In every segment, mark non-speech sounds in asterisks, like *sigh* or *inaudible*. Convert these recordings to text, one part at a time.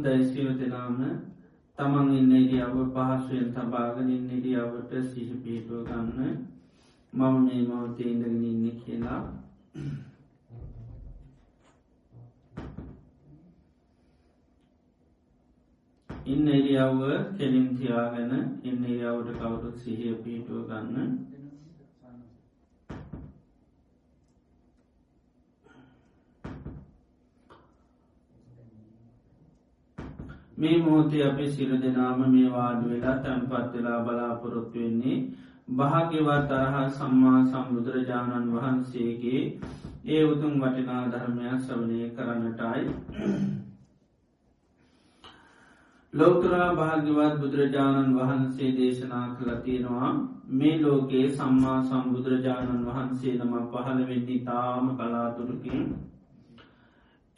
දයිස්කව දෙනාම තමන් ඉන්න ඉරියාව පහසුවෙන් තබාගෙන ඉන්න ඉරියාවට සිහ පිහිටුව ගන්න මම මේ මවතේ ඉඳගෙන ඉන්න කියලා. ඉන්න එරියාව කෙලින් තියාගෙන ඉන්න ඉරියාවට කවුරුත් සිහිය පිහිටුව ගන්න මේ මෝතය අපි සිර දෙනාම මේ වාඩ වෙලා තැන්පත් වෙලා බලාපොරොත්තු වෙන්නේ භාග්‍යවත් තරහ සම්මා සම්බුදුරජාණන් වහන්සේගේ ඒ උතුම් වටිනා ධර්මයක් සවනය කරන්නටයි. ලෝකරා භාග්‍යවත් බුදුරජාණන් වහන්සේ දේශනා කළ තියෙනවා මේ ලෝකයේ සම්මා සම්බුදුරජාණන් වහන්සේ නම පහළ වෙන්නේ තාම කලාතුරකින්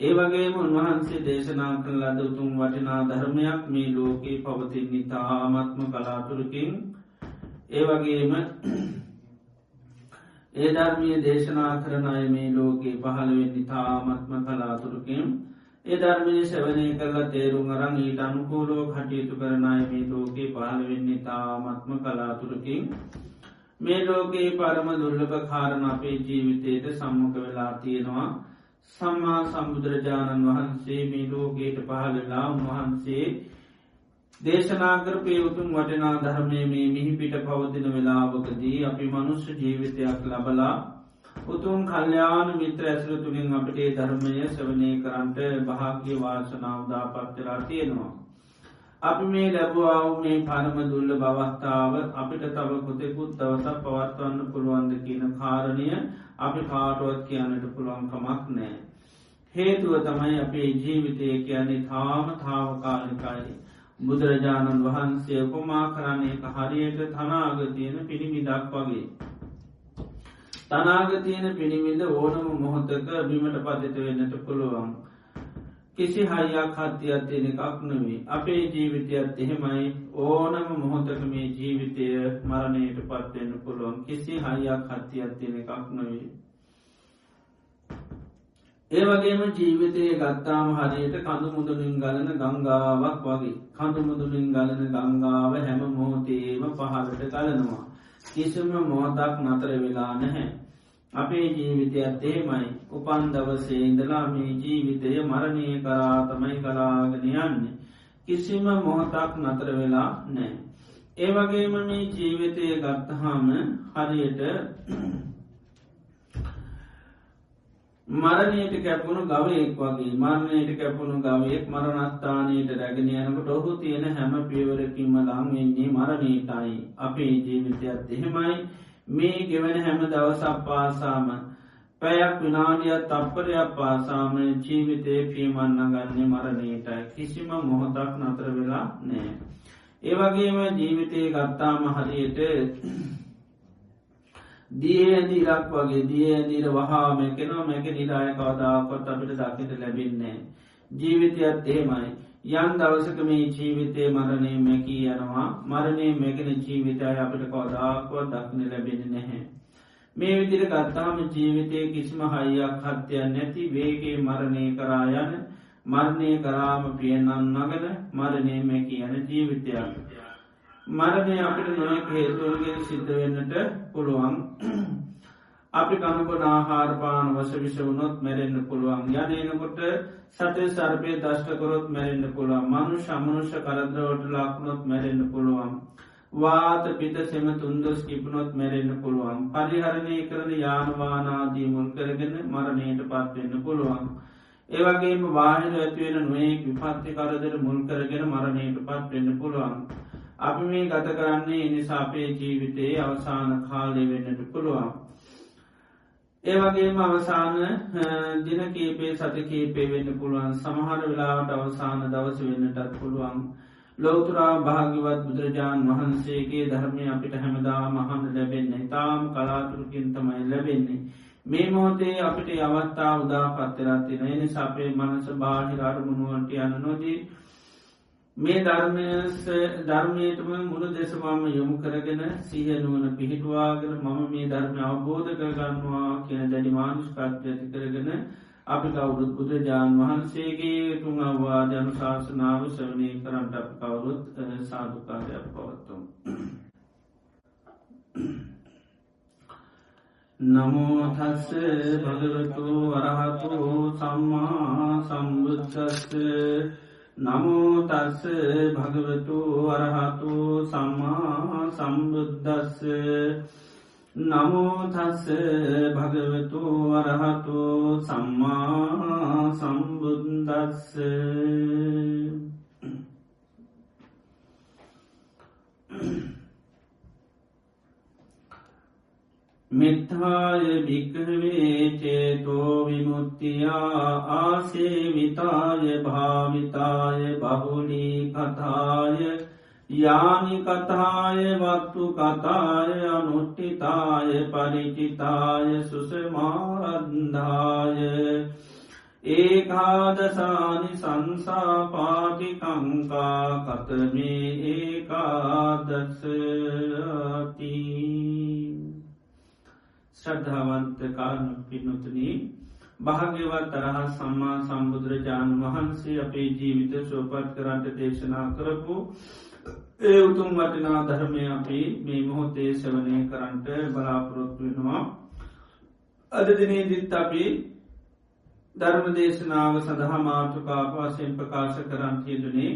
ඒ වගේම උන්වහන්සේ දේශනා කළ අද උතුම් වටිනා ධර්මයක් මේ ලෝකයේ පවතින්නේ තාමත්ම කලාතුරකින්. ඒ වගේම ඒ ධර්මය දේශනා කරන අය මේ ලෝකයේ පහළවෙන්නි තාමත්ම කලාතුරකින්. ඒ ධර්මය සැවනය කරලා තේරුම් අරං ඊට අනුකූලෝ කටයුතු කරනයි මේ ලෝකයේ පහළවෙන්නේ තාමත්ම කලාතුරකින්. මේ ලෝකයේ පරම දුර්ලභ කාරණ අපේ ජීවිතයට සම්මක වෙලා තියෙනවා. සම්මා සම්බුදුරජාණන් වහන්සේ මේ ලෝකයට පහළලා උන්වහන්සේ දේශනාකරපය උතුම් වටිනා ධර්මය මේ මිහි පිට පවතින වෙලාවකදී අපි මනුස්්‍ය ජීවිතයක් ලබලා උතුම් කල්්‍යයාන මිත්‍ර ඇසර තුළින් අපටේ ධර්මය සවනය කරන්ට භාග්‍ය වාසනාවදා පත්තරා තියෙනවා. අපි මේ ලැබවාව මේ පරම දුල්ල බවස්ථාව අපිට තව කොතෙකුත් දවසක් පවත්වන්න පුළුවන්ද කියන කාරණය අපි කාටුවත් කියන්නට පුළුවන්කමක් නෑ. හේතුව තමයි අපේ ජීවිතය කියන්නේ තාම තාවකාලිකායි. බුදුරජාණන් වහන්සේ උපමා කරන්නේ හරියට තනාගතියන පිළිමිදක් වගේ. තනාගතියන පිළිමිද ඕනම මොහොතක බිමට පතිත වෙන්නට පුළුවන්. කිසි හයියක් හත්තියක් තියෙන එකක් නෙවේ අපේ ජීවිතයත් එහෙමයි. ඕනම මොහොතක මේ ජීවිතය මරණයට පත්වෙන්න පුළුවන්. කිසි හයියක් හත්තියක් තියෙන එකක් නොවේ ඒ වගේම ජීවිතය ගත්තාම හරියට කඳු මුදුලින් ගලන ගංගාවක් වගේ. කඳු මුදුලින් ගලන ගංගාව හැම මොහොතේම පහලට ගලනවා. කිසිම මොහොතක් නතර වෙලා නැහැ. අපේ ජීවිතයත් එහෙමයි. උපන් දවසේ ඉඳලා මේ ජීවිතය මරණය කරා තමයි කලාගෙන යන්නේ. කිසිම මොහොතක් නතර වෙලා නෑ ඒ වගේම මේ ජීවිතය ගත්තහාම හරියට මරණයට කැපුණු ගවයෙක් වගේ මරණයට කැපුණු ගවයෙක් මරණස්ථානයට රැගෙන යනකට ඔහු තියෙන හැම පියවරකින්ම ලංවෙන්නේ මරණීටයි අපේ ජීවිතයත් එහෙමයි. මේ ගෙවන හැම දවසක් පාසාම පැයක් විනාඩියත් තප්පරයක් පාසාම ජීවිතය පියමන්න ගන්නේ මරණීටයි කිසිම මොහොතක් නතර වෙලා නෑ. ඒවගේම ජීවිතය ගත්තාම හරියට *clears throat* දිය ඇදිරක් වගේ දිය ඇදිර වහා මැකෙනවා මැක නිරාය කවදාකොත් අපිට දකිට ලැබින්නේ. ජීවිතයත් එහෙමයි යන් දවසක මේ ජීවිතය මරණය මැකී යනවා මරණය මැකෙන ජීවිතය අපිට කවදාකුව දක්න ලැබෙන නැහැ. මේ විදිර ගත්තාම ජීවිතය කිසිම හයියක් හත්‍යයන් නැති වේගේ මරණය කරා යන මරණය කරාම පියනන් නගන මරණය මැකී යන ජීවිතයක්. මරණය අපිට නොයෙක් හේතුවන්ගෙන් සිද්ධ වෙන්නට පුළුවන් අපි කණපන ආහාරපාන වස විෂ වුණොත් මැරෙන්න්න පුළුවන්. යනනකොට සටේ සර්පය දශ්ටකොරොත් මැරෙන්න්න පුළුවන්. මනු ශමනුෂ කරදරවට ලක්ුණොත් මැරෙන්න්න පුළුවන්. වාත පිත සෙම තුන්දොස් කිපනොත් මැරෙන්න්න පුළුවන්. පරිහරණය කරන යානවානාදී මුල් කරගෙන මරණයට පත්වෙන්න පුළුවන්. ඒවගේම වාහිර ඇතිවෙන නොේ විපත්ති කරදර මුල් කරගෙන මරණයට පත්වෙන්න පුළුවන්. අපි මේ ගත කරන්නේ එනිසා අපේ ජීවිතයේ අවසාන කාලය වෙන්නට පුළුවන්. ඒවගේම අවසාන දින කීපේ සති කීපේ වෙන්න පුළුවන්. සමහර වෙලාවට අවසාන දවස වෙන්නටත් පුළුවන්. ලෝතුරා භාගිවත් බුදුරජාණන් වහන්සේගේ ධර්මය අපිට හැමදා මහන්න ලැබෙන්නේ. තාම් කලාතුරකින් තමයි ලැබෙන්නේ. මේ මෝතේ අපිට අවත්තා උදා පත්තරත්තින එනි සපේ මනස බාහිර අරමුණුවන්ට යන නොදී මේ ධර්මයටම මුළු දෙසවාම යොමු කරගෙන සිහනුවන පිහිටවාගෙන මම මේ ධර්ම අවබෝධ කරගන්නවා කියන දැඩි මානුෂ්කත්්‍ය ඇති කරගෙන අපි කවුරුත් බුදුරජාණන් වහන්සේගේ තුන් අවවාදයනු ශාසනාව සවනය කරන්නට අප කවුරුත් සාධකාරයක් පවත්තුම්. නමෝතස්ස භගවතු වරහතු සම්මා සම්බුද්ධස්ස නමෝතස්ස භගවතු වරහතු සම්මා සම්බුද්ධස්ස නමෝතස්ස භගවතු වරහතු සම්මා සම්බුද්දස්ස. මෙත්තාය භික්කවේ චේතෝ විමුත්තියා ආසේවිතාය භාවිතාය බහුලී කතාය යානි කතාය වත්තු කතාය අනුට්ටිතාය පරිචිතාය සුසමාරන්ධාය ඒකාදසානි සංසාපාටිකංකා කතමේ ඒකාදසති ශ්‍රද්ධාවන්ත කාරණු පින්නතුනී භාග්‍යවත් තරහ සම්මා සම්බුදුරජාණන් වහන්සේ අපේ ජීවිත සෝපත් කරන්ට දේශනා කරපු ඒ උතුම් වටිනා ධර්මය අපි මේ මොහොතේ සවනය කරන්ට බලාපොරොත්තු වෙනවා. අද දිනේ දිත් අපි ධර්ම දේශනාව සඳහා මාතුකාපවාසයෙන් ප්‍රකාශ කරන්න කියදුනේ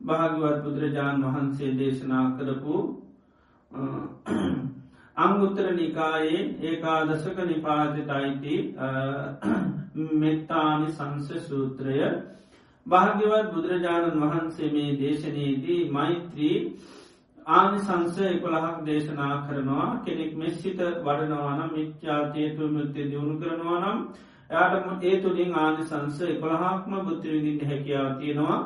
භාගවත් බුදුරජාණන් වහන්සේ දේශනා කරපු අංගුත්තර නිකායේ ඒකාදසක නිපාතිත අයිති මෙත්තානි සංස සූත්‍රය. භාග්‍යවත් බුදුරජාණන් වහන්සේ මේ දේශනයේදී මෛත්‍රී ආනි සංසය එකොළහක් දේශනා කරනවා. කෙනෙක් මෙස්සිත වඩනවානම් මිච්චාතයතු මුත්තේ දියුණු කරනවා නම් යාටම ඒ තුළින් ආනි සංස එකොළහක්ම බුද්ධවිදිට හැකියාව තියෙනවා.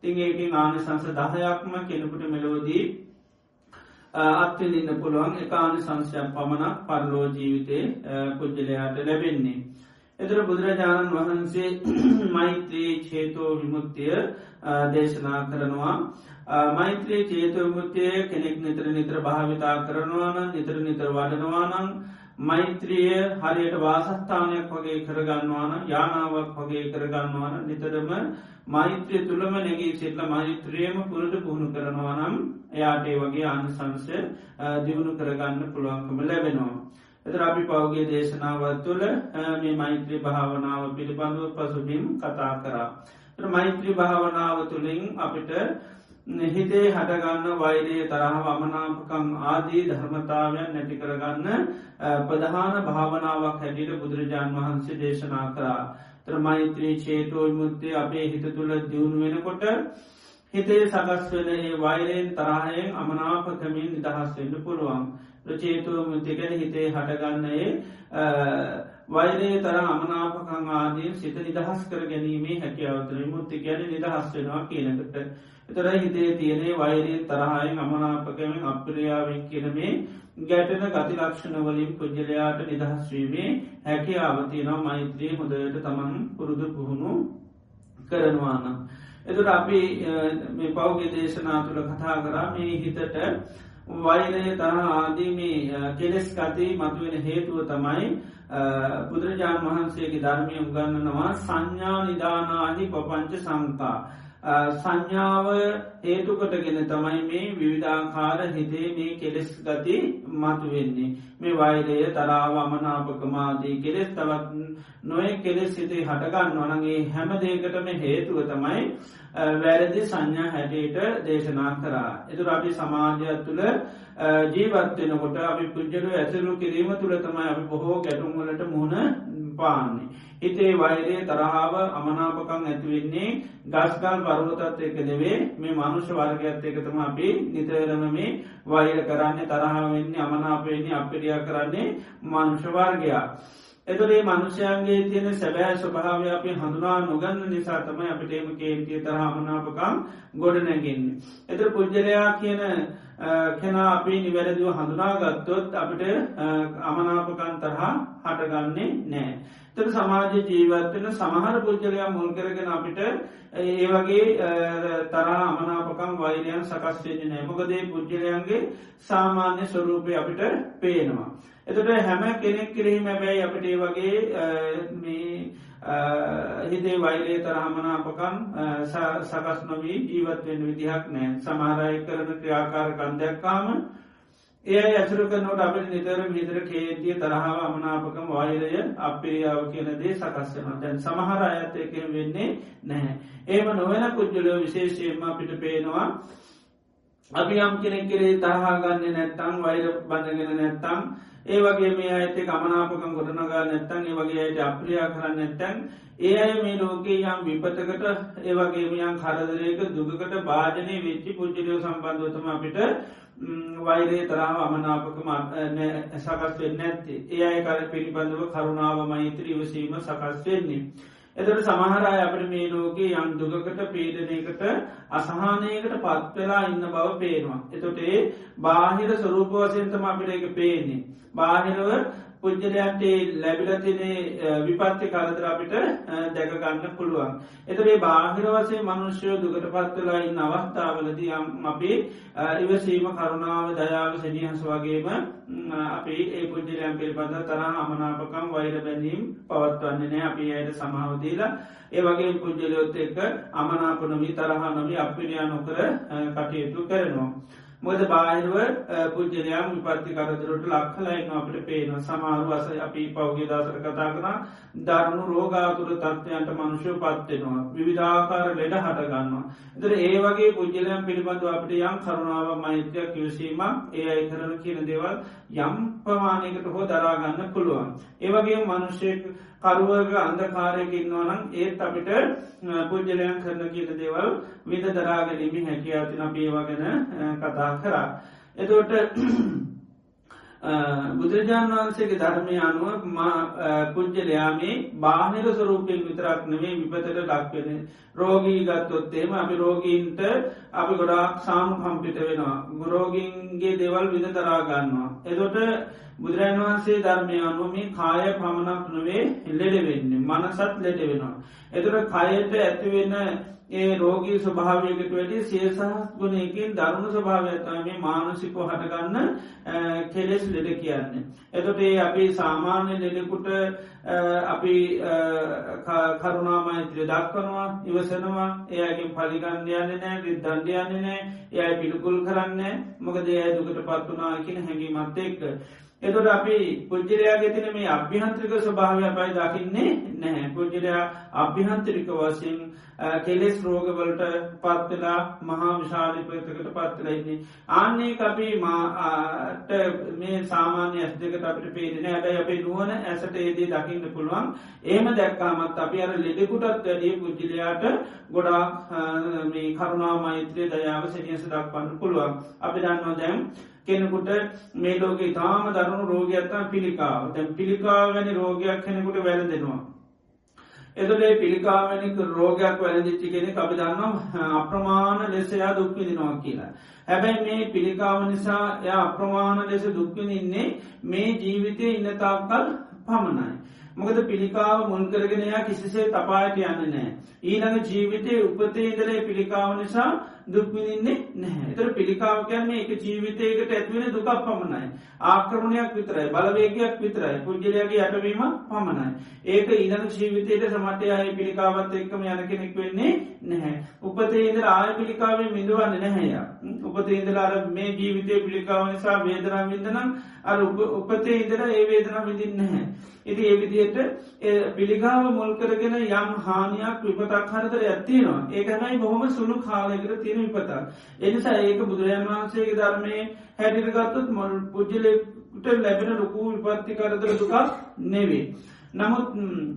තිං ඒකින් ආනි සංස දහයක්ම කෙනෙකුට මෙලෝදී අත්විඳන්න පුළුවන් එකානි සංශයක් පමණක් පරලෝ ජීවිතය පුද්ජලයාට ලැබෙන්නේ. එතර බුදුරජාණන් වහන්සේ *clears throat* මෛත්‍රී චේතෝ විමුත්තිය දේශනා කරනවා මෛත්‍රී චේතෝ විමුත්තිය කෙනෙක් නිතර නිතර භාවිතා කරනවාන නිතර නිතර වඩනවානං මෛත්‍රිය හරියට වාසස්ථානයක් වගේ කරගන්නවාන යානාවක් වගේ කරගන්නවාන නිතරම මෛත්‍රිය තුළම නැගී සිටල මෛත්‍රියම පුරට පුහුණු කරනවා නම් එයාටේ වගේ අන්සංශය දියුණු කරගන්න පුළුවන්කම ලැබෙනවා. එතර අපි පෞගේ දේශනාවත් තුළ මේ මෛත්‍රී භාවනාව පිළිබඳව පසුබිම් කතා කරා. මෛත්‍රී භාවනාව තුළින් අපිට හිතේ හටගන්න වෛරයේ තරහ වමනාපකං ආදී ධර්මතාවයන් නැති කරගන්න ප්‍රධාන භාවනාවක් හැටියට බුදුරජාණන් වහන්සේ දේශනා කරා. තර මෛත්‍රී චේතෝයි මුත්තේ අපේ හිත තුළ දියුණු වෙනකොට හිතේ සකස් වෙන ඒ වෛරයෙන් තරහයෙන් අමනාපකමින් නිදහස් වෙන්න පුළුවන්. ප්‍රචේතුව මුතිකැන හිතේ හටගන්නයේ වෛරේ තර අමනාපකං ආදී සිත නිදහස් කර ගැනීමේ හැකියාවතර මුත්ති ගැන නිදහස් වෙනවා කියනකට. එතර හිතේ තියනේ වෛරී තරහයෙන් අමනාපකමින් අප්‍රියාවෙන් කියනමේ ගැටන ගති ලක්ෂණ වලින් පුද්ජලයාට නිදහස්වීමේ හැකි ආවතියනම් මෛත්‍රී හොදයට තමන් පුරුදු පුහුණු කරනවානම්. එතුට අපි මේ පෞගේ දේශනා තුළ කතා කරා මේ හිතට වෛරය තරහ ආදීමේ කෙලෙස් කති මතුවෙන හේතුව තමයි බුදුරජාණන් වහන්සේගේ ධර්මය උගන්නනවා සංඥා නිධානාහි පපංච සංකා. සංඥාව හේතුකටගෙන තමයි මේ විවිධාකාර හිතේ මේ කෙලෙස් ගති මතුවෙන්නේ. මේ වෛරය තරාව අමනාපකමාදී කෙලෙස් තවත් නොය කෙලෙස් සිතේ හටගන්න වනගේ හැම දේකටම හේතුව තමයි වැරදි සංඥා හැටේට දේශනා කරා. එතුර අපි සමාජයක් තුළ ජීවත්වෙනකොට අපි පුද්ජලු ඇසලු කිරීම තුළ තමයි අපි බොහෝ ගැටුම්වලට මුහුණ පාන්නේ. හිතේ වෛරේ තරහාාව අමනාපකං ඇතිවෙන්නේ ගස්කල් පරවතත් එක දෙවේ මේ මනුෂ්‍ය වර්ගයක්ත් එකතම අපි නිතරම මේ වෛර කරන්නේ තරහාවෙන්නේ අමනාපයන්නේ අපිරියා කරන්නේ මනුෂ්‍යවර්ගයා. එතුරේ මනුෂ්‍යයන්ගේ තියෙන සැබෑ ස්වභාවය අපි හඳුනා නොගන්න නිසා තමයි අපිටේම කේන්තිය තරහමනාපකම් ගොඩ නැගෙන්නේ. එතර පුද්ජලයා කියන කෙනා අපි නිවැරදිව හඳුනා ගත්තොත් අපිට අමනාපකන් තරහා හටගන්නේ නෑ. තර සමාජ ජීවත්වෙන සමහර පුද්ජලයා මුල් කරගෙන අපිට ඒ වගේ තරා අමනාපකම් වෛරයන් සකස්වෙන්නේ නෑමකදේ පුද්ජලයන්ගේ සාමාන්‍ය ස්වරූපය අපිට පේනවා. එතට හැම කෙනෙක් කිරීම බැයි අපට ඒ වගේ හිතේ වෛරේ තරහමනාපකම් සකස් නොවී ජීවත්වෙන් විදිහක් නෑ සමහරය කරන ක්‍රියාකාරකන් දැක්කාම ඒ ඇසරු කනොට අපට නිතර විතර කේතිය තරහාව අමනාපකම වෛරය අපේයාව කියනදේ සකස්සන දැන් සමහර අයත්තයක වෙන්නේ නැහැ. ඒම නොවන පුද්ජලෝ විශේෂයෙන්ම අපිට පේනවා අපි යම් කෙනෙක් කෙරේ තරහාගන්න නැත්තං වෛර බඳගෙන නැත්තං ඒ වගේ මේ අඇත කමනාපකම් ගොඩනගා නැත්තන් ඒ වගේ අයට අප්‍රියා කරන්න නැත්තැන් ඒ අය මේ ලෝකේ යම් විපතකට ඒවගේ මියන් කරදරයක දුගකට භාජනය වෙච්චි පුද්ජලියෝ සම්බන්ධවතම අපිට වෛරේ තරාව අමනාපකම සකස් වෙන්න ඇත්තේ ඒ අය කර පිළිබඳව කරුණාව මෛත්‍ර ඉවසීම සකස් වෙන්නේ. එතට සමහරය අපට මේ ලෝකේ යම් දුගකට පීඩනයකට අසහනයකට පත්වෙලා ඉන්න බව පේනවා. එතොටේ බාහිර ස්වරූප වසයන්තම අපිට එක පේන්නේ. බාහිරව පුද්ජලයන්ට ලැබිලතිනේ විපත්ති කරදර අපිට දැකගන්න පුළුවන්. එතේ බාහිර වසේ මනුෂ්‍යයෝ දුකට පත්වලා ඉන්න අවස්ථාවලදී අපි ඉවසීම කරුණාව දයාව සැනිහස වගේම අපි ඒ පුද්ජලයන් පිළිබඳ තරහ අමනාපකම් වෛර බැඳීම් පවත්වන්නේ නෑ අපි අයට සමාවදීලා ඒ වගේ පුද්ජලයොත් එක්ක අමනාපනොමී තරහා නොවී අපිනියා නොකර කටයුතු කරනවා. මොද බාහිරුව පුද්ජනයම් විපත්ති කරදරට ලක්හලයින්න අපට පේන සමාරු වස අපි පෞගේ දසර කතා කනා ධර්මු රෝගාතුර තත්වයන්ට මනුෂ්‍යය පත්වෙනවා විවිධාකාර ලෙඩ හටගන්නවා. එතර ඒ වගේ පුද්ජලයම් පිළිබඳව අපට යම් කරුණාව මෛත්‍යයක් කිවසීම ඒ අයි කරන කියන දේවල් යම් ප්‍රමාණයකට හෝ දරාගන්න පුළුවන්. ඒවගේ මනුෂ්‍යය කරුවර්ග අන්දකාරයක ඉන්නවනම් ඒත් අපිට පුද්ජලයන් කරන කියන දේවල් විද දරාගැනීමි හැකිය ඇතින පේවාගෙන කතා කරා. එතවට බුදුරජාණන් වහන්සේගේ ධර්මය අනුව පුද්ජලයාමේ බාහිර ස්වරූපයෙන් විතරක් නෙවේ විපතට ලක්වෙන රෝගී ගත්තොත්තේම අපි රෝගීන්ට අපි ගොඩාක් සාම කම්පිට වෙනවා ගුරෝගීන්ගේ දෙවල් විද තරාගන්නවා. එදොට බුදුරන් වහන්සේ ධර්මය අනුවමේ කාය පමණක් නොවේ ලෙඩ වෙන්නේ මනසත් ලෙඩ වෙනවා. එතුර කයට ඇතිවෙන්න ඒ රෝගී ස්වභාවයකට වැඩි සියසහස් ගුණයකින් දරුණු ස්වභාවයතම මේ මානසිකෝ හටගන්න කෙලෙස් ලෙඩ කියන්නේ. එතොට ඒ අපි සාමාන්‍ය ලෙඩෙකුට අපි කරුණාමෛත්‍රය දක්වනවා ඉවසනවා එයගේ පලිගන්ධයන්න නෑ විදන්ඩයන්න නෑ එයයි පිළිකුල් කරන්න මොකද ඒ දුකට පත්වනා කියන හැඟීමත් එක්ක. එතොට අපි පුද්ජරයාගේ තින මේ අභ්‍යහන්ත්‍රික ස්වභාවය පයි දකින්නේ නැහැ. පුද්ජරයා අභ්‍යහන්තරික වසින් කෙලෙස් රෝගවලට පත්වෙලා මහා විශාධිපතකට පත්වලයින්නේ. ආන්නේ අපි මාට මේ සාමාන්‍ය ඇස් දෙකට අපට පේදෙන ඇබැයි අපේ නුවන ඇසට ඒදී දකින්න පුළුවන් ඒම දැක්කාමත් අපි අර ලෙඩෙකුටත් වැඩිය පුද්ජිලයාට ගොඩා මේ කරුණා මෛත්‍රය දයාව සනියස දක්වන්න පුළුවන්. අපි දන්නවා දැම් කෙනෙකුට මේ ලෝක තාම දරුණු රෝගයක්ත්තම් පිළිකාව දැන් පිළිකාව වැනි රෝගයක් කෙනෙකුට වැලදෙනවා. එතුලේ පිළිකාවනික රෝගයක් වැලදිච්චි කෙනෙ අපි දන්නම් අප්‍රමාණ ලෙසයා දුක්විදිනවා කියලා. හැබැයි මේ පිළිකාව නිසා ය අප්‍රමාණ ලෙස දුක්විනින්නේ මේ ජීවිතය ඉන්නතාවකල් පමණයි. මොකද පිළිකාව මුල්කරගෙනයා කිසිසේ තපායට යන්න නෑ. ඊළඟ ජීවිතය උපතේ ඉදලේ පිළිකාව නිසා දුක්විනින්නේ නැහැ එතර පිළිකාව කියන්නේ එක ජීවිතයකට ඇත්වෙන දුකක් පමණයි. ආක්‍රමණයක් විතරයි බලවේගයක් විතරයි පුද්ජලයාගේ යටවීම පමණයි. ඒක ඉදන ජීවිතයට සමටයය පිළිකාවත් එක්කම යන කෙනෙක් වෙන්නේ නැහැ. උපතේද ආය පිළිකාවේ මිදුවන්න නැහැය. උපතේ ඉදලාර මේ ජීවිතය පිළිකාව නිසා වේදනා විදනම් අ උපතේ ඉදර ඒ වේදනා විදින්න නැහැ. ඉති ඒ විදියට පිළිකාව මුල්කරගෙන යම් හානියක් විපතක් හරතර ඇත්තිනවා ඒකනයි බොහොම සුළු කාලයකට තියෙන විපතක්. එනිසා ඒක බුදුරජන් වහන්සේගේ ධර්මය හැටිරගත්තුත් මොල් පුද්ජලෙකුට ලැබෙන ලොකු විපත්ති කරදර දුකක් නෙවේ. නමුත්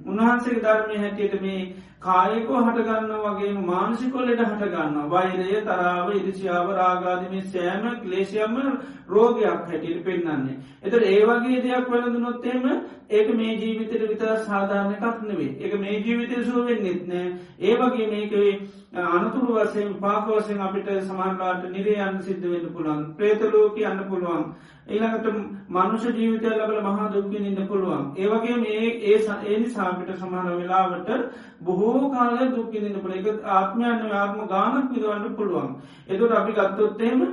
උන්වහන්සේ ධර්මය හැටියට මේ කායකෝ හටගන්න වගේ මානසිකොල්ලට හටගන්න. වෛරය තරාව ඉරිසිාව රාගාදමේ සෑම ක්ලේෂයම්ම රෝගයක් හැටියට පෙන්න්නන්නේ. එතට ඒවගේ දෙයක් වැළඳනොත්තේම ඒක මේ ජීවිතයට විතර සාධාරණකක් නෙවේ එක මේ ජීවිතය සුවෙන් නෙත්නෑ ඒ වගේ මේකවේ අනතුරු වසයෙන් පාකවසෙන් අපිට සමාන්ලාට නිරේ අන්න සිද්ධ වෙන්න පුළුවන්. ප්‍රේතලෝක යන්න පුළුවන්. ඒළඟට මනුෂ ජීවිතය ලබල මහා දුක්කින් ඉන්න පුළුවන්. ඒවගේ මේ ඒ ඒනි සාපිට සමාන වෙලාවට බොහෝ කාල දුක්කින්න පුළ එක ආත්මයන්න ආත්ම ගානක් විදවන්න පුළුවන් එතුට අපි ගත්තොත්තේම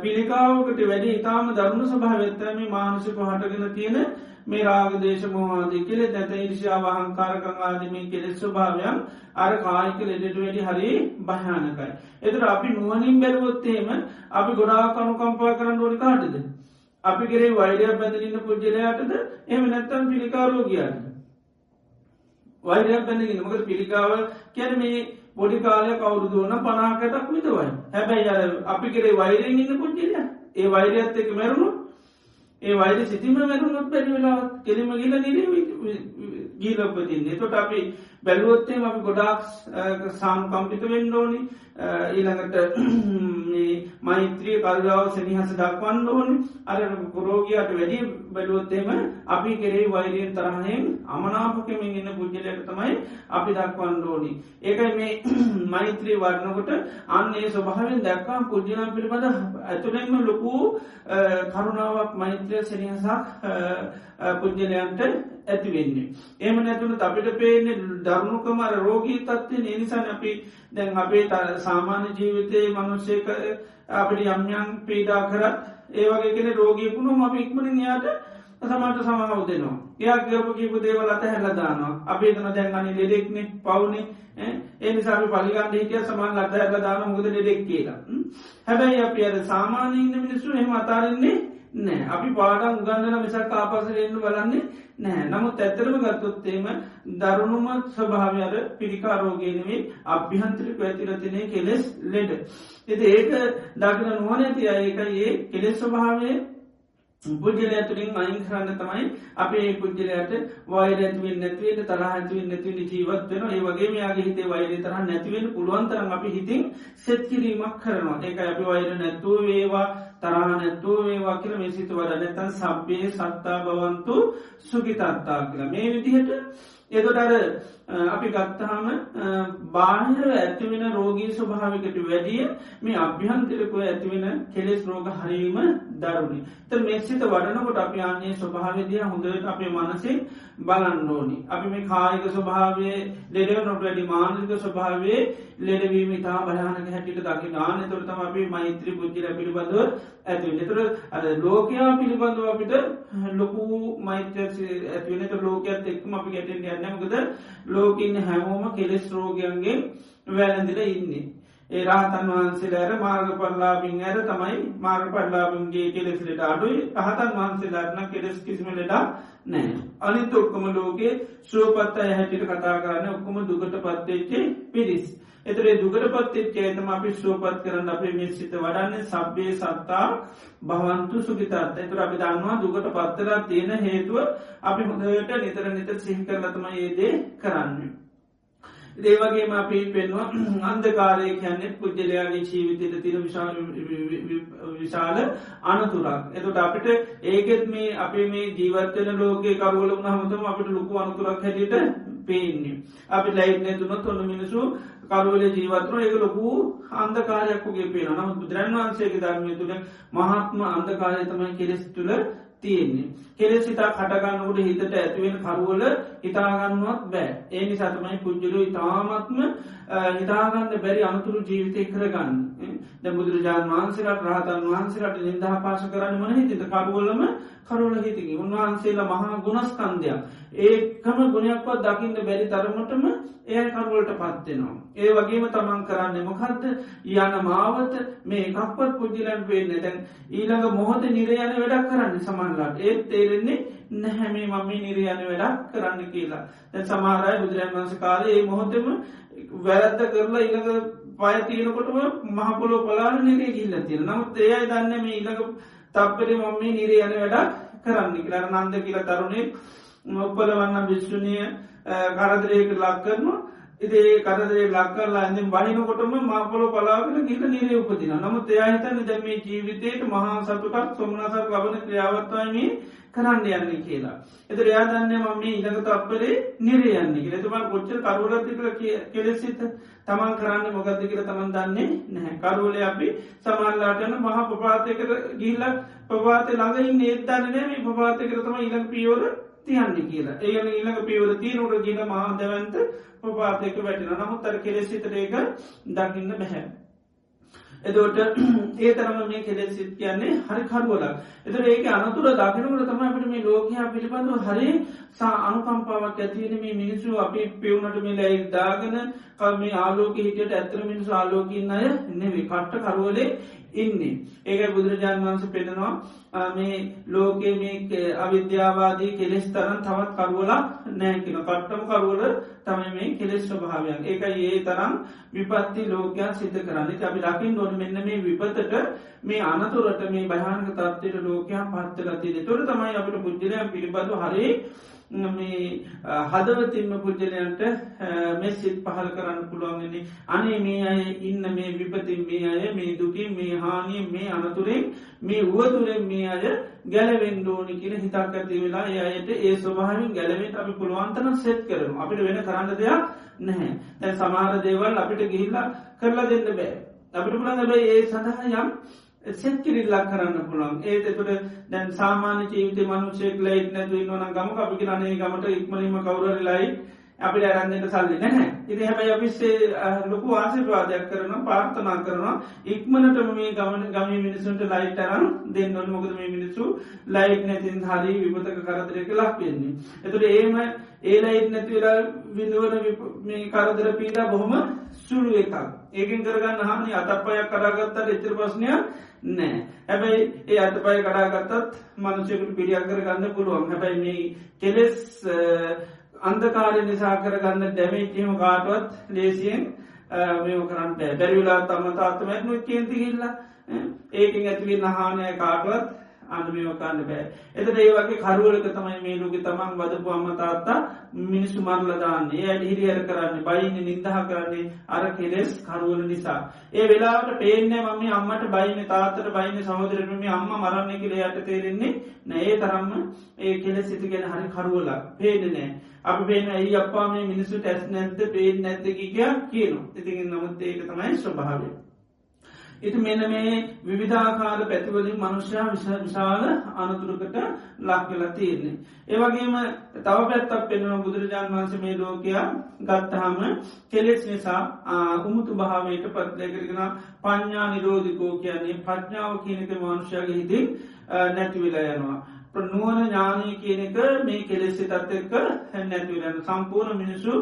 පිළිකාවකට වැඩි ඉතාම දරුණු සභාවත්තම මානසික හටගෙන තියෙන මේ රාග දේශමවාදී කෙලෙ නැත ඉරිශාවහං කාරකංආදමින් කෙලෙස් ස්වභාවයන් අර කායික ලෙඩට වැඩි හරි භයානකයි. එතුර අපි නුවනින් බැලුවොත්තේම අපි ගොඩා කනුකම්පා කරන්න ඕනි කාටද. අපි කෙරේ වෛඩයක් බැඳරන්න පුද්ජලයටද එම නැත්තම් පිළිකාරෝ කියන්න. වෛරයක් බැඳගෙන මකද පිළිකාව කැන මේ පොඩි කාලය කවුරුදුවන පනාකටක් විතවයි හැබැයි අර අපි කරේ වෛරෙන් ඉන්න පුද්ජිල ඒ වෛරයත් එක මැරුණු ඒ වෛර සිතිම මැරුණුත් බැරි වෙලා කෙරීම ගිල නිර ගීලපතින්නේ තොට අපි බැලුවොත්තේ අපි ගොඩාක් සාම් කම්පිත වෙන්ඩෝනි ඊළඟට මෛත්‍රී කල්ගාව සනිහස දක්වන්න ඕනි. අර පුරෝගයාට වැඩි බැලුවොත්තේම අපි කෙරේ වෛරයෙන් තරහයෙන් අමනාපකමින් ඉන්න පුද්ජලයට තමයි අපි දක්වන්න ඕනි. ඒකයි මේ *clears throat* මෛත්‍රී වර්ණකොට අන්නේ ස්වභාවෙන් දැක්කා පුද්ජනම් පිළිබඳ ඇතුළෙන්ම ලොකු කරුණාවක් මෛත්‍රය සනිහසක් පුද්ජලයන්ට ඇතිවෙන්නේ. එම නැතුන අපිට පේනෙ දරුණුකමර රෝගී තත්වය නිනිසාන අපි දැන් අපේ සාමාන්‍ය ජීවිතයේ මනුෂ්‍යක අපිට යම්යන් පීඩා කරත් ඒවගේ කෙන රෝගීකුණු අප ඉක්මනින් යාට සමට සමහව දෙනවා. එයා ගරපු කිපු දේවල් අත හැලදානවා අපේ තන දැන්ගනි ලෙඩෙක්නෙ පවුනේ ඒ නිසාම පලිගන්න හිටිය සමන් අත හැලදාන මුද ලෙඩෙක් කියලා. හැබැයි අප අද සාමානීන්න මිනිස්සු එහම අතාරන්නේ නෑ අපි පාඩම් උගන්නන මිසක් ආපසරෙන්න්න බලන්නේ නෑ නමුත් ඇත්තරම ගත්තොත්තේම දරුණුම ස්වභාවයට පිරිකාරෝගේනවේ අභ්‍යහන්ත්‍රික ඇතිරතිනය කෙලෙස් ලෙඩ. එති ඒක දකින නුවන ඇති ඒක ඒ කෙලෙස් ස්වභාවය පුද්ජල ඇතුළින් අයින් කරන්න තමයි අපේ පුද්ජලයට වෛර ඇතුවෙන් නැතිවට තරහ ඇතුවෙන් නැතිවනි ජීවත් වෙන ඒ වගේ යාගේ හිතේ වෛරය තරහ නැතිවෙන පුළුවන්තරම් අපි හිතින් සෙත්කිරීමක් කරනවා. ඒක අපි වෛර නැත්තුව වේවා තරහ නැත්තුව වේවා කියල මේ සිත වඩ නැතන් සබ්බේ සත්තා බවන්තු සුගිතත්තා කියලා. මේ විදිහට එතොට අර අපි ගත්තහම බාහිර ඇතිවෙන රෝගී ස්වභාවිකට වැඩිය මේ අභ්‍යන්තිරකුව ඇතිවෙන කෙලෙස් රෝග හරීම දරුණි. ත මෙක්සිත වඩනකොට අපි අන්නේ ස්වභාවදිය හොඳට අපේ මනසේ බලන්නෝනි. අපි මේ කායික ස්වභාවය ලෙඩව නොට වැඩි මානක ස්වභාවේ ලෙඩවීම තා බලහනක හැටිට දකි නාන තුරතම අපි මෛත්‍රී පුද්ජිල පිළිබඳව ඇති නතුර අද ලෝකයා පිළිබඳව අපිට ලොකු මෛත්‍ය ඇතිවෙනට ලෝකයක් එක්ම අපි ගැටෙන් යන්නමකද ලෝකඉන්න හැමෝම කෙලෙස් රෝගයන්ගේ වැලඳිල ඉන්නේ. ඒ රහතන් වහන්සේලාර මාර්ග පල්ලාබින් ඇර තමයි මාර්ග පල්ලාබන්ගේ කෙලෙස්ලට අඩුයි රහතන් වහන්සේලාරන කෙලෙස් කිසිම ලෙඩා නෑ. අනිත ඔක්කොම ලෝකේ ශෝපත් අය හැටිට කතා කරන්න ඔක්කොම දුකට පත්තේච්චේ පිරිස්. එතරේ දුකට පත්තෙත් චේතම අපි ශෝපත් කරන්න අපේ මිස්සිත වඩන්න සබ්බේ සත්තා භවන්තු සුගිතත් එතුර අපි දන්නවා දුකට පත්තරා තියෙන හේතුව අපි හොඳට නිතර නිත සිහිකරලතම ඒදේ කරන්නේ. දේවගේම අපි පෙන්වා *clears throat* අන්දකාරය කියන්නේ පුද්ජලයාගේ ජීවිතයට තිර විශාල විශාල අනතුරක්. එතට අපිට ඒකෙත් මේ අපේ මේ ජීවත්වන ලෝකේ කරුවල වුණ හමතම අපිට ලොකු අනතුරක් හැටියට පේන්නේ. අපි ලයිට් නැතුනොත් ඔොන්න මිනිසු කරුවල ජීවත්වන ඒක ලොකු අන්දකාරයක්කුගේ පේන නමුත් බුදුරන් වන්සේගේ ධර්මය තුළ මහත්ම අන්දකාරය තමයි කෙලෙස් තුළ තියෙන්නේ. කෙලෙස් හිතා කටගන්නකට හිතට ඇතිවෙන කරුවල හිතාගන්නවත් බෑ. ඒ නිසාතමයි පුද්ජලු ඉතාමත්ම හිතාගන්න බැරි අනතුරු ජීවිතය කරගන්න. ද බුදුරජාන් වහන්සේලට රහතන් වහන්සේලට නිදහ පාශ කරන්න මන හිතිත කරුවලම කරුල හිතිකි උන්වහන්සේලා මහා ගුණස්කන්දයක්. ඒකම ගුණයක්වත් දකින්න බැරි තරමටම එය කරුවලට පත්වෙනවා. ඒ වගේම තමන් කරන්න මොකක්ද යන මාවත මේ එකක්වත් පුද්ජිලන් පේන්න දැන් ඊළඟ මොහොත නිරයන වැඩක් කරන්න සමන්ලාට ඒත් තේරෙන්නේ නැහැමේ මම නිරයන වැඩක් කරන්න කියලා. දැ සමාරයි බුදුරන් වන්ස කාලේ ඒ මොහොතම වැරද්ද කරලා ඉළඟ පය තියෙනකොටම මහපොලෝ පලාන නිරේ ගිල්ල තියෙන නමුත් ඒයයි දන්න මේ ඉළඟ තප්පරි මම්මේ නිරේ යන වැඩක් කරන්න කියලා. නන්ද කියලා තරුණේ ඔප්පලවන්න විශ්ෂණය කරදරයක ලක් කරනවා. ඉදේ කරදරේ ලක්කරලා ඇඳින් බහිනකොටම මාපොල පලාගෙන ගිට නිරේ උපතින නමුත් එයාහිතන දැම මේ ජීවිතයට මහා සතුටක් සොමනසක් ලබන ක්‍රියාවත්වයමේ කරන්න යන්න කියලා. එතර එයා දන්න මම මේ ඉඳගත අපරේ නිරේ යන්නේ එතුම කොච්චර කරුලතිකර කෙලෙසිත තමන් කරන්න මොකක්ද කියල තමන් දන්නේ නැහැ. කරුවල අපි සමල්ලාටන මහ ප්‍රපාතයකර ගිල්ලක් ප්‍රපාතය ළඟයින් ඒත්තන්නනෑ මේ ප්‍රපාතකර තම ඉලක් පියෝර තියන්න කියලා. ඒගන ඊළඟ පියවර තීරුට ගින මහන්දවන්ත ප්‍රපාතයක වැටින නමුත් අර කෙලෙසිතරේක දකින්න බැහැ. එදෝට ඒ තරම මේ කෙලෙ සිත් කියන්නේ හරි කරුවලක් එතර ඒක අනතුර දකිනකට තම අපට මේ ලෝකයා පිළිබඳව හරි සා අනුකම්පාවක් ඇතිවෙන මේ මිනිස්සු අපි පෙවුණට මේ ලැයි දාගෙන මේ ආලෝක හිටියට ඇතර මිනිසු ආලෝකින් අය නෙවේ කට්ට කරුවලේ ඉන්නේ. ඒක බුදුරජාන් වන්ස පෙනෙනවා මේ ලෝකයේ මේ අවිද්‍යාවාදී කෙලෙස් තරන් තවත් කරුවලා නෑකින කට්ටම කරුවල තම මේ කෙලෙස් ස්වභාවයක් ඒක ඒ තරම් විපත්ති ලෝකයා සිත කරන්න. අපි ලකින් නොන මෙන්න මේ විපතට මේ අනතුරට මේ භයානක තත්වයට ලෝකයා පත්තලතිද තොර තමයි අපට පුද්ජලයන් පිළිබඳු හරි මේ හදවතින්ම පුද්ජලයන්ට මේ සිත් පහල කරන්න පුළුවන්ගෙන අනේ මේ අය ඉන්න මේ විපතින් මේ අය මේ දුකින් මේ හානිය මේ අනතුරෙන් මේ වුවතුරෙන් මේ අය ගැලවෙන් ඩෝනි කියල හිතක් ඇති වෙලා ඒයට ඒ ස්වභාවින් ගැලවෙන් අපි පුළුවන්තන සෙත් කරන අපිට වෙන කරන්න දෙයක් නැහැ. තැ සමාර දේවල් අපිට ගිහිල්ලා කරලා දෙන්න බෑ. අපිට පුළන් බයි ඒ සඳහා යම් සැත්කිරිල්ලක් කරන්න පුළන් ඒත් එතුට දැන් සාමාන්‍ය ජීවිත මනුෂෙක් ලයිට් නැතු ඉන්නවන ගම අපි රනේ ගමට ඉක්මනීම කවුර ලයි අපිට ඇරන්නට සල්ලි නැහැ ඉති හැබයි අපිස්සේ ලොකු ආසිරවාදයක් කරන පාර්ථනා කරනවා. ඉක්මනටම මේ ගමන ගම මිනිසුන්ට ලයිට් අරන් දෙන්නවල මොකද මේ මිනිස්සු ලයිට් නැතින් හරි විමතක කරදරයක ලක් වෙන්නේ. එතුට ඒම ඒ ලයිට් නැතිවෙලා විඳුවන මේ කරදර පීඩා බොහොම සුළු එකක්. ඒකින් කරගන්න හානි අතපයක් කරගත්තට එතර ප්‍රශ්නයක් නෑ. හැබැයි ඒ අතපය කඩාගත්තත් මනුෂයකට පිරිියක් කරගන්න පුළුවන්. හැබැයි මේ කෙලෙස් අන්දකාරය නිසා කරගන්න ඩැමේජීම කාටුවත් ලේසියෙන් මේ කරන්න බැරිවිලා තම තාත්තමැත්නුව කේන්ති හිල්ලා ඒකින් ඇතිවී නහානය කාටුවත් අන්මෝකාන්න බෑ. එතට ඒ වගේ කරුවලක තමයි මේ ලෝක තමන් වදපු අම්ම තාත්තා මිනිස්සු මරලදාන්නේ ඇයට හිරිහර කරන්න? බයින්න නිදහ කරන්නේ අර කෙලෙස් කරුවල නිසා. ඒ වෙලාට පේන මම අම්මට බයින තාත්තට බයින සහෝදරටම අම්ම මරන්න කියල යට තේරෙන්නේ නෑ. තරම්ම ඒ කෙල සිති ගැන හරි කරුවලා පේනනෑ අප පේන ඇයි අපා මේ මිනිස්සු ටැස් නැත්ත පේෙන් නැත්තකි කිය කියනු ඉතිගින් නමුත් ඒක තමයි ස්වභාවය. ඉති මෙන මේ විවිධාකාර පැතිවලින් මනුෂ්‍යයා විශාල අනතුරකට ලක්වෙලා තියන්නේ. ඒවගේම තව පැත්තක් පෙන්ව බුදුරජාණන් වන්ස මේ ලෝකයා ගත්තහම කෙලෙස් නිසා උමුතු භාවයට පත්ලයකරගෙන පඥ්ඥා නිරෝධිකෝ කියන්නේ ප්‍රඥාව කියනක මනුෂ්‍යයාගේ හිතින් නැතිවෙලා යනවා. නුවන ඥානී කියන එක මේ කෙලෙස්සි තත් එක්ක හැන්නැතිවලන්න සම්පූර්ණ මිනිසු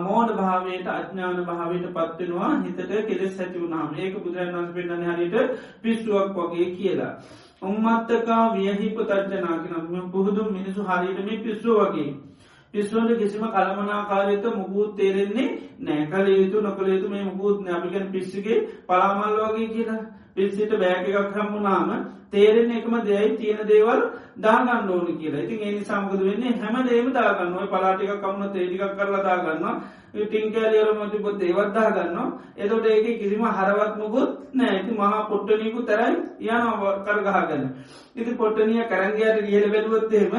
මෝඩ භාවයට අඥ්ඥාන භාවයට පත්වෙනවා හිතට කෙලෙස් ඇති වුණාම. ඒක බුදුරන් වන්ස පෙන්න්න හරිට පිස්සුවක් වගේ කියලා. උම්මත්තකා වියහිප තර්ජනාකනම් පුහුදු මිනිසු හරිට මේ පිස්සුව වගේ. පිස්වන්ට කිසිම කළමනාකාරයත මුකුත් තේරෙන්නේ නෑ කල යුතු නොකළ යුතු මේ මුකුත් අපිකන් පිස්සිගේ පලාමල් වගේ කියලා. පිස්සිට බෑක එකක් හම්මුණාම තේරෙන එකම දෙයයි තියෙන දේවල් දාගන්න ඕන කියලා. ඉතින් ඒ සමකද වෙන්නේ? හැම දේම දාගන්න. ඔය පලාටික කමුණ තේටිකක් කරලා දාගන්න ටිංකෑලියර මති පොත් ඒවත්දා ගන්න එතොට ඒක කිසිම හරවත් මුකුත් නෑ ඇති මහා පොට්ටනීකු තරයි යන කරගහගන්න ඉති පොට්ටනිය කරංගයට ගියල බැලුවොත්තේම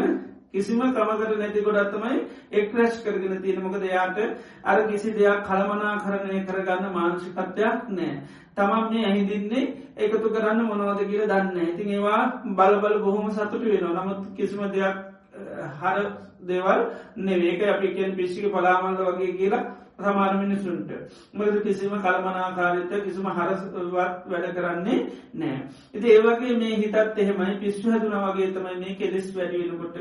කිසිම ක්‍රමකට නැති ගොඩත්තමයි එක්රැශ් කරගෙන තියෙනමකද යාට අර කිසි දෙයක් කළමනා කරණය කරගන්න මාංශිකත්වයක් නෑ තමන් මේ ඇහිදින්නේ එකතු කරන්න මොනවද කියල දන්න ඉතින් ඒවා බලබල බොහොම සතුට වෙනවා. නමුත් කිසිම දෙයක් හර දේවල් නෙවේක අපි කියෙන් පිශ්ික පලාමල්ල වගේ කියලා සමාර මිනිසුන්ට මද කිසිම කල්මනාකාරිත කිසිම හරසවත් වැඩ කරන්නේ නෑ. ඉති ඒවගේ මේ හිතත් එහෙමයි පිස්සු හැදුන වගේ තමයි මේ කෙලෙස් වැඩියෙනකොට.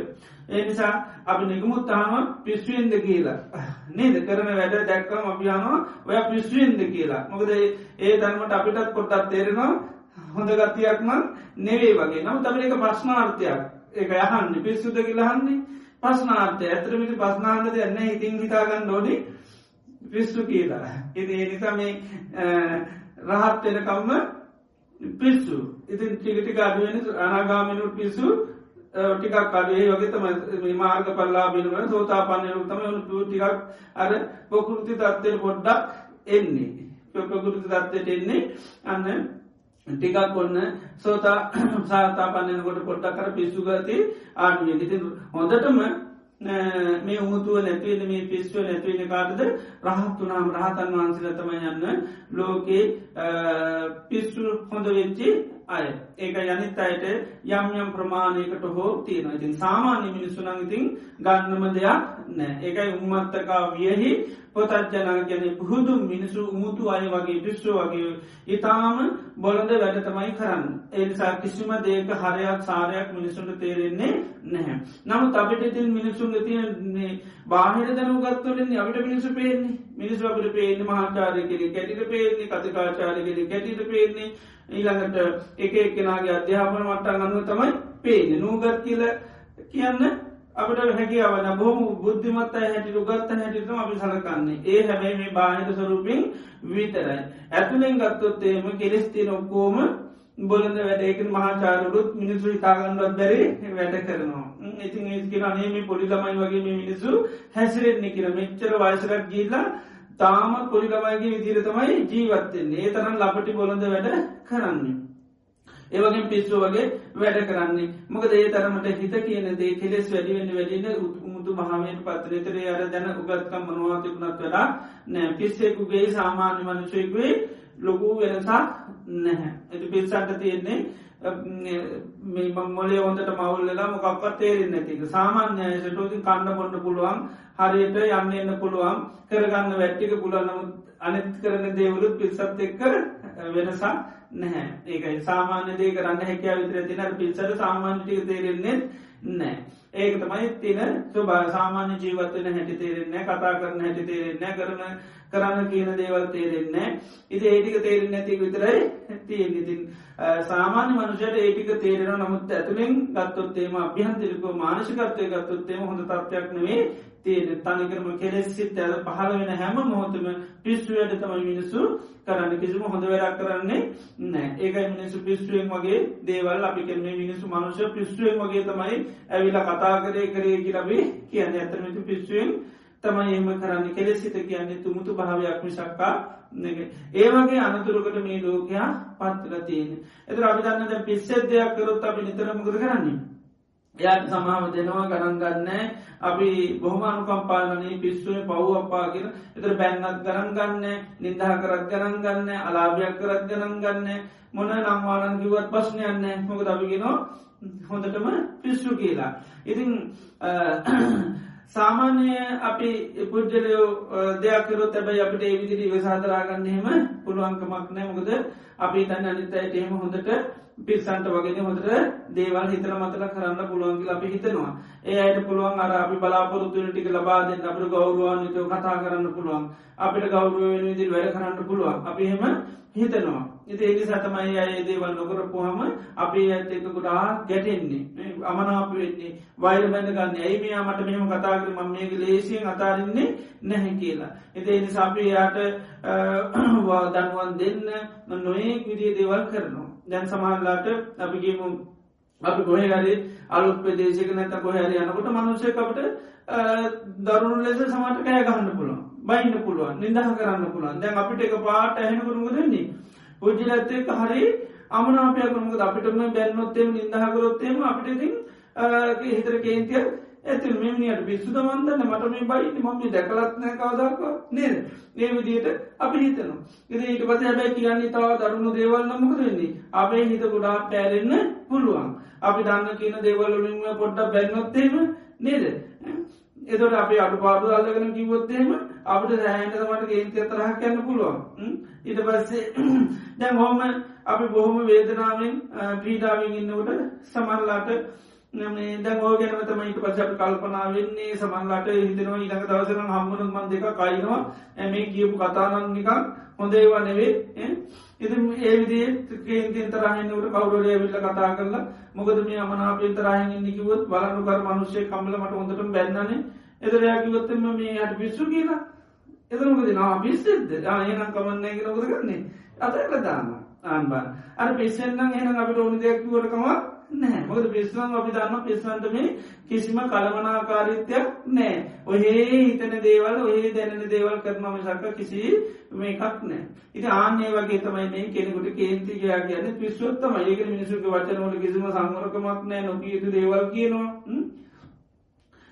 ඒ නිසා අපි නිගමුත්තාම පිස්සුවෙන්ද කියලා. නේද කරන වැඩ දැක්කම අපියානවා ඔය පිස්සුවෙන්ද කියලා. මොකද ඒ ධර්මට අපිටත් කොටත් තේරෙනවා හොඳ ගතියක්ම නෙවේ වගේ නම් තම එක ප්‍රශ්නාර්ථයක් ඒක යහන්න පිස්සුද කියලහන්නේ පස්නාර්ථය ඇතරමිට පස්නාන්ද එන්න ඉතින් හිතාගන්න ඕනේ පිස්සු කියලා. ඉති නිසා මේ රහත් වෙනකම්ම පිස්සු. ඉතින් ටිකටික අඩුවෙන අනාගාමිනුට පිස්සු ටිකක් අඩුවේ වගේ තම මාර්ග පල්ලා බිලුවන සෝතා පන්නයනු තම ු ටිකක් අර පොකෘති තත්වයට පොඩ්ඩක් එන්නේ. ප්‍රකෘති තත්වයට එන්නේ අන්න ටිකක් ඔන්න සෝතා සාතා පන්නනකොට පොට්ටක් කර පිස්සු ගති ආඩුවෙන් ඉතින් හොඳටම මේ උමුතුව නැතිවෙන මේ පිස්ටුව නැතිවෙන කාටද රහත්තුනාම් රහතන් වහන්සලතම යන්න ලෝකේ පිස්සු හොඳ වෙච්චි අය. ඒක යනිත් අයට යම් යම් ප්‍රමාණයකට හෝ තියෙන ඉතින් සාමාන්‍ය මිනිස්සුනං ඉතින් ගන්නම දෙයක් නෑ. ඒකයි උම්මත්තකා වියහි පොතත්ජනා ගැන පුහුදු මිනිසු උමුතු අය වගේ පිස්සු වගේ ඉතාම බොලඳ වැඩ තමයි කරන්න. ඒනිසා කිසිම දේක හරයක් සාරයක් මිනිසුන්ට තේරෙන්නේ නැහැ. නමුත් අපිට ඉතින් මිනිසුන් තියන්නේ බාහිර දැනුගත්තුලින් අපිට මිනිසු පේන්නේ. මිනිස් අපට පේන්නේ මහාචාරය කෙරි කැටිට පේන්නේ කතිකාචාරය කෙරි කැටිට පේන්නේ. ඊළඟට එක එක්කෙනගේ අධ්‍යාපන මට්ටා ගන්න තමයි පේන නූගත් කියල කියන්න අපට හැකිවන බොහම බුද්ධිමත් හැටි ගත්ත හැටිතම අපි සලකන්නේ. ඒ හැබැයි මේ බාහිත ස්වරූපින් විතරයි. ඇතුළෙන් ගත්තොත්තේම කෙලෙස්ති නොක්කෝම බොලඳ වැඩේක මහාචාරුරුත් මිනිස්සු ඉතාගන්නවත් බැරි වැඩ කරනවා. ඉතින් ඒකෙන අනේම පොඩි ළමයි වගේ මේ මිනිස්සු හැසිරෙන්නේ කියර මෙච්චර වයසරක් ගිල්ලා තාමත් පොඩි ළමයිගේ විදිර තමයි ජීවත්තෙන්නේ ඒ තරන් ලපටි බොලඳ වැඩ කරන්නේ. ඒවගේ පිස්සු වගේ වැඩ කරන්නේ. මොකද ඒ තරමට හිත කියන දේ කෙලෙස් වැඩිවෙන්න වැඩින උමුතු මහමයට පත්තරතරේ අර දැන උගත්කම් මනවා තිබුණත් වෙලා නෑ. පිස්සෙකුගේ සාමාන්‍ය මනුෂයකුවේ ලොකු වෙනසක් නැහැ. ඇති පිස්සන්ට තියෙන්නේ මේ මොලේ හොඳට මවල්ලලා මොකක්වත් තේරෙන් නැතික සාමාන්‍යයසටෝති කණ්ඩ බොන්න පුළුවන් හරියට යන්න එන්න පුළුවන් කරගන්න වැට්ටික පුලන්නමුත් අනිත් කරන දේවලුත් පිස්සත් එක්ක වෙනසා නැහැ. ඒකයි. සාමාන්‍ය දේ කරන්න හැකයා විතර තින පිස්සර සාමාන්‍යටික තේරෙන්නේ නෑ ඒක තමයි තින සුභ සාමාන්‍ය ජීවත්වන හැටි තේරෙන්නේ කතා කරන හැටි තේරෙන්නේ කරන කරන්න කියන දේවල් තේරෙන්නේ ඉති ඒටික තේරෙන් නැති විතරයි තියෙන ඉතින් සාමාන්‍ය මනුෂයට ඒටික තේරෙන නමුත් ඇතුළෙන් ගත්තොත්තේම අභ්‍යහන්තිරිකෝ මානසිකත්වය ගත්තොත්තේම හොඳ තත්වයක් නෙවේ තියෙන තනිකරම කෙලෙස්සිත් ඇද පහල වෙන හැම මොහොතම පිස්සුවයට තමයි මිනිස්සු කරන්න. කිසිම හොඳ වැඩක් කරන්නේ නෑ ඒකයි මිනිස්සු පිස්සුවෙන් වගේ දේවල් අපි කරන්නේ මිනිස්සු මනුෂ්‍ය පිස්සුවෙන් වගේ තමයි ඇවිල කතා කරේ කරේ කියලබේ කියන්න. ඇතරමතු පිස්සුවෙන් තමයි එම කරන්න. කෙලෙසිත කියන්නේ තුමුතු භාවයක් මිසක්කා ඒවගේ අනතුරකට මේ ලෝකයා පත්වල තියෙන එත අභිධන්නද පිස්සෙත් දෙයක් කරොත් අපි නිතරමකද කරන්නේ? එයාට සමාව දෙනවා ගණන්ගන්න අපි බොහම අනුකම්පාලනී පිස්සුවේ පව් අපාගෙන එතර බැන්නත් ගරන්ගන්න නිදහ කරත් ගරන්ගන්න අලාභයක් කරත් ගණන්ගන්න මොන නම්වාලන් කිවත් ප්‍රශ්නයන්න මොක දබිගෙනවා හොඳටම පිස්සු කියලා. ඉතින් සාමාන්‍ය අපි පුද්ජලයෝ දෙයක්කරොත් ඇබයි අපට ඒවිදිරි වසාදරාගන්නහෙම පුළුවන්කමක් නෑ. මොකද අපි තන්න අනිතයට එහෙම හොඳට පිස්සන්ට වගේ හොඳට දේවල් හිතර මතල කරන්න පුළුවන්ගි අපි හිතනවා. ඒ අයට පුළුවන් අර අපි බලාපොරොත්තුන ටික ලබාදෙන් අපට ගෞරුවන්නිතව කතා කරන්න පුළුවන්. අපිට ගෞරුවෙන් විදිල් වැඩ කරන්න පුළුවන්. අපි හෙම හිතනවා. ඉති ඒනි සතමයි අය දේවල් නොකරපුහම අපි ඇත් එක ගොඩා ගැටෙන්නේ. අමනාප වෙන්නේ වෛර බැඳගන්න ඇයි මේ මට මෙහම කතාකර ම මේක ලේසියෙන් අතාරන්නේ නැහැ කියලා. එති එනි සපියාට දනුවන් දෙන්න නොයෙක් විදිිය දේවල් කරනවා. දැන් සමහල්ලාට අපිගේමු අපි ගොහරි අලුත් ප්‍රදේශක නැත කොහැර යනකොට මනුෂයකට දරුණු ලෙස සමට කෑ ගහන්න පුළුවන් බයින්න පුළුවන් නිදහ කරන්න පුළුවන්. දැන් අපිට එක පාට ඇහෙනකරුම දෙන්නේ පුද්ජිලත්තයක හරි අමනාපයකරමුද අපිටම බැන්නොත්තේම නිදහකරොත්තේම අපිට ඉතින් හිතර කේන්තිය ඇති මෙමනිට පිස්සුද වන්දන්න මට මේ බයින්න මම දැකලත්නෑ කවදක්. නේද? ඒ විදියට අපි හිතනවා. ඉද ඊට පස හැබැයි කියන්නේ තව දරුණු දේවල් නමක වෙන්නේ? අපේ හිත ගොඩා පෑරෙන්න්න පුළුවන්. අපි දන්න කියන දේවල්ලින්ම පොඩ්ඩක් බැන්නොත්තේම නේද? එතොට අප අඩු පාඩු අල්ලගෙන කිවොත්තේම අපට රෑන්ටමට ගේන්ති තරහ කියන්න පුළුවන්. ඊට පස්සේ *clears throat* දැන් හොම අපි බොහොම වේදනාවෙන් ප්‍රීඩාවෙන් ඉන්නකට සමල්ලාට මේ දැන් ඕගැනම තමයිට පසට කල්පනා වෙන්නේ සමන්ලාට හිතනවා ඊළඟ දවසර හම්මනුත් මන් දෙක කයිනවා ඇමේ කියපු කතානන්නිකක් හොඳේවා නෙවේ ඉති ඒවිදේ කේන්තින් තරහෙන්නට කවුරේ විල්ල කතා කරලා මොකද මේ අමනාපේ තරහෙන් නිකිවොත් බලනු කර මනුෂ්‍යය කම්ලමට හොඳට බැන්නන. එදරයාකිවොත්තම මේ අට පිස්සු කියලා. එදමකද නා පිස්සෙද ආයනම් කමන්නේ කියනකොද කරන්නේ? අතක දාන්න ආන්බා අර පිස්සෙන්න්නම් එන අපිට ඕනි දෙයක් වරකමක් නෑ මොකද පිස්වන් අපි දන්න පිස්වන්ට මේ කිසිම කළමනාකාරිත්‍යයක් නෑ ඔහේ හිතන දේවල් ඔහේ දැනෙන දේවල් කරනම සක්ක කිසි මේකක් නෑ ඉති ආන්නේ වගේ තමයි මේ කෙනෙකුට කේන්තිකයා කියන්න. පිස්වත්තම ඒක මිනිසුක වචනවල කිසිම සංවරකමක් නෑ නොකියතු දේවල් කියනවා.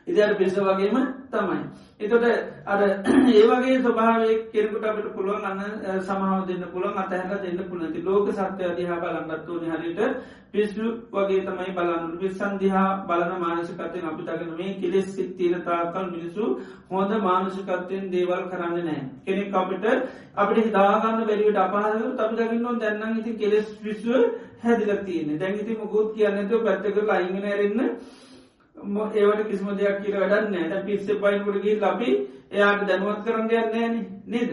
ඉදර පිස වගේම තමයි. එතොට අර *clears throat* ඒවගේ ස්වභාවේ කෙරකුට අපට පුළුවන් අන්න සමාව දෙන්න පුළුවන් අතහැර දෙන්න පුළනති ලෝක සත්‍ය අධහා බලන්නත්වන හරිට පිස්සු වගේ තමයි බලන්න. විස්සන්දිහා බලන මානසිකතයෙන් අපි දගෙන මේ කෙලෙස් සිත්තිීන තාකල් මිනිසු හොඳ මානසිකත්වයෙන් දේවල් කරන්න නෑ කෙනෙක් අපිට අපට හිතාගන්න බැරිවට අපහසු අපි දකින්නො දැන්නම් ඉති කෙලෙස් විශ්ව හැදිල තියන්නේ. දැන්ගිති මුකුත් කියන්නතු පැත්තක අයිගෙන ඇරන්න ඒවට කිසිම දෙයක් කියල වැඩන්න ට පිස්ස පයින්කුටගේ ලබි එයාට දැනුවත් කරන්න යන්නේන නේද?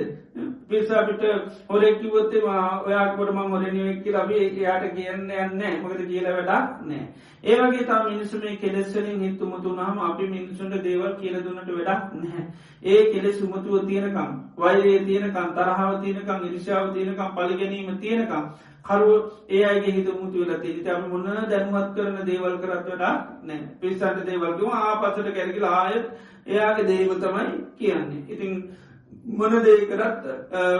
පිස්සාපිට හොරෙක්කිවොත්තේ ඔයාකොට ම හොරනිවෙක්කි ලබි එයාට කියන්න යන්න මොකද කියල වැඩක් නෑ ඒවගේ තා මිනිසුමේ කෙලෙස්සලින් හිත්තුමුතුනාම අපි මිනිසුන්ට දේවල් කියල දුන්නට වැඩක් නැහැ. ඒ කෙලෙ සුමතුව තියෙනකම් වෛරේ තියෙනකම් තරහාව තියෙනකම් ඉරිශාව තියෙනකම් පලිගැනීම තියෙනකම් කරු ඒ අගේ හිත මුතු වෙලා තිට අපි මොන්න දැනුවත් කරන දේවල් කරත් වඩා නෑ. පිස්සන්ට දේවල්ගම ආපසට කැරකිල ආයත් එයාගේ දේව තමයි කියන්නේ. ඉතින් මොන දේ කරත්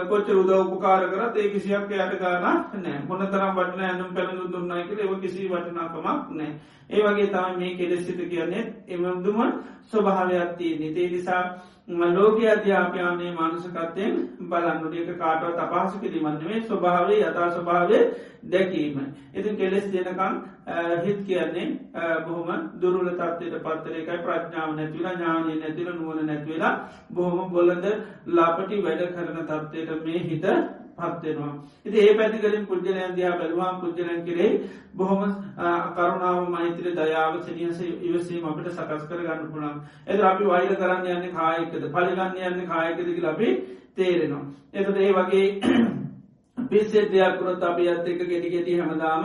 කොච්ච උද උපකාර කරත් ඒ කිසියක් යට ගාන නෑ. මොන තරම් වටන ඇනුම් පැළඳු දුන්නයික ඒව කිසි වටනාකමක් නෑ. ඒ වගේ තම මේ කෙලෙස්සිත කියන්නේ. එමදුම ස්වභාවයක් තියන්නේ. තේ නිසා ලෝක අධ්‍යාපයානයේ මානසකත්තයෙන් බලන්නට එක කාටව තපාසු කිරීමන්නවේ ස්වභාවේ යතා ස්වභාවය දැකීම. ඉතින් කෙලෙස් දෙනකම් හිත් කියන්නේ බොහොම දුරුල තත්වයට පත්තරයකයි ප්‍රඥාව නැතිවලා ඥානය නැතිල නුවන නැතිවෙලා බොහොම බොලඳ ලාපටි වැඩ කරන තත්වයට මේ හිත පත්වෙනවා. ඉති ඒ පැතිකලින් පුද්ජලයන් දයා බැලවාම් පුද්ජලන් කරේ බොහොම කරුණාව මෛත්‍ර දයාව සනියස ඉවසීම අපට සකස් කර ගන්න පුළන් එද අපි වෛර කරන්න යන්න කායකද පලිගන්න යන්න කායකදකි ලබේ තේරෙනවා. එතද ඒ වගේ *clears throat* පිස්සෙත් දෙයක්කුරොත් අපි අත් එක ගෙඩි ගෙටි හැමදාම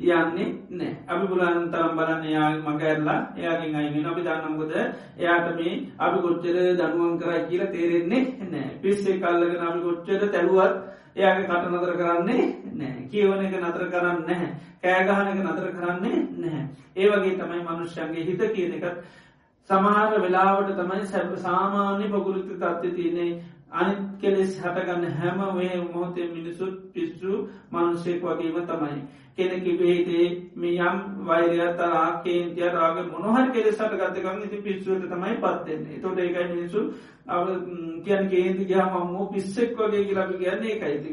යන්නේ නෑ අපි පුලන් තරම් බලන්න යා මගඇල්ලා එයාගෙන් අයිගෙන අපි දන්නම්කොද එයාට මේ අපි කොච්චර දනුවන් කරයි කියලා තේරෙන්නේ නෑ පිස්සේ කල්ලගෙන අපි කොච්චර තැරුවත් එයාගේ කට නතර කරන්නේ නෑ කියවන එක නතර කරන්න නැහැ. කෑගහන එක නතර කරන්නේ නැහැ. ඒවගේ තමයි මනුෂ්‍යන්ගේ හිත කියන එකත්. සමහර වෙලාවට තමයි සැප සාමාන්‍ය පගුරුති තත්ව තියනේ අනිත් කෙලෙස් හටගන්න හැම වේ මොහොතේ මිනිසුත් පිස්සු මනුස්සෙක් වගේම තමයි. කෙනෙකි බේහිතේ මියම් වෛරය තරා කේන්තිය රාග මොනහර කෙලෙ සට ගත්තකම් ඉති පිස්සුවට තමයි පත්වෙන්නේ තොට ඒකයි මිනිසු අව කියන් කේන්ති ගහම අම්මෝ පිස්සෙක් වගේ කියලබි කියන්නේ එකයිති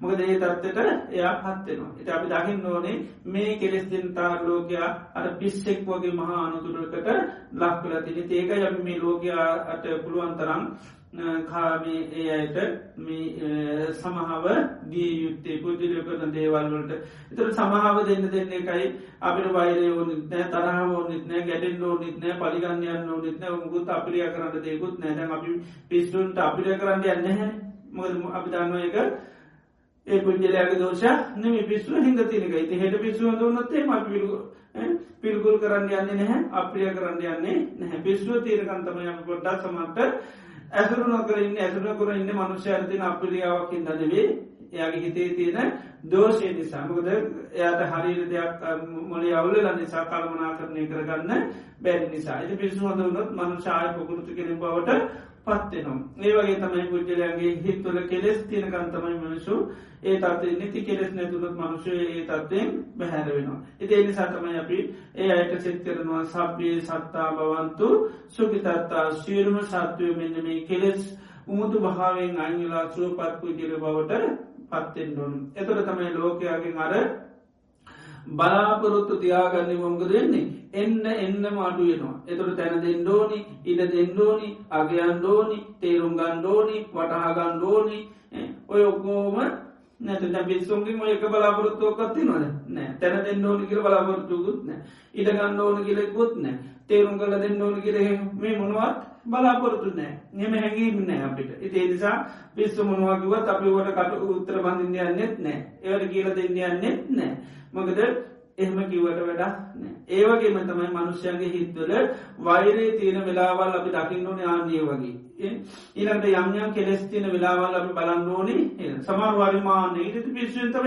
මොකද ඒ තත්වට එයා පත්වෙනවා එට අපි දකිින් ඕනේ මේ කෙලෙස් දෙන්තා ලෝකයා අර පිස්සෙක් වගේ මහා අනුතුරකට ලක්කල තින ඒක යම මේ ලෝකයාට පුළුවන් තරම් කාමේ ඒ අයට සමහාව දී යුත්තේ පුජලය කරන දේවල්වලට එතර සමහාව දෙන්න දෙන්න එකයි අපිට වෛරය ඕනිත් නෑ තරහ ඕනිත් නෑ ගැටෙන් ඕනිත් නෑ පලිගන්නයන්න ඕනිත් නෑ. මුකුත් අපිරිය කරන්න දෙකුත් නෑන අපි පිස්ටුන්ට අපිරිය කරන්න යන්න හැ මොද අපි දන්න එක ඒ පුද්ජලයාගේ දෝෂ නම පිස්සු හිද තිනක ඉති හෙට පිස්සුව දුන්නත්තේ ම පිල්ගු පිල්ගුල් කරන්න යන්නේ නැහැ. අප්‍රිය කරන්න යන්නේ නැහැ. පිස්සුව තීරකන්තමය ගොඩ්ඩක් සමට ඇසුරු නොකරන්න ඇසුර කර ඉන්න මනුෂ්‍ය අරතින අපිරියාවකින් දනවේ එයාගේ හිතේ තියෙන දෝෂය නිසාමකද එයාට හරිර දෙයක් මොලි අවුල නිසා කල්මනා කරණය කරගන්න බැරි නිසා. ඇති පිස්සු හොඳ වනොත් මනුෂාය පොකුරුතු කෙන බවට පත්වෙනම් ඒවගේ තමයි පුද්ජලයන්ගේ හිත්වල කෙලෙස් තියනකන්තමයි මනුසු ඒ තත්ේ නිති කෙලෙස් නැතුළත් මනුෂය ඒ තත්වයෙන් බැහැර වෙනවා. එති එනි සතමයි අපි ඒ අයට සෙත් කරනවා සබ්බේ සත්තා බවන්තු සුකිතත්තා සියලුම සත්වය මෙන්න මේ කෙලෙස් උමුතු භාවෙන් අංගලා සුවපත් පුද්ජල බවට පත්තෙන්ඩුන්. එතොට තමයි ලෝකයාගෙන් අර බලාපොරොත්තු තියාගන්න මොංග දෙන්නේ එන්න එන්න මාඩුවනවා එතුට තැන දෙන්ඩෝනි ඉඩ දෙන්ඩෝනි අගයන්ඩෝනි තේරුම්ගන්ඩෝනි වටහාගන්ඩෝනි ඔය ඔක්කෝම නැත බිස්සුන්ගේ මොයක බලාපොරොත්තුවකත්ති නොද නෑ. තැන දෙන්න ඕනි කියර බලාපොරොත්තුකුත් නෑ. ඉඩ ගන්න ඕන කියලෙකුත් නෑ. තේරුම් කල දෙන්න ඕන කියර මේ මොනවත් බලාපොරොත්තු නෑ එම හැඟීම නෑ අපිට. ඉතිේ නිසා පිස්සු මොනවාකිවත් අපිවට කට උත්තර බඳින්දයන් නෙත් නෑ ඒවට කියල දෙන්නයන් නෙත් නෑ මොකද එහෙම කිවට වැඩක් ඒවගේම තමයි මනුෂ්‍යයන්ගේ හිත්වල වෛරේ තියෙන වෙලාවල් අපි දකින්නවන ආන්දිය වගේ. ඊළට යම්යම් කෙලෙස් තියන වෙලාවල් අපි බලන්නඕනේ සමහර වරිමාන ඉට පිස්සුවන්තම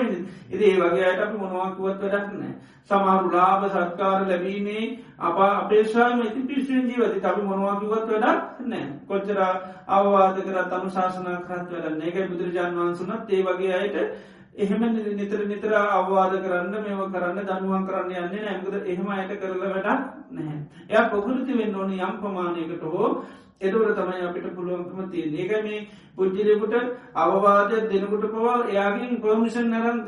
ඉද ඒ වගේ අයට අපි මොනවාකුවත් වැඩක්නෑ සමහරු ලාබ සත්කාර ලැබීමේ අප අපේශාම ඉති පිස්සුවෙන් ජීවති අපි මොනවාකිවත් වැඩක් නෑ කොච්චර අවවාද කරත් අනු ශාසනා කරත් වැඩන්න ඒකයි බුදුරජාන් වන්සුනත් ඒ වගේ අයට එහෙම නිතර නිතර අවවාද කරන්න මෙම කරන්න දනුවන් කරන්න යන්නේ නැමකද එහෙම අයට කරල වැඩක් නැහැ. එය පොහෘති වෙන්න ඕන යම් ප්‍රමාණයකට හෝ එතවට තමයි අපිට පුළුවන්කම තිය ඒක මේ පුද්ජිලකුට අවවාදයක් දෙනකුට පවා එයාගින් පර්මිෂන් නරන්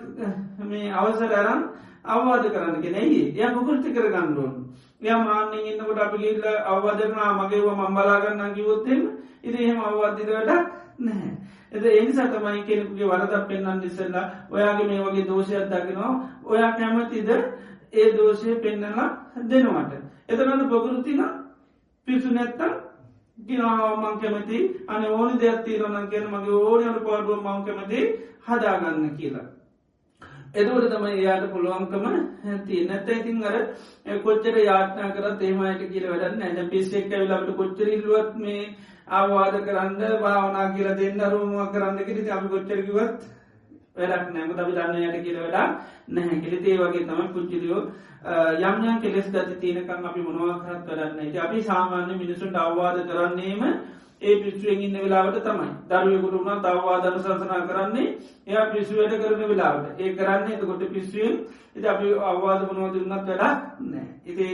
මේ අවසර අරන් අවවාද කරන්න කෙනෙයි ය පුකෘති කර ගණ්ඩුවන් ය මාන්‍යෙන් ඉන්නකොට අපි ගිල්ල අවවාදරනා මගේව මම්බලාගන්න කිවොත්තෙම ඉරි එහෙම. අවවාදිදට නැහැ. එද එනිසා තමයි කෙනෙකුගේ වරදක් පෙන්න්න ඉස්සල්ලා ඔයාගේ මේ වගේ දෝෂයක් දකිනවා. ඔයා කැමතිද ඒ දෝෂය පෙන්නලා දෙනවට? එතනට පොගුරුතින පිසු නැත්තම් ගිනාමං කැමති අන ඕනි දෙයක් තීරණන් කියන මගේ ඕනයට පාඩුව මං කැමති හදාගන්න කියලා. එදවට තමයි එයාට පුළුවන්කම ඇති නැත ඉතින් අර කොච්චර යාත්නා කරත් ඒමයට කියල වැඩන්න ඇ පිස්සෙක් ඇවිලට කොච්චරල්ලුවත් මේ ආවාද කරන්න භාවනා කියල දෙන්න අරුමුවක් කරන්න කිරි අපි කොච්චරකිවත් වැඩක් නෑම අපි දන්නයට කියල වැඩා නැහැ. කෙලෙතේ වගේ තම පුච්චිලියෝ යම්යම් කෙලෙස් ගති තියනකම් අපි මොනවාහත් කරන්න අපි සාමාන්‍ය මිනිසුන්ට අවවාද කරන්නේම ඒ පිස්සුවෙන් ඉන්න වෙලාවට තමයි. දරුවකුට වුණා තවවාදන සසනා කරන්නේ එයා පිස්සුවට කරන වෙලාවට. ඒ කරන්නේ එතකොට පිස්සුවෙන්. එති අපි අවවාද මනෝද දුන්නත් වෙලා නෑ. ඉති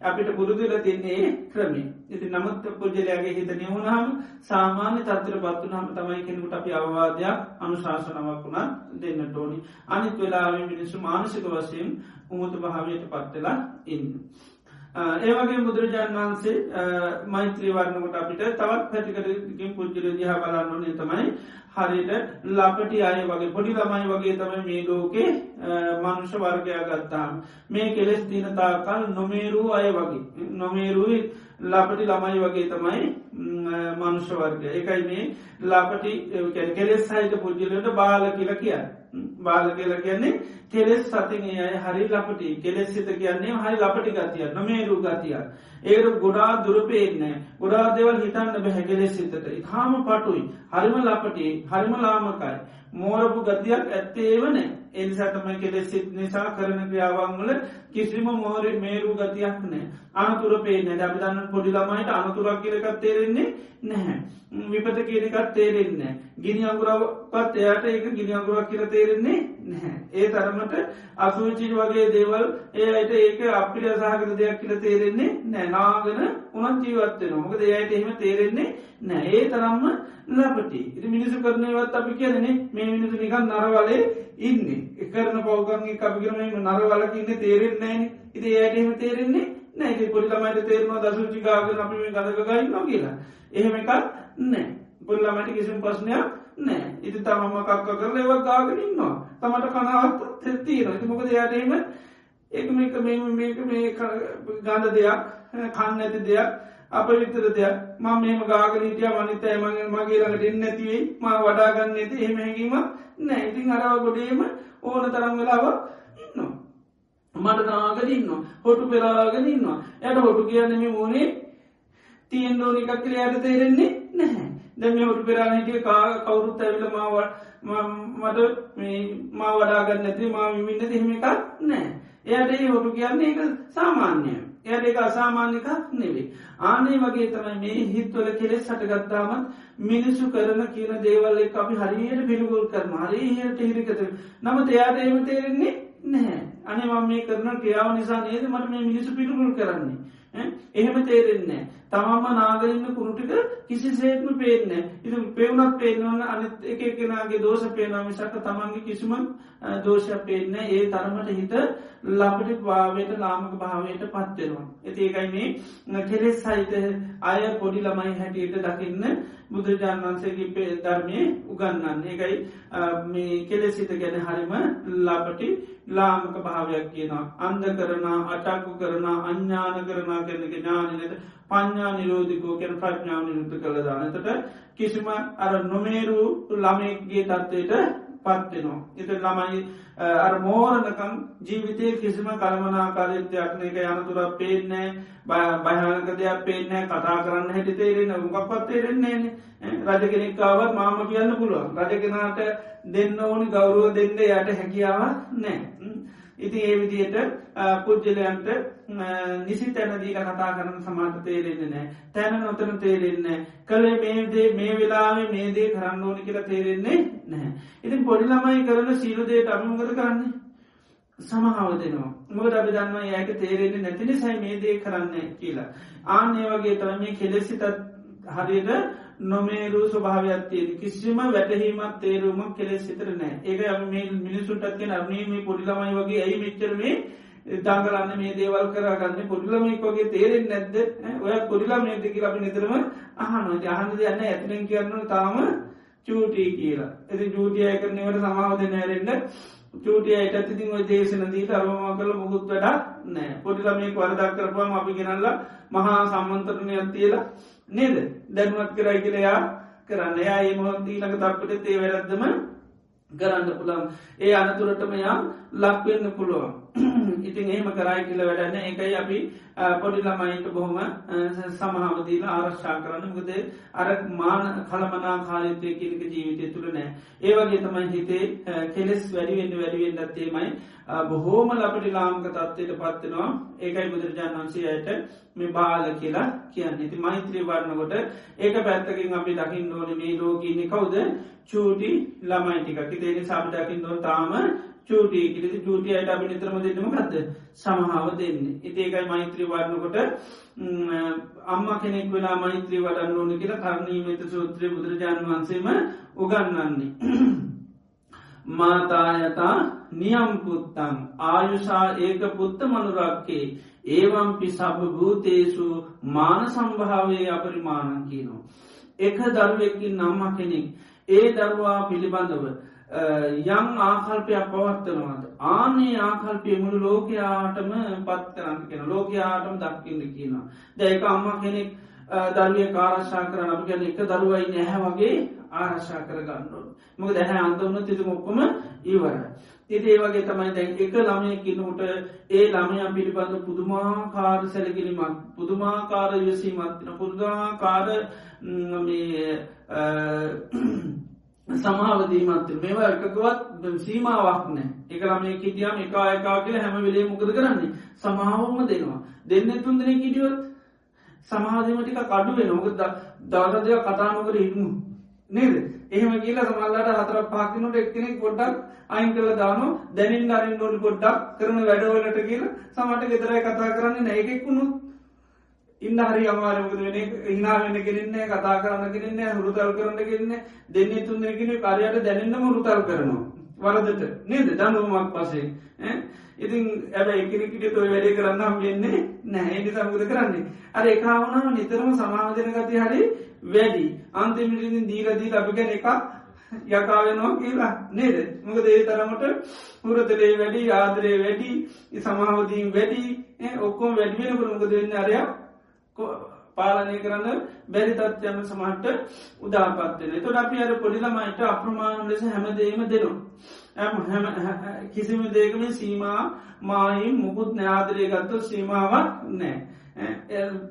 අපිට පුරුදුල තින්නේ ක්‍රමේ ඉති නමුත් පුද්ජලයාගේ හිත නියවුණහම සාමාන්‍ය තත්තර පත්වනහම තමයි කෙනෙකුට අපි අවවාදයක් අනුශාසනවක් වුණා දෙන්න ටෝනි අනිත් වෙලාවේ මිනිස්සු මානසික වශයෙන් උමුතු භාවයට පත්වෙලා ඉන්න. ඒවගේ බුදුරජාණන් වහන්සේ මෛත්‍රී වරණකට අපිට තවත් පැටිකරකින් පුද්ජල දිහ බලන්න නේ තමයි හරිට ලපටි අය වගේ පොඩි ළමයි වගේ තම මේ ලෝකේ මනුෂ්‍ය වර්ගයා ගත්තාම්. මේ කෙලෙස් තිනතාකල් නොමේරූ අය වගේ. නොමේරුයි ලපටි ළමයි වගේ තමයි මනුෂ්‍ය වර්ග එකයි මේ ලපටි කෙලෙස් සහිත පුද්ජලට බාල කියල කිය බාල කියල කියන්නේ කෙලෙස් සතින් අය හරි ලපටි. කෙලෙස් සිත කියන්නේ හරි ලපටි ගතිය නොමේරු ගතිය ඒරු ගොඩා දුරපේන්නේ ගොඩා දෙවල් හිතන්න බැහැ කෙලෙස් සිතට. ඉතාම පටුයි. හරිම ලපටි හරිම ලාමකයි. මෝරපු ගතියක් ඇත්තේ වනේ එනිසාතම කෙලෙස් සිත් නිසා කරන ක්‍රියාවන්වල කිසිම මෝරි මේරු ගතියක් නෑ. අනතුර පේන දැබිදන්න පොඩි ළමයිට අනතුරක් කියලකත් තේරෙන්නේ නැහැ. විපත කියනකත් තේරෙන්නේ ගිනි අගුරාවපත් එයාට ඒක ගිනි අගුරක් කියල තේරෙන්නේ නැහැ. ඒ තරමට අසූචි වගේ දේවල් ඒයට ඒක අපිට අසාහකර දෙයක් කියල තේරෙන්නේ නෑනාගෙන උනත් ජීවත්වෙන මොකද එයට එහෙම තේරෙන්නේ නෑ. ඒ තරම්ම ලපටි ඉති මිනිසු කරනයවත් අපි කියදනේ මේ මිනිසු නිකන් නරවලේ ඉන්නේ. එකරන පෞගන්ගේ කපිකරම නරවලක ඉන්න තේරෙන්නේ ඉති ඒයට එහෙම තේරෙන්නේ නෑ පොල්ලමට තේරවා දසුචි ගාග අපි මේ ගදකගයි නො කියලා. එහෙම එකක් නෑ පොල්ලමට කිසිම් පස්්නයක් නෑ ඉති තමම කක්ක කරල ඒව ගාගෙනන්නවා තමට කනාවත් තෙත්තිීර ති මොකද යාටීම ඒක මේක මේ මේක මේ ගාධ දෙයක් කන්න ඇති දෙයක් අප විතර දෙයක් ම මේම ගාගනීටිය මනිතය මගේ මගේ ළඟට එන්න ඇතිවෙයි ම වඩාගන්න ඇති එහෙම හැකීම නෑ ඉතින් අරව ගොඩේම ඕන තරම් වෙලාව ඉන්නවා මට නාගදන්න හොටු පෙලාගෙනන්නවා යට හොටු කියන්න මේ මෝනේ තියෙන් ඕනි එකක් කියල යට තේරෙන්නේ නැහැ. දැම හොටු පෙරාණටිය කවුරුත් ඇවිල මාවට මට මා වඩාගන්න ඇති මා විමින්න දෙහෙම එකක් නෑ එයට ඒ හොටු කියන්නේ එක සාමාන්‍යය. එයට එක අසාමාන්‍යකක් නෙවේ ආනේ වගේ තමයි මේ හිත්වල කෙලෙස් සටගත්තාමත් මිනිස්සු කරන කියන දේවල්ල අපි හරියට පිළිගුල් කරන හරිහයට හිරිකත. නමුත් එයාට ඒම තේරෙන්නේ නැහැ. අනේ මම මේ කරන ක්‍රියාව නිසා නේද? මට මේ මිනිසු පිළිගුල් කරන්නේ. එහෙම තේරෙන්නේ තමම නාගරන්න කුරුටික කිසි සේත්ම පේන්න ඉති පෙවුනක් පේනවන්න අනිත් එක කෙනගේ දෝෂ පේනා මිසක තමන්ගේ කිසිම දෝෂ පේන්න ඒ තරමට හිත ලපටි භාවයට ලාමක භාවයට පත්වෙනවා. ඇති ඒකයි මේ කෙලෙස් සහිත අය පොඩි ළමයි හැටියට දකින්න බුදුරජාණන් වන්සේගේ පේ ධර්මය උගන්නන්න ඒකයි මේ කෙලෙසිත ගැන හරිම ලපටි ලාමක භාවයක් කියනවා. අන්ද කරන අටක්කු කරන අඥ්ඥාන කරනා කරනක ඥානනයට පඥ්ඥා නිරෝධිකෝ කැන ප්‍රඥාව නිරුද්ධ කළ දානතට කිසිම අර නොමේරු ළමයක්ගේ තත්වයට පත්වෙනවා. එත ළමයි අර මෝරණකම් ජීවිතය කිසිම කළමනාකාරයත්‍යයක්න එක යනතුරක් පේනෑ භයනක දෙයක් පේනෑ කතා කරන්න හැටි තේරෙන උගක්පත් තේරෙන්නේ රජ කෙනෙක්කාවත් මාම කියන්න පුළුවන්. රජ කෙනාට දෙන්න ඕනි ගෞරුව දෙන්න යට හැකියාව නෑ. ඉති ඒ විදියට පුද්ජලයන්ට නිසි තැනදීක කතා කරන සමාට තේරෙන්නේ නෑ තැන නොතන තේරෙන්නේ කළේ මේදේ මේ වෙලාවේ මේදේ කරන්න ඕනි කියලා තේරෙන්නේ නැහැ. ඉතින් පොඩිළමයි කරන සීලුදයට අනුමගත කරන්නේ සමහාව දෙනවා මොකද අපි දන්නවා ඒක තේරෙන්නේ නැතිනි සයි මේදේ කරන්න කියලා. ආනේ වගේ තම මේ කෙලෙසිතත් හරියට නොමේරු ස්වභාවයක්තිය කිසිම වැටහීමත් තේරුමක් කෙලෙ සිතර නෑ ඒක මිනිසුටත් කියෙන අර්නීම පොඩිලමයි වගේ ඇයි මෙච්චරමේ දංගලන්න මේ දේවල් කරගන්න? පොඩිලමෙක් වගේ තේරෙන් නැද්ද? ඔය පොඩිලා මේදකි අපි නිතරම අහනො අහන්ද යන්න ඇතිනෙන් කියන්න තාම චූටී කියලා. ඇති ජූටිය කරනවට සමාවද නෑරෙන්න්න චූටිය අයට ඇතිතින් ඔය දේශන දීට අරමවා කල මුකුත් වැඩ නෑ පොඩිලමේ වරදක් කරපුවාම අපි ගෙනල්ල මහා සම්මන්තරණයක් තියලා නේද? දැනුවත් කරයි කියලයා කරන්න. යා ඒ මොහොත් ඊළඟ තප්පට තේ වැරද්දම කරන්න පුළන් ඒ අනතුරටම යම් ලක්වෙන්න පුළුවන්. *clears throat* ඉතින් එහෙම කරයි කියල වැඩන්න එකයි අපි පොඩි ළමයිට බොහොම සමහාවදීල ආරශ්ා කරන්න. ගද අර මාන කළමනා කාලිතය කියනක ජීවිතය තුළ නෑ ඒවගේ තමයි හිතේ කෙලෙස් වැඩිවෙන්න වැඩිවෙන් දත්තේමයි බොහෝම ලපටි ලාංක තත්වයට පත්වෙනවා ඒකයි බුදුරජාන් වන්සේ අයට මේ බාල කියලා කියන්න. ඉති මෛත්‍රී වරණකොට ඒක පැත්තකින් අපි දකිින් ඕන මේ ලෝකීනෙ කවුද? චූටි ළමයිටික කිතේනි සබි දකිින් දොන් තාම චූටි කිරි චූටිය අයට අපි නිතරම දෙන්නම ගත්ද සමහාව දෙන්නේ. ඉතිේකයි මෛත්‍රී වරණකොට අම්ම කෙනෙක් වෙලා මෛත්‍රී වඩන්න ඕන කියලා කරණීමත සූත්‍රය බුදුරජාණන් වන්සේම උගන්නන්නේ *clears throat* මාතායතා නියම්පුත්තං. ආයුෂා ඒක පුත්ත මනුරක්කේ. ඒවම්පි සබ භූතේසු මාන සම්භාවය අපරිමාණන් කියනවා. එක දරුවෙක්කින් නම්ම කෙනෙක්. ඒ දරුවා පිළිබඳව යම් ආකල්පයක් පවත්වනවාද. ආනේ ආකල්පය මුළු ලෝකයාටම පත් කරන්න කියෙන ලෝකයාටම දක්කින්න කියනවා. දැක අම්ම කෙනෙක් දරුවය කාරශා කරන අප ගැන එක දරුවයි නැහැ වගේ ආරශා කරගන්නු. මොක දැහැ අන්දවන්න තිතු මොක්කොම ඉවර. ඉති ඒවගේ තමයි දැන් එක ළමය කිනට ඒ ළමය පිළිබඳ පුදුමාකාර සැලකිලිමත් පුදුමාකාර යසීමත්තින පුදුමාකාර සමාවදීමත් මේවා එකකවත් සීමාවක් නෑ එක ළමය කිටියම් එකා එකා කියල හැම වෙලේ මොකද කරන්නේ? සමාවම දෙනවා. දෙන්න තුන් දෙනෙ කිටියොත් සමාධීමටික කඩුවේ නොකද දවසදය කතානොකර ඉන්නු. නේද? එහෙම කියලා සමල්ලට හතර පාකිනට එක්කෙනෙක් ගොඩ්ඩක් අයින් කල දාන දැනින් අරින් නොට ගොඩ්ඩක් කරන වැඩවලට කියලා සමට ගෙතරයි කතා කරන්න නැයකෙක්ුණු ඉන්න හරි අමාරමකද වෙන ඉනාවෙන්න කෙරෙන්නේ කතා කරන්න කෙරෙන්නේ හුරුතල් කරන්න කෙරන්න දෙන්නේ තුන්දෙනගෙන කාරයට දැනන්නම හුරුතල් කරනවා. වරදට. නේද? දනුවමක් පසේ ඉතින් ඇබ එකනෙකට තොයි වැඩේ කරන්නම් වෙන්නේ නැහැ. සමුද කරන්නේ? අර එකවුණම නිතරම සමාධන ගති හරි වැඩි. අන්තිමිටින් දීලදී ලබිගෙන එකක් යකාවෙනවා කියලා. නේද? මොකද ඒ තරමට හුරතරේ වැඩි ආදරේ වැඩි සමාහෝදීන් වැඩි. ඔක්කොම වැඩිවෙනකට මොකද වෙන්න? අරයක් පාලනය කරන්න බැරි තත්යම සමහට උදාපත්වෙන තොට අපි අර පොඩිලමයිට අප්‍රමාණ ලෙස හැමදේම දෙනවා. කිසිම දේකම සීමා මායිම් මුකුත් න්‍යාදරය ගත්තු සීමාවක් නෑ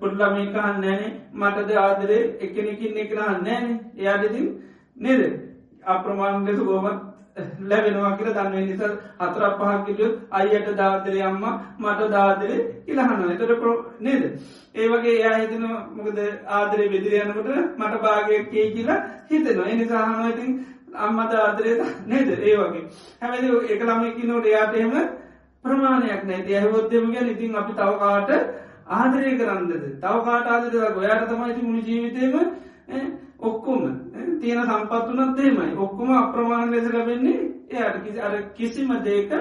පොඩ්ලමේකහන් නෑනේ මටද ආදරේ? එකනෙකින් එකරහන්න නෑන එයාඩතින් නේද? අප්‍රමාණ ලෙස ගෝමත් ලැබෙනවා කියල දන්න නිසා අතරක් පහක්කිලුත් අයියට දාදරය අම්ම මට දාදරේ ඉලහන්න එතට පො නේද? ඒවගේ එයා හිතන මොකද ආදරය බෙදිරයනකට මට භාගයක් කිය කියලා හිතනවා. එනිසාහනඉතින් අම්මද ආදරය නේද? ඒ වගේ. හැමති එක ළමයකි නොට එයාටහෙම ප්‍රමාණයක් නැති ඇහවොත්තම ගැන ඉතින් අපි තවකාට ආදරය කරන්නද? තවකාට ආදරයක් ඔයාට තමයිති මුණු ජීවිතයම ඔක්කොම තියෙන සම්පත්තුනත් දේමයි ඔක්කොම අප්‍රමාණ ලෙස ලබෙන්නේ එයට. කිසි අර කිසිම දේක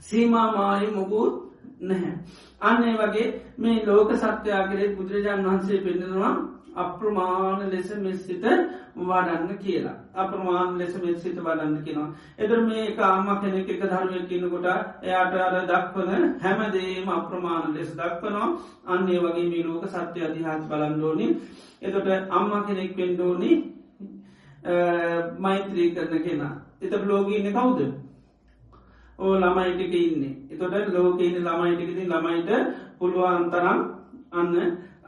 සීමාමායි මුගුත් නැහැ. අන්නේ වගේ මේ ලෝක සත්‍යයාගරේ බුදුරජාණන් වහන්සේ පෙන්නවා අප්‍රමාණ ලෙස මෙස්සිත වඩන්න කියලා. අප්‍රමාණ ලෙස මෙස්සිත වඩන්න කියෙනවා. එදර මේ කාම කෙනෙක් එක ධර්මය කියනකොට එයාට අර දක්වන හැමදේම අප්‍රමාණ ලෙස දක්වනවා අන්නේ වගේ මේ ලෝක සත්‍ය අධිහාත් බලන්ඩෝනි එතොට අම්ම කෙනෙක් පෙන්ඩෝනි මෛත්‍රී කරන කෙනා. එත ලෝගීන්න කවුද. ඕ ළමයිටික ඉන්නේ එතොට ලෝකඉන්න ළමයිටිකති ළමයිට පුළුවන්තරම් අන්න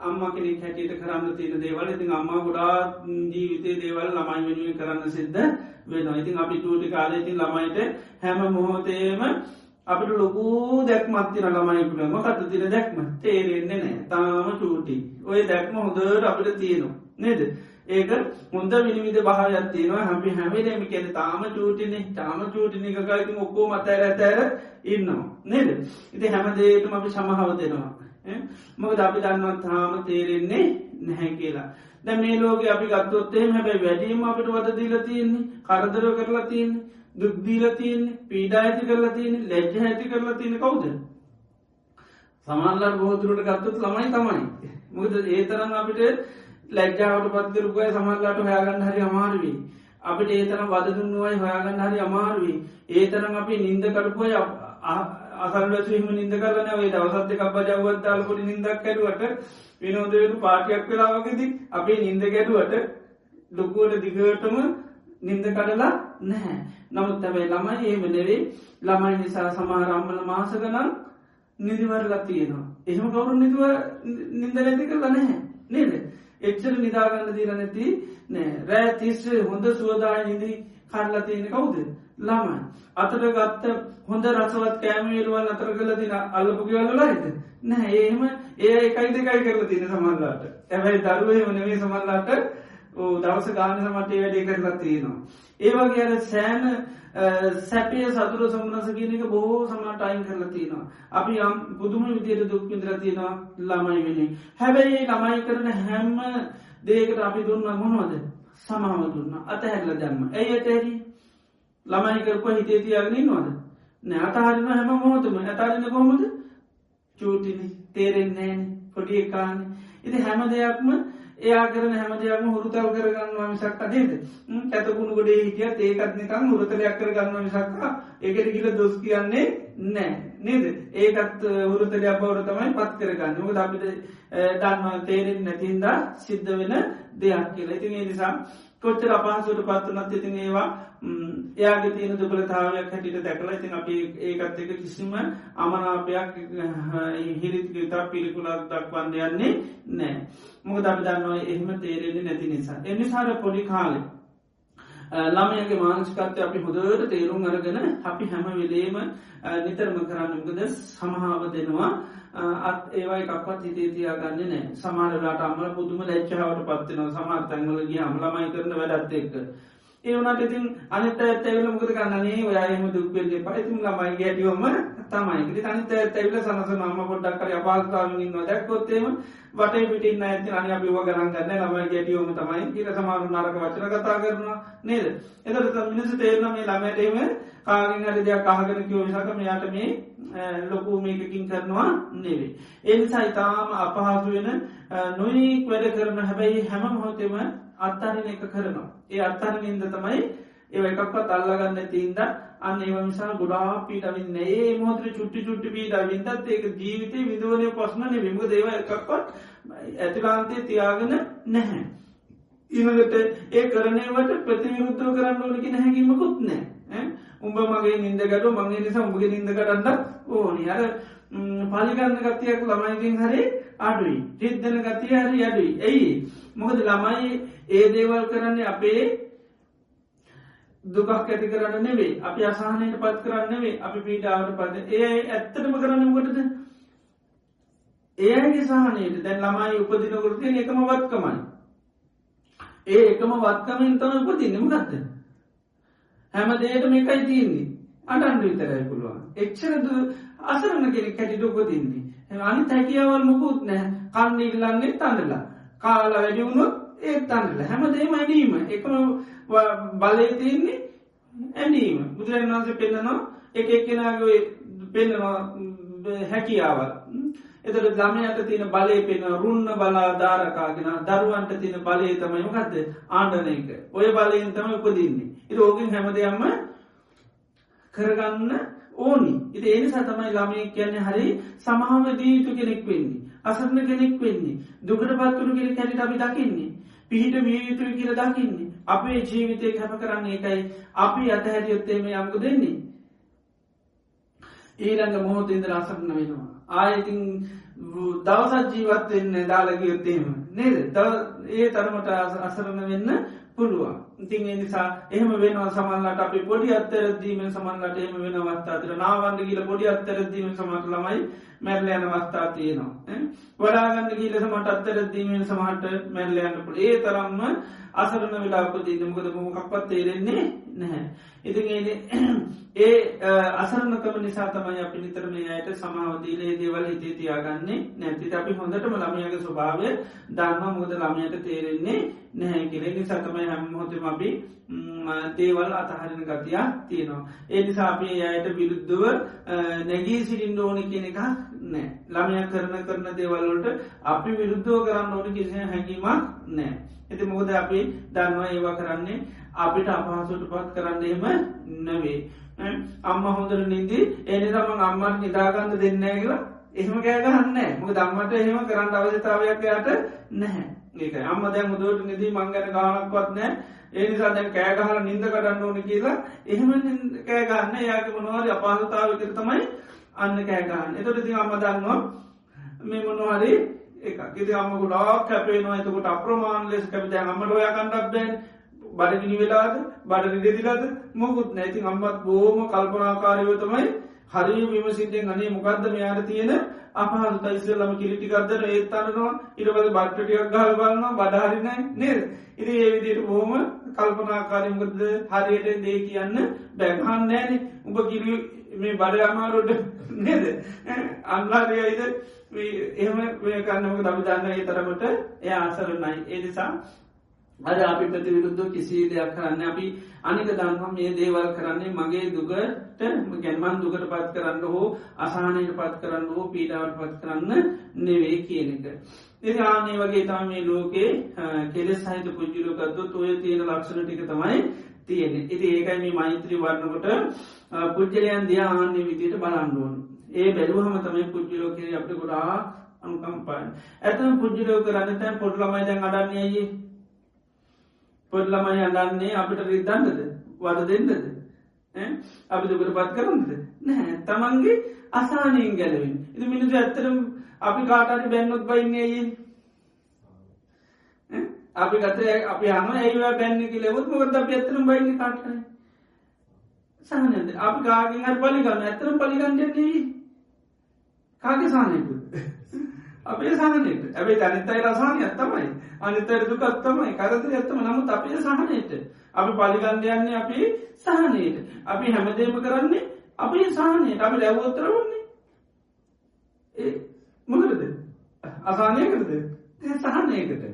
අම්ම කෙනෙක් හැටියට කරන්න තියෙන දේවල්. ඉතින් අම්ම ගොඩා ජීවිතේ දේවල් ළමයි වෙනුවෙන් කරන්න සිද්ධ වෙන ඉතින් අපි ටූටි කාල ඉතින් ළමයිට හැම මොහොතේම අපිට ලොකු දැක්මත්තින ළමයිකුටම කත තින දැක්ම? තේරෙන්නේ නෑ තාම චූටි ඔය දැක්ම හොදට අපිට තියෙනවා. නේද? ඒක හොඳ විනිවිද භාවයක් තියෙනවා. හැපි හැමිලේමි කෙන තාම චූටිනේ තාම චූටිනි එකකයිති ඔක්කෝ මතෑර ඇතෑර ඉන්නවා. නේද? ඉති හැමදේටම අපි සමහව දෙනවා. මොකද අපි දන්නවත් තාම තේරෙන්නේ නැහැ කියලා. ද මේ ලෝක අපි ගත්තොත්තේ හැබැයි වැඩීම අපිට වද දීල තියෙන්නේ කරදර කරලා තියන්නේ දුක්දීල තියන්නේ පීඩා ඇති කරලා තියන්නේ ලැජ්ජ ඇති කරලා තියෙන කවුද? සමල්ලට බෝදුරට ගත්තත් ළමයි තමයි. මුද ඒ තරම් අපිට ලැජ්ජාවට පත්කරපුය සමල්ලාට හොයාගන්න හරි අමාරුවී අපිට ඒතරම් වදදුන්නුවයි හොයාගන්න හරි අමාරුවී ඒතරම් අපි නින්ද කරපුය අසල්ලසීම නින්ද කරන වේ දවසත්ත කබ ජවත්තාලපුට නින්දක් කැරුවට විනෝදයට පාටයක් වෙලාවකෙති අපි නින්ද ගැඩුවට ලොකුවට දිගටම නින්ද කඩලා නැහැ. නමුත් ඇබයි ළමයි ඒම නෙවේ ළමයි නිසා සමාරම්මල මාසගනම් නිදිවරලක් තියෙනවා. එහෙම කවරු නිදුව නින්ද නැති කරලා නැහැ. නේද? එච්චර නිදාගන්න දීර නැති නෑ. රෑ තිස්ස හොඳ සුවදාය නිදී කරලා තියෙන කවුද? ළමයි. අතට ගත්ත හොඳ රසවත් කෑමේරුවල් අතර කල තින අල්ලපුගවලලායිද නෑ ඒම ඒ එකයි දෙකයි කරලා තින සමල්ලාට ඇැබයි දරුවේ වනවේ සමල්ලාට දවස ගාන සමටේ වැඩේ කරලා තියෙනවා. ඒවගේ අර සෑන සැපේ සතුර සම්නස කියනක බොහෝ සමට අයින් කරලා තියෙනවා. අපි යම් පුදුම විදියට දුක් විඳර තියෙනවා ළමයි වෙන. හැබැයි ළමයි කරන හැම්ම දේකට අපි දුන්න මොනවද? සමාව දුන්න. අතහැරල දැම්ම. ඇයි ඇතැරි ළමයි කරපු හිතේ තියාගෙන නොද. නෑ අතහරන හැම මොහොතම. ඇතාරන්න කොහොමද? චූටිනි තේරෙන්නේ පොඩි එකාන්න. ඉති හැම දෙයක්ම එයා කරන හැමදයක්ම හුරුතල් කරගන්නවා මිසක් අදේද ඇතකුණු ගොඩේ හිටිය ඒකත්නිකම් හුරතලයක් කරගන්න මිසක්කා ඒකට කියල දොස් කියන්නේ නෑ. නේද? ඒකත් හුරතලයක් බවර තමයි පත් කරගන්න. ක අපිට දන්නවා තේරෙන් නැතින්දා සිද්ධ වෙන දෙයක් කියලා. ඉතින් ඒ නිසා කොච්චර අපහසුට පත්වනත් ඉතින් ඒවා එයාගේ තියෙන දුබලතාවයක් හැටිට දැකලා ඉතින් අපි ඒකත් එක කිසිම අමනාපයක් හිරිත්ගතා පිළිකුලක් දක්වන්න යන්නේ නෑ මොක දම දන්නවා එහෙම තේරෙන්නේ නැති නිසා. එනිසාර පොඩි කාලෙ ළමයගේ මානසිකත්ය අපි හොදට තේරුම් අරගෙන අපි හැම වෙලේම නිතරම කරන්නකද සමහාව දෙනවා අත් ඒවයි එකක්වත් හිතේ තියාගන්න නෑ සමාරලාට අම්මල පුදුම ලැච්චාවට පත්වෙන සමාත් තැන්වලගේ අම්ලමයි කරන වැඩත් එක්ක. ඒවනට ඉතින් අනිත ඇත්තැවිල මුකද කන්නනේ ඔයායම දුක්වෙල්ලේ පයිතුම් ළමයි ගැටියවම තමයි. අනිත ඇත්තැවිල සනස නම්ම පොඩ්ඩක් කර අපාස්ථාවගින්ව දැක්කොත්තේම වට පිටින් ඇති අනි අපිව ගරන් ගන්න ළමයි ගැටියවම තමයි. කියල සමාරු නරක වචන කතා කරනවා නේද? එතට මිනිස තේරන මේ ළමයටම කාගෙන් අට දෙයක් අහගෙන කිව විසක මෙයාට මේ ලොකු මේකකින් කරනවා නෙවේ. එනිසා ඉතාම අපහසු වෙන නොනික් වැඩ කරන හැබැයි හැම මොහොතෙම අත්තාරන එක කරනවා. ඒ අත්තාරනින්ද තමයි ඒ එකක්වත් අල්ලගන්න තිීන්ද අන්න ඒව නිසා ගොඩා පීටවින්න ඒ මොහතර චුට්ටි චුට්ටි පීට විින්දත් ඒක ජීවිතය විදුවනය පස්්නන විම දේව එකක්වත් ඇතිකාන්තය තියාගෙන නැහැ. ඉනගට ඒ කරනවට ප්‍රතිවිරුද්ධ කරන්න ඕනකි නැහැකීමකුත් නෑ උඹ මගේ නින්දකට මගේ නිසා උඹගේ නින්ද කරන්න ඕනි. අර පලිගන්න ගතියක් ළමයිකින් හරි අඩුයි. රිද්දන ගතිය හරි අඩුයි. ඇයි මොකද ළමයි ඒ දේවල් කරන්නේ අපේ දුකක් ඇති කරන්න නෙවේ අපි අසාහනයට පත් කරන්නවේ අපි පීඩාවට පද ඒ ඇත්තටම කරන්නකොටද ඒගේ සාහනයට. දැන් ළමයි උපදිනකොරතිය එකම වත්කමයි. ඒ එකම වත්කමින් තම උපතින්නම ගත්ත හැම දේට මේකයි තියන්නේ. අඩන්ඩු විතරයි පුළුවන්. එක්ෂරද අසරන කෙනෙක් කැටිට උපතින්නේ අනි තැකියාවල් මුකුත් නෑ කන්නඉල්ලන්නේ තන්නලා කාලා වැඩි වුණොත් ඒත් අන්නල හැම දේම ඇඩීම එකම බලය තියන්නේ ඇඩීම බුදුරන් වන්සේ පෙන්න්නනවා එක එක්කෙනගේ පෙන්නවා හැකියාවල්. එතට ගමයට තින බලය පෙන රුන්න බලා ධාරකාගෙන දරුවන්ට තින බලය තමයි මකක්ද ආණ්ඩන එක. ඔය බලයෙන් තම උපදින්නේ. ඉ ඕගෙන් හැමදයම්ම කරගන්න ඕනි. ඉති එනි සතමයි ළමය කියන්නේ හරි සමහාව දීයුතු කෙනෙක් වෙන්නේ අසරන කෙනෙක් වෙන්නේ දුකට පත්තුරු කෙනෙ හැරි අපි දකින්නේ පිහිට විය යුතුයි කියල දකින්නේ. අපේ ජීවිතය කැප කරන්නේ එකයි අපි අතහැරියොත්තේම යම්කු දෙන්නේ. ඊළඟ මොහොතේද අසරන වෙනවා. ආයතින් දවසත් ජීවත්වෙන්න දාලගයොත්තේම නේද? ඒ තරමට අසරණ වෙන්න පුළුවන්. ඉතින් නිසා එහෙම වෙනවා සමල්ලට අපි පොඩි අත්තරදීම සමන්ලට එහම වෙන වස්ථාතර නාවන්ඩ කියල පොඩි අත්තරදීම සමට ළමයි මැල්ල යන වස්ථා තියෙනවා වඩාගන්න කියල සමට අත්තරදීමෙන් සමහට මැල්ල යන්නපුට ඒ තරම්ම අසරණ වෙලාපති දමකද මොකක්පත් තේරෙන්නේ නැහැ. ඉතින් ඒ *clears throat* අසරණකම නිසා තමයි අපි නිතරම අයට සමාවදීලේ දේවල් හිතේ තියාගන්නේ නැති අපි හොඳටම ළමයගේ ස්වභාවය දන්නවා මුද ළමයට තේරෙන්නේ නැහැ කෙරෙනි සතමයි හැම හොතම අපි දේවල් අතහරණ ගතියක් තියෙනවා. ඒ නිසාපේ අයට විරුද්ධව නැගී සිටින් ඕනි කියන එක නෑ ළමය කරන කරන දේවල්ලට අපි විරුද්ධෝ කරන්න ඕනි කිසි හැකිීමක් නෑ. ඇති මොකද අපි දන්නවා ඒවා කරන්නේ අපිට අපහසුට පත් කරන්න එම නවේ. අම්ම හොඳර නිදී එනි තමන් අම්මට නිදාගන්න දෙන්න කියලා එහෙම කෑගහන්න මොක දම්මට එහෙම කරන්න අවධතාවයක් යට නැහැ ඒක අම්ම දැන් මුදුවට නිදී මංගන ගානක්වත් නෑ ඒ නිසා දැන් කෑගහල නින්ද කරන්න ඕන කියලා එහෙම කෑගන්න යාක මොනවාද අපහසතාවකර තමයි අන්න කෑගන්න එතොට ති අම්ම දන්නවා මේ මොනවාරි එක ගෙති අම්ම ගොඩාක් කැපේනවා. එතකොට අප්‍රමාණ ලෙස් කැපිත අම්මට ඔය කණ්ඩක් බැන් බඩගිනි වෙලාද? බඩ ගෙදිලද මොකුත් නැති අම්මත් බෝම කල්පනාකාරයව තමයි හරි විමසිතෙන් අනේ මොකක්ද මෙයාට තියෙන? අපහසුත ඉස්සල්ලම කිරිටිකක්දර ඒත්තන්නනවා ඉරවල බට්ටියක් ගහල් බලන්නවා බඩහරිනයි නේද? ඉරි ඒ විදියට බෝම කල්පනාකාරයමකද හරියට දේ කියන්න බැගහන් නෑන උඹ කිරි මේ බඩ අමාරොඩ නේද? අන්ලාදයයිද එහෙම කන්නමක දමි දන්න ඒ තරමට එය ආසරන්නයි ඒනිසා අද අපි ප්‍රතිවිරුද්ධ කිසි දෙයක් කරන්න අපි අනික දන්හම් මේ දේවල් කරන්නේ මගේ දුගට ගැන්මන් දුකට පත් කරන්න හෝ අසානයට පත් කරන්න හෝ පීඩාවට පත් කරන්න නෙවේ කියන එක. එ ආනේ වගේ තම මේ ලෝකේ කෙලෙස් සහිත පුද්ජිලෝකත්තු ඔය තියෙන ලක්ෂණ ටික තමයි තියෙන. ඉති ඒකයි මේ මෛත්‍රී වරණකොට පුද්ජලයන් දයා ආන්නේ විදියට බලන්නුවන්. ඒ බැලුවහම තමයි පුද්ජිලෝකේ අපට ගොඩා අනුකම්පාන්. ඇතම පුද්ජිලෝ කරන්න තැන් පොඩ්ලමයි දැන් අඩන්නේයේ පොඩ්ලමයි අඩන්නේ අපිට රිද්දන්නද? වඩ දෙන්නද? අපි දුකට පත් කරන්නද? නෑ තමන්ගේ අසානයෙන් ගැලවින් ඉති මිනිස ඇත්තරම් අපි කාටට බැන්නොත් බයින්නේයි අපි ගත අපි හම ඒවා බැන්නකි ලෙවත් මොකද අප ඇතරම් බයින්න කාටන සහනද? අපි ගාගෙන් අත් පලිගන්න ඇතරම් පලිගන්නන්නේ කාගේ සානයකු අපේ සහනයට. ඇබේ අනිත්තයි රසානය ඇත්තමයි අනිතර දුකත් තමයි. කරදර ඇත්තම නමුත් අපේ සහනයට. අපි පලිගන්ධයන්නේ අපි සහනයට. අපි හැමදේම කරන්නේ අපේ සහනයට. අපි ලැවෝත්තර වන්නේ මොකරද අසානයකරද සහනයකට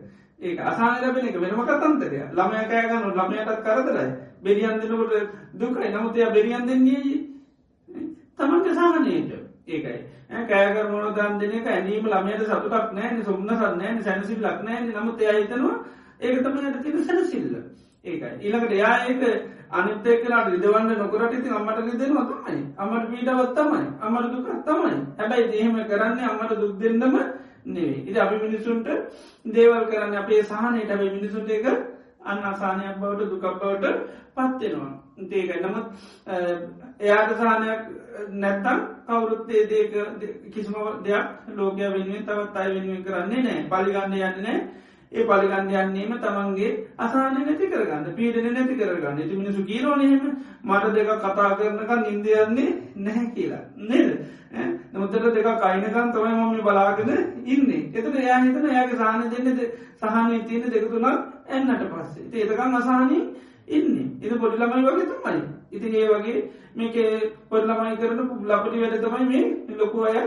ඒ අසාන ලැබෙන එක වෙනම කතන්තරය ළමය කෑගනු ළමයටත් කරදරයි. බෙරියන් දෙනකොට දුකයි. නමුතය බෙරියන් දෙන්නේ තමන්ට සහනයට. ඒකයි. කෑකර මොන දන් දෙනක ඇනීම ළමයට සතුටක් නෑ සුම්න සන්නෑ සැනසිල් ලක් නෑ. නමුත් එයා හිතනවා ඒක තම යට තින සැනසිල්ල. ඒකයි. ඊළකට එයා ඒක අනිතයකලාට රිදවන්න නොකරට ඉතින් අම්මට රිදෙනවා තමයි. අමට පීඩවත් තමයි. අමට දුකක් තමයි. හැබැයි දේහෙම කරන්නේ අම්මට දුක් දෙන්නම නෙවේ ඉති අපි මිනිසුන්ට දේවල් කරන්න අපේ සහනයට. ඇබයි මිනිසුන්ට එක අන්න අසානයක් බවට දුකක් බවට පත්වෙනවා ඒකයි නමුත් එයාට සහනයක් නැත්තම් කවුරුත්තේ දේක කිසිම දෙයක් ලෝකය වෙනුවෙන් තවත් අයි වෙනුවෙන් කරන්නේ නෑ පලිගන්න යන්න නෑ ඒ පලිගන්ධයන්නේම තමන්ගේ අසාන නැති කරගන්න පීඩන නැති කරගන්න. ති මිනිසු කියරෝනහෙම මට දෙක කතා කරනක නින්දයන්නේ නැහැ කියලා. නේද? නොතර දෙක කයිනකන් තමයි මම බලාගෙන ඉන්නේ. එතට එයා හිතන එයාගේ සාහන දෙන්නද සහනය තියෙන දෙකතුනක් එන්නට පස්සේ. ඒතකං අසාහනී ඉන්නේ. එත පොඩි ළමයි වගේ තමයි. ඉතින් ඒ වගේ මේක පොඩ ළමයි කරන ලපටි වැඩ තමයි මේ ලොකු අය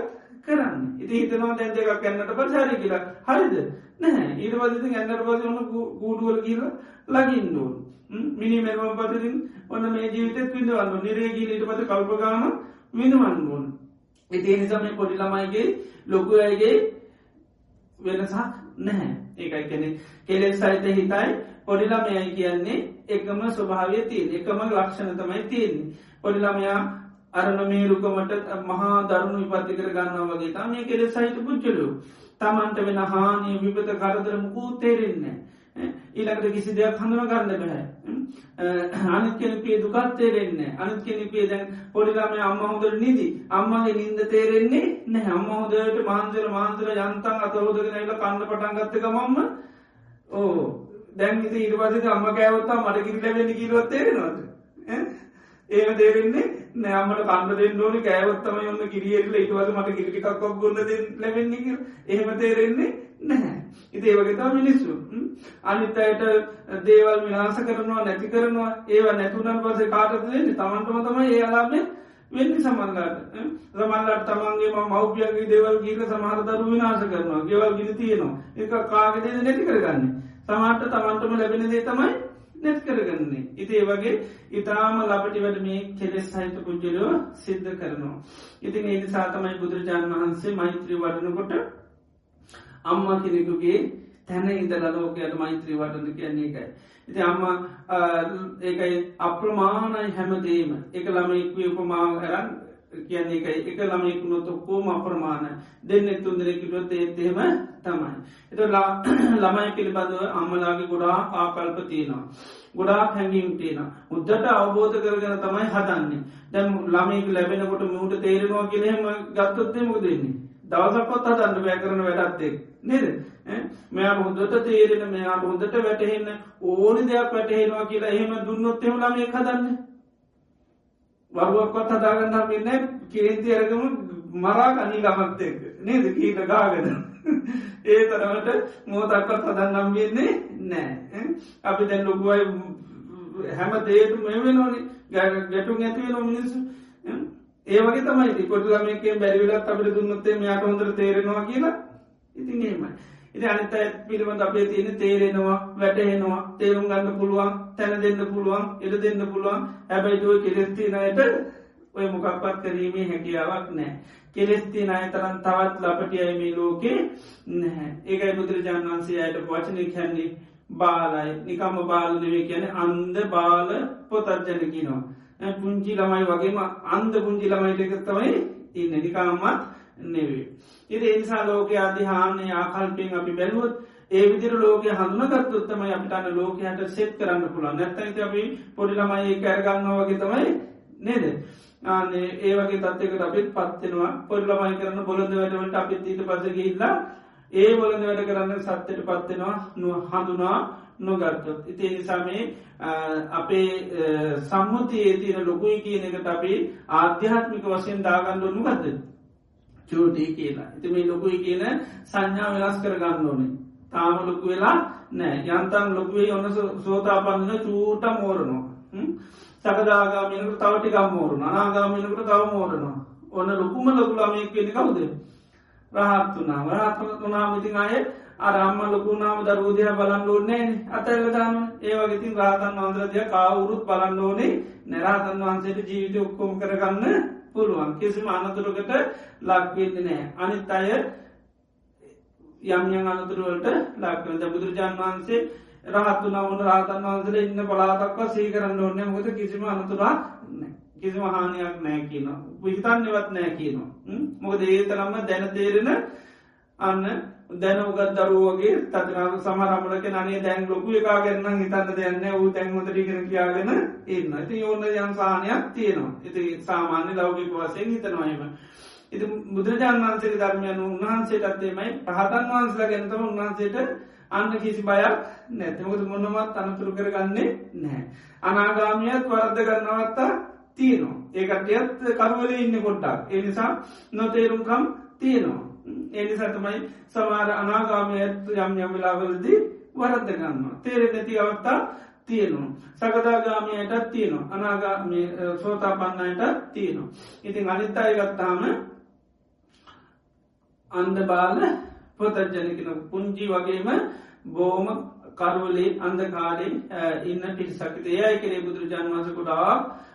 කරන්න. ඉති හිතනවා දැන් දෙකක් කැන්නට පචාරය කියලා. හරිද? නැහැ. ඊට පදති ඇන්නට පස වන ගූඩුවල කියල ලගින්ඩුවන් මිනි මෙරම පතිරින් ඔන්න මේ ජීවිතත් විඳවන්න නිරේගී ඊට පත කල්පගාන විඳවන්නුවන් ඉති නිසම පොඩි ළමයිගේ ලොකු අයගේ වෙනසක් නැහැ. ඒකයි කෙනෙ කෙලෙස් සහිත හිතයි. පොඩිළමයයි කියන්නේ එකම ස්වභාවය තියෙන් එකම ලක්ෂණ තමයි තියෙන්නේ. පොඩිළමයා අරන මේ රුකමට මහා දරුණු විපත්ති කර ගන්නවා වගේ තම මේ කෙලෙ සහිත පුච්චලු තමන්ට වෙන හානී විපත කරදරමකූ තේරෙන්නේ ඊළඟට කිසි දෙයක් හඳුන ගන්න බැහැ අනිත් කෙනපේ දුකත් තේරෙන්නේ අනිත් කෙනපේ දැන් පොඩිලාම අම්ම හොදර නිදී. අම්මගේ නින්ද තේරෙන්නේ නැ අම්ම හොදට මාන්දර මාන්දර යන්තන් අතහෝදගෙන එල කන්න පටන්ගත්තක මම්ම ඕ දැන් ඉති ඉරිවාසික අම්ම කෑවත්තා මට කිරිලවෙන්න කිරවත් තේරෙනවාද? ඒම තේරෙන්නේ නෑමට කන්ඩ දෙන්න ඕනි. කෑවත්තම ඔන්න කිරියටල ඉටවද මට කිරිටිකක් ගොන්න ලැබෙන්නේ එහෙම තේරෙන්නේ නැහැ ඉති ඒවගේතා මිනිස්සු. අනිත් අයට දේවල් විනාස කරනවා නැති කරනවා ඒව නැතුනන් පසේ කාටද දෙන්නේ තමන්ටම තමයි ඒ අලාබේ වෙන්න සමන්ලාට සමල්ලට තමන්ගේ මෞපියගේ දේවල් ගීක සමහර දරු විනාශ කරනවා. ගෙවල් ගිලි තියෙනවා. එක කාගෙදේ නැති කරගන්න? සමහට තමන්ටම ලැබෙන දේ තමයි නැත් කරගන්නේ. ඉති ඒ වගේ ඉතාම ලබටි වැඩ මේ කෙලෙස් සහිත පුද්ජලෝ සිද්ධ කරනවා. ඉතින් ඒ සාතමයි බුදුරජාණන් වහන්සේ මෛත්‍රී වඩනකොට අම්ම කෙනෙකුගේ තැන ඉදල ලෝකයට මෛත්‍රී වටද කියන්නේ එකයි ඉති අම්ම ඒකයි අප්‍රමාණයි හැමදීම. එක ළමෙක්ව උපමා කරන්න කියන්නේ එක එක ළමෙකු නොත කෝම අප්‍රමාණ දෙන්න තුන්දරෙකිටොත් ඒත්තෙම තමයි. එත *clears throat* ළමයි පිළිබඳව අම්මලාගේ ගොඩා ආකල්ප තියෙනවා. ගොඩා හැඟීම් තියෙන. උද්දට අවබෝධ කරගෙන තමයි හදන්නේ දැම් ළමයික ලැබෙනකොට මූට තේරෙනවා කියලහෙම ගත්තොත්තේ මුද දෙන්නේ. දවසකොත් හදන්න වැෑ කරන වැඩත්තෙක් නේද මෙයා හොඳට තේරෙන මෙයා හොඳට වැටහෙන්න ඕනි දෙයක් වැටහෙනවා කියලා එහෙම දුන්නොත්තෙම ළමය හදන්නේ වරුවක්වත් හදාගන්න මෙන්න කේන්ති අරගම මරා ගනී ගමත්තෙක් නේද? කීට ගාගෙන. ඒ තරවට මෝතක්වත් හදන්නම් වෙන්නේ නෑ අපි දැන් ලොකුවයි හැම දේතු මෙ නොනේ ගැටු ඇතිවෙන මිනිස්සු. ඒ වගේ තමයි. කොට ළමයකේ බැරිවිලත් අපට දුන්නත්තේ මෙයාට හොඳර තේරෙනවා කියලා. ඉතින් ඒමයි ඉති අනිත පිළිබඳ අපේ තියෙන තේරෙනවා වැටහෙනවා තේරුම් ගන්න පුළුවන්. තැන දෙන්න පුළුවන් එඩ දෙන්න පුළුවන්. හැබැයි දුව කෙලෙස්තිනයට ඔය මොකක්පත් කරීමේ හැකියාවක් නෑ කෙලෙස්ති අයතරන් තවත් ලපටියයි මේ ලෝකේ නැහැ. ඒකයි බුදුරජාණන් වන්සේ අයට වචනය හැන්නේ බාලයි. නිකම බාලනවේ කියන අන්ද බාල පොතර්ජනකිනවා පුංචි ළමයි වගේම අන්ද පුංචි ළමයිට එකත්තමයි ඉන්න. නිකාමත් නෙවේ. ඉති එනිසා ලෝක අධිහානය ආකල්පයෙන් අපි බැලුවොත් ඒ විදිර ලෝක හඳුනගත් උත්තමයි අපිටන්න ලෝකයට සෙත් කරන්න පුළන් නැත්තයිත අපි පොඩිලමයි කැරගන්න වගේ තමයි නේද. ආනේ ඒ වගේ තත්වකට අපිත් පත්වෙනවා පොඩිලමයි කරන්න බොලඳ වැඩවට අපිත් ඊට පසගහිල්ලා ඒ බොලඳ වැඩ කරන්න සත්්‍යයට පත්වෙනවා නුව හඳුනා නොගත්තොත්. ඉති නිසාමේ අපේ සම්මුතියේ තියෙන ලොකුයි කියන එකට අපි ආධ්‍යාත්මික වශයෙන් දාගන්න ඔන්නු ගත්ද. චෝටී කියලා ඇති මේ ලොකුයි කියන සංඥා වෙනස් කරගන්න ඕනේ තාම ලොකු වෙලා නෑ යන්තන් ලොකුවේ ඔන්න සෝතා පන්නන චූට මෝරනවා. සකදාගාමීනකට තවටිකම් මෝරුණ අනාගාමීනකට තව මෝරනවා. ඔන්න ලොකුම ලොකුලාමයක් කියෙන කවුද? රහත්තුනා රහත්තුනා තුනාමතින් අය අරම්ම ලොකුනාම දරූදය බලන්න ඕන්නේ අතල්ලදාම ඒවගේතින් රාතන් වන්ද්‍රදය කාවුරුත් බලන්න ඕනේ නැරාතන් වහන්සේට ජීවිත ඔක්කොම කරගන්න පුළුවන්. කිසිම අනතුරකට ලක්වෙන්න නෑ අනිත් අය යම්යන් අනතුරුවලට ලක්වද බුදුරජාන් වහන්සේ රහත්තු නවුණ රාතන් වහන්සල ඉන්න පලාතක්ව සීකරන්න ඕන්න මොකද කිසිම අනතුරා කිසිම හානියක් නෑ කියන විහිතන්නවත් නෑ කියනවා. මොකද ඒ තරම්ම දැන තේරෙන අන්න දැනවගත් දරුවගේ තදනාව සමරමලක නනේ දැන් ලොකු එකා ගන්න හිතන්න දෙන්න වූ තැන්මතටිගෙන කියාගෙන ඉන්න ඇති ඕන්න යම් සාහනයක් තියෙනවා. ඉති සාමාන්‍ය ලෞගික වසයෙන් හිතනවාම ඉති බුදුරජාන් වන්සේ ධර්මයන් උන්වහන්සේට අත්තේමයි පහතන් වහන්සලා ගැනතම උන්වහන්සේට අන්න කිසි බයක් නැතිමුද මොනවත් අනතුරු කරගන්නේ නෑ අනාගාමියත් වරද්ද කරන්නවත්තා තියනවා. ඒකටයත් කරුවල ඉන්න කොට්ටක් එනිසා නොතේරුම්කම් තියෙනවා. එනි සතමයි සමාර අනාගාමය ඇත්තු යම් යම් වෙලාවලදී වරද්ද ගන්න තේරෙ නැති අවත්තා තියෙනවා. සකදාගාමයටත් තියෙනවා. අනාගා සෝතා පන්නයටත් තියෙනවා. ඉතින් අනිත්තාය ගත්තාම අන්ද බාල පොතර්ජනකන පුංජි වගේම බෝම කරුවලේ අන්දකාරෙන් ඉන්න පිරිසක්ත ඒයි කරේ බුදුරජාන් වසකුඩා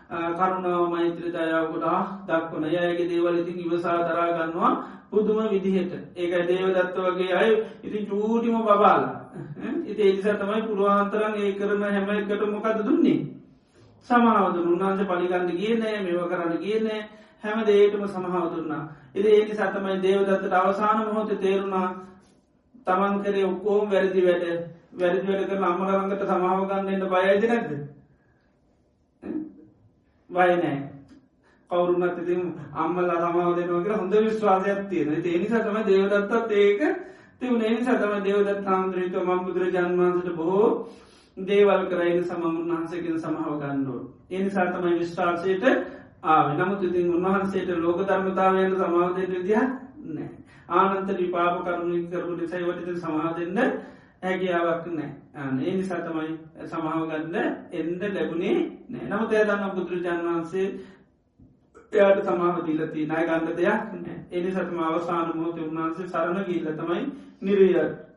කරුණාව මෛත්‍ර දයාවකුඩා දක්වන. යයගේ දේවලඉතින් ඉවසා දරා ගන්නවා පුදුම විදිහට. ඒකයි දේවදත්ත වගේ අය ඉතින් චූටිම බබාල. ඉති එනිසා තමයි පුරුවහන්තරන් ඒ කරන හැම එකට මොකද දුන්නේ? සමාවදුර උන්නාන්ස පලිගන්න කියනෑ මෙව කරන්න කියනෑ හැම දේටම සමහාව දුන්නා. ඉති ඒනි සතමයි දේවදත්තට අවසාන මොහොත තේරුණා තමන් කරේ ඔක්කෝම් වැරදි වැඩ වැරදි වැඩ කරන අම්මලරංගට සමාවගන්නන්න බයයිද නැද්ද? වයනෑ කවරුනත් ඉතින් අම්මල සමාව දෙනවා කියලා හොඳ විශ්වාසයක් තියෙන ඒ නිසා තමයි දේවදත්තත් ඒක තිබුණ. ඒ නිසා තමයි දේවදත් හාමුදුරුවෝ මම බුදුරජාන් වහන්සේට බොහෝ දේවල් කරයින සමන් වහන්සේකින් සමාව ගන්නෝ ඒ නිසා තමයි විශ්වාසයට ආව. නමුත් ඉතින් උන්වහන්සේට ලෝක ධර්මතාවයට සමාවදයට විදිහ නෑ ආනන්ත විපාප කරුණු කරපු නිසයි වටිත සමාදන්න හැකියාවක් නෑ ඒ නිසා තමයි සමාව ගන්න එන්ඩ ලැබුණේ නෑ නමුත් ඇදන්න බුදුරජාන් වහන්සේ එයාට සමාව දීලති නය ගන්න දෙයක් එනි සටම අවසාන මෝත උන්හන්සේ සරණ ගිල්ල තමයි නිරිය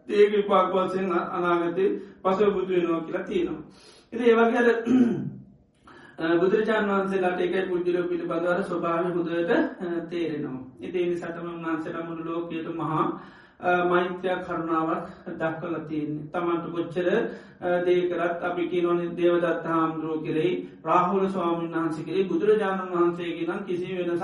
ඒක පාක්වත්සෙන් අනාගතය පසව බුදු වෙනවා කියලා තියෙනවා. එති ඒවගේ බුදුරජාන් වන්සේලාට එකයි පුද්ජිල පිළිබඳවර ස්වභාව හුදට තේරෙනවා. ඉතිනි සටම වන්සේට මුළු ලෝකයට මහා මෛත්‍යයක් කරුණාවක් දක්කල තියන්නේ තමන්ට කොච්චර දේකරත් අපි කියනවන දේවදත්ත හාමුදුරුව කෙරෙයි රාහුල ස්වාමීන් වහන්සේ කෙරේ බුදුරජාණන් වහන්සේගේ නම් කිසි වෙනසක්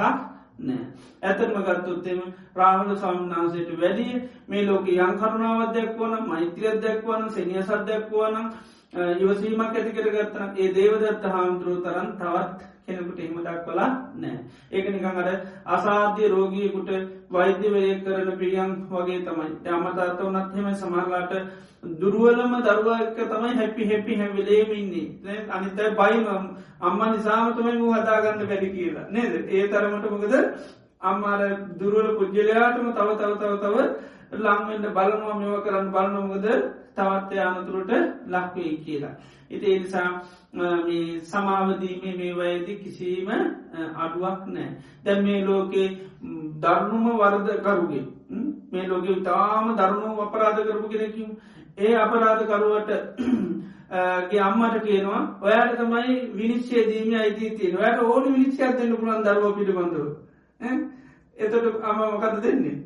නෑ ඇතරම ගත්තොත්තෙම ප්‍රාහල ස්වාමින්නාන්සේට වැඩිය මේ ලෝක යන් කරුණාවත් දැක්වන මෛත්‍රියත් දැක්වන සනිය සත් දැක්වනම් ඉවසීමක් ඇති කර ගත්තන ඒ දේවදත්ත හාමුදුරුව තරන් තවත් කෙනෙකුට එහම දක්වලා නෑ ඒක නිකං අර අසාධ්‍ය රෝගියකුට වෛද්‍යවය කරන පිළියන් වගේ තමයි. යමතාත වනත් හෙම සමහලාට දුරුවලම දරුවක තමයි හැපි හැපි හැවිලේමින්නේ අනිතයි බයිම අම්ම නිසාමතමයි මු හදාගන්න වැඩි කියලා. නේද? ඒ තරමට මොකද? අම්මාර දුරුවල පුද්ගලයාටම තව තව තව තව ලංවෙන්ට බලනවා මෙව කරන්න බලනොමකද තවත්ය අනතුරට ලක්වේ කියලා. ඉති එනිසා සමාවදීමේ මේ වයදි කිසිීම අඩුවක් නෑ. දැන් මේ ලෝකේ දරුණුම වර්ද කරුගේ මේ ලෝක තාම දරුණු අපරාධ කරපු කෙනෙකින් ඒ අපරාධකරුවට ගේ අම්මට කියනවා ඔයාට තමයි විනිශ්චේ දීම අයිති තියෙන ඔයට ඕන විනිශ්චයක් දෙන්න පුළන් දරුව පිළිබඳව. එතට අම මොකද දෙන්නේ?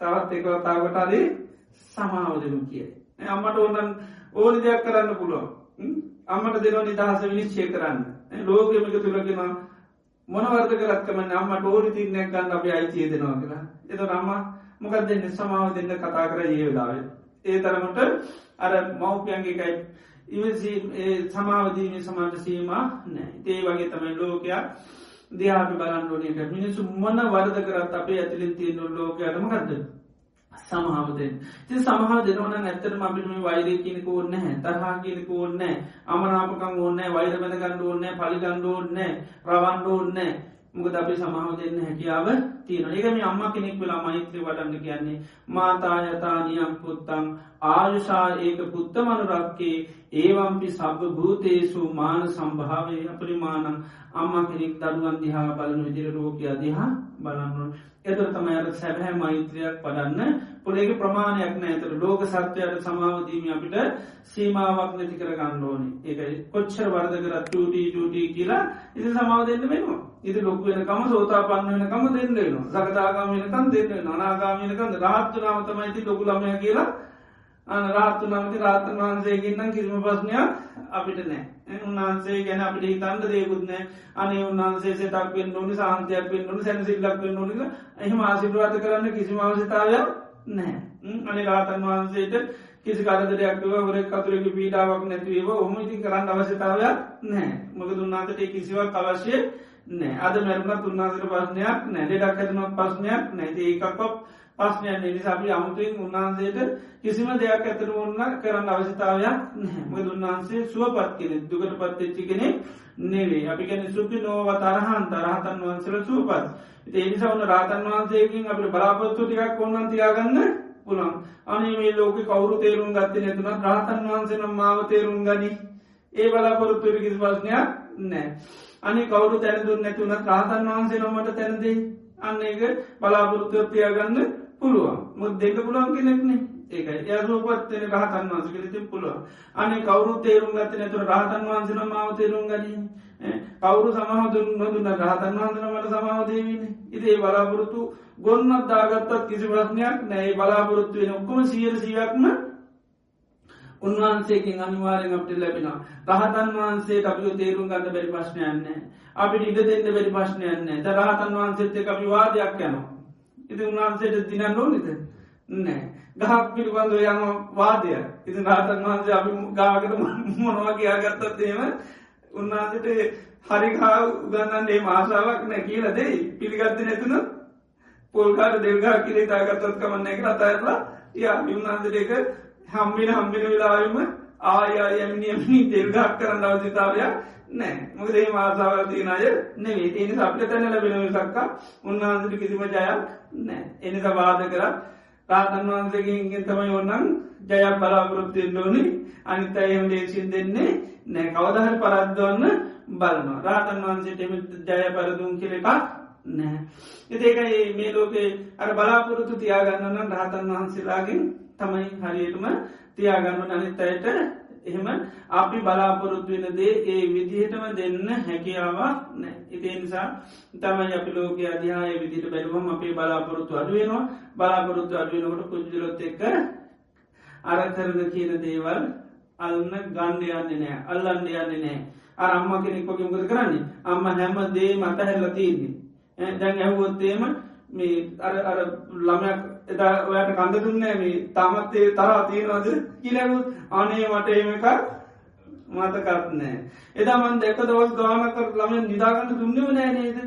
තවත් එක තාවට අදේ සමාවදනු කිය. අම්මට ඕනන් ඕනි දෙයක් කරන්න පුළුවන්. අම්මට දෙනවා නිදහස විනිශ්චය කරන්න. ලෝකමක තුළගෙන මොනවර්ද කරත්කම අම්මට ඕනි තිරනයක් ගන්න අප අයිතිය දෙනවා කියලා. එත අම්ම මොකක් දෙන්න සමාව දෙන්න කතා කර ඒවෙලාව ඒ තරමට අර මව්පියන්ගේකයි ඉවසි සමාවදීම සමාට සීම නෑ ඒ වගේ තමයි ලෝකයා දෙයාට බලන්ඩෝනක මිනිසු මොන වර්ද කරත් අපේ ඇතිලින් තියෙන ලෝකයටම ගත්ද සමහාවදෙන් ති සමහ දෙනවන ඇත්තට අපිට මේ වෛරය කියනක ඕන්න හැ තරහා කියනක ඕන්න අමනාපකම් ඕන්න වෛර බැඳ ගණ්ඩ ඕන්න පලිගණ්ඩ ඕන්න රවන්ඩ ඕන්න මොකද අපි සමාව දෙන්න හැකියාව තියෙන ඒකම අම්ම කෙනෙක් වෙලා මෛත්‍රය වඩන්න කියන්නේ මාතායතානියම් පුත්තං ආයුෂා ඒක පුත්ත මනුරක්කේ ඒවම්පි සබ භූතේසු මාන සම්භාවය අපරිමානං අම්ම කෙනෙක් දරුවන් දිහා බලන විදිර රෝගයා දිහා බලන්නුවන් එතර තමයි අර සැබහැ මෛත්‍රයක් පඩන්න පොලේගේ ප්‍රමාණයක් නෑතර ලෝක සත්‍යයට සමාවදීම අපිට සීමාවක් නැති කර ගන්න ඕනි. ඒකයි කොච්චර වර්ද කරත් ටටී ටටී කියලා ඉති සමාව දෙන්න වෙනවා. ඉති ලොක් වෙනකම සෝතා පන්න වෙනකම දෙන්න වෙනවා. සකතාගාමයනකම් දෙන්න. අනාගාමයනකම් රාත්තුනාව තමයිති ලොකුලමය කියලා. රාත්තු නමති රාතන් වහන්සේගෙන්න්නම් කිසිම ප්‍රශ්නයක් අපිට නෑ. උන්හන්සේ ගැන අපිට හිතන්ද දේකුත්නෑ අනේ උන්හන්සේ සටක් වෙන් ඕනි සාන්තයක් වෙන් ඕනි සැනසිල්ලක් වෙන් ඕනික එහම ආසිප්‍රාත කරන්න කිසිම අවසතාවයක් නෑ. අනි රාතන් වහන්සේට කිසි කරදරයක්ව හොර කතුරක පීඩාවක් නැතිවේව ඔහම ඉතින් කරන්න අවශ්‍යතාවයක් නෑ. මක දුන්නාතට කිසිවක් අවශ්‍ය නෑ. අද මැරුණත් උන්නාසට ප්‍රශ්නයක් නෑ. ඩෙඩක් ඇතුනක් ප්‍රශ්නයක් නැති ඒකක් පස්්නයන් නිසාපි අමුතුවෙන් උන්වහන්සේට කිසිම දෙයක් ඇතර ඔන්න කරන්න අවශ්‍යතාවයක් නැම උන්වහන්සේ සුවපත් කෙනෙ දුකට පත්තච්චි කෙනෙ නෙවේ අපි ගැන සුපි නෝව තරහන් තරහතන් වහන්සල සූපත් ඒනිසවන්න රාතන් වහන්සේකින් අපට බලාපොත්තු ටිකක් ඔන්නන් තියාගන්න පුළන් අනේ මේ ලෝක කවරු තේරුම් ගත්ත නැතුන රාතන් වහන්සේනම් මාව තේරුම් ගනි. ඒ බලාපොරොත්තුර කිසි පස්නයක් නෑ. අනි කවරු තැනදුන් නැතුනත් රාතන් වහන්සේ නොමට තැනදේ අන්න ඒක බලාපොරොත්තුව තියාගන්න පුළුවන්. මුත් දෙක පුළුවන් කෙනෙක්නේ. ඒකයි. යරුවපත්වන රහතන් වන්ස කලති පුළුව අනේ කවරු තේරුම් ගත නැතුර රහතන් වහන්සන මාව තේරුම් ගනී කවරු සමහදුන් නොදුන්න රහතන් වහන්සනමට සමාවදේවන්න ඉතිේ බලාපොරොත්තු ගොන්නත් දාගත්තත් කිසි ප්‍රශ්නයක් නෑ. බලාපොරොත්තු වෙන ඔක්කොම සියර සියක්ම උන්වහන්සේකින් අනිවාරෙන් අපට ලැබෙනවා. රහතන් වහන්සේ අපිෝ තේරුම් ගන්න බැරි ප්‍රශ්නයන්නේ අපිට ඉඩ දෙන්න බැරි ප්‍රශ්නයන්නේ ද රහතන් වහන්සේත අපි වාදයක් යනවා. ඉති උන්වහන්සේට දින? නොනිද නෑ. ගහක් පිළිබඳ යන වාදය. ඉති රාතන් වහන්සේ අපි ගාකට *laughs* මොනවා කියාගත්තත්තේම උන්නාසට හරිකා උගන්නන්නේ මාසාාවක් නෑ කියල දෙයි. පිළිගත්ත නැතුන පොල්කාට දෙල්ගා කිරේ තාගත්තත් කමන්න එක අතඇරලා ය උන්නාන්සට එක හම්බින හම්බින වෙලාවම ආයයමිනියමනි දෙල්ගක් කරන්න අවසිතාවයක් නෑ. මොකදේ මාසාවතින අය නෙවේ ඒනි අපට තැන ලැබෙන සක්කා උන්වහන්සට කිසිම ජයක් නෑ. එනිස වාද කර. රාතන් වහන්සකින්ගෙන් තමයි ඔන්නන් ජයක් බලාපොරොත්තියෙන් ඕනි. අනිත අයම දේශීන් දෙන්නේ නෑ. කවදහර පරද්දවන්න බලනවා. රාතන් වහන්සේට එම ජය පරදුම් කෙර එකක් නෑ. එතේකයි මේ ලෝකේ අර බලාපොරොත්තු තියාගන්නන රහතන් වහන්සේලාගෙන් තමයි හරියටම තියාගන්න අනිත් අයට එහෙම අපි බලාපොරොත්තු වෙන දේ ඒ විදිහටම දෙන්න හැකියාවක් නෑ. ඉතිේ නිසා තමයි අපි ලෝක අධ්‍යාය විදිට බැලුවම අපේ බලාපොරොත්තු අඩුවෙනවා බලාපොරොත්තු අඩුවෙනකොට පුද්ජලොත් එක්ක අරකරන කියන දේවල් අල්න්න ගණ්ඩයන්නේ නෑ. අල්ලන්ඩ යන්නේ නෑ. අර අම්ම කෙනෙක් කොක මුකද කරන්නේ? අම්ම හැම දේ මත හැල්ල තියන්නේ දැන් ඇහුවොත්තේම මේ අර අර ළමයක් එදා ඔයට කඳ දුන්නෑ මේ තමත්තේ තරා තියෙනවාද කියලවුත් අනේ මට ඒම එකක් මතකත් නෑ. එදා මන් දෙක දවස් ගානක ළමෙන් නිදාගන්න දුන්නව නෑ නේද?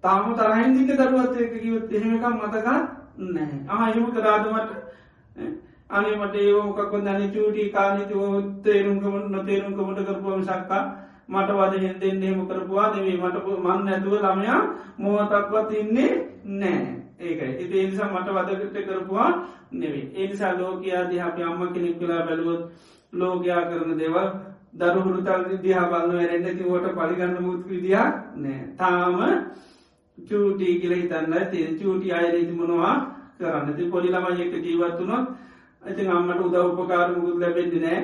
තාම තරහින්දික දරුවත් එක කිවත් එහෙම එකක් මතකත් නෑ. ආයම කරාදමට අනිමට ඒෝකක් දන චූටි කානිතව තේරුම්කමට නොතේරුම්කමට කරපුම සක්කා මට වද හෙන්දෙන් හෙම කරපුවා දෙවේ මට මන්න ඇතුව ළමයා මෝතක්වත් ඉන්නේ නෑ. ඒකයි. ඉති එනිසා මට වදකට කරපුවා නෙවේ ඒනිසා ලෝකයා දිහපි අම්ම කෙනෙක් කලා බැලුවොත් ලෝකයා කරන දේවල් දරුහුරුතල් දිහා බලන්න වැරෙන්න්නති ෝට පලිගන්න මුත් විදිියක් නෑ තාම චූටී කියල හිතන්න තිය චූටි අයරීති මොනවා කරන්නති පොඩි ළමයක ජීවත්තුනොත් ඇති අම්මට උදව උපකාර මුකුත් ලැබෙන්දි නෑ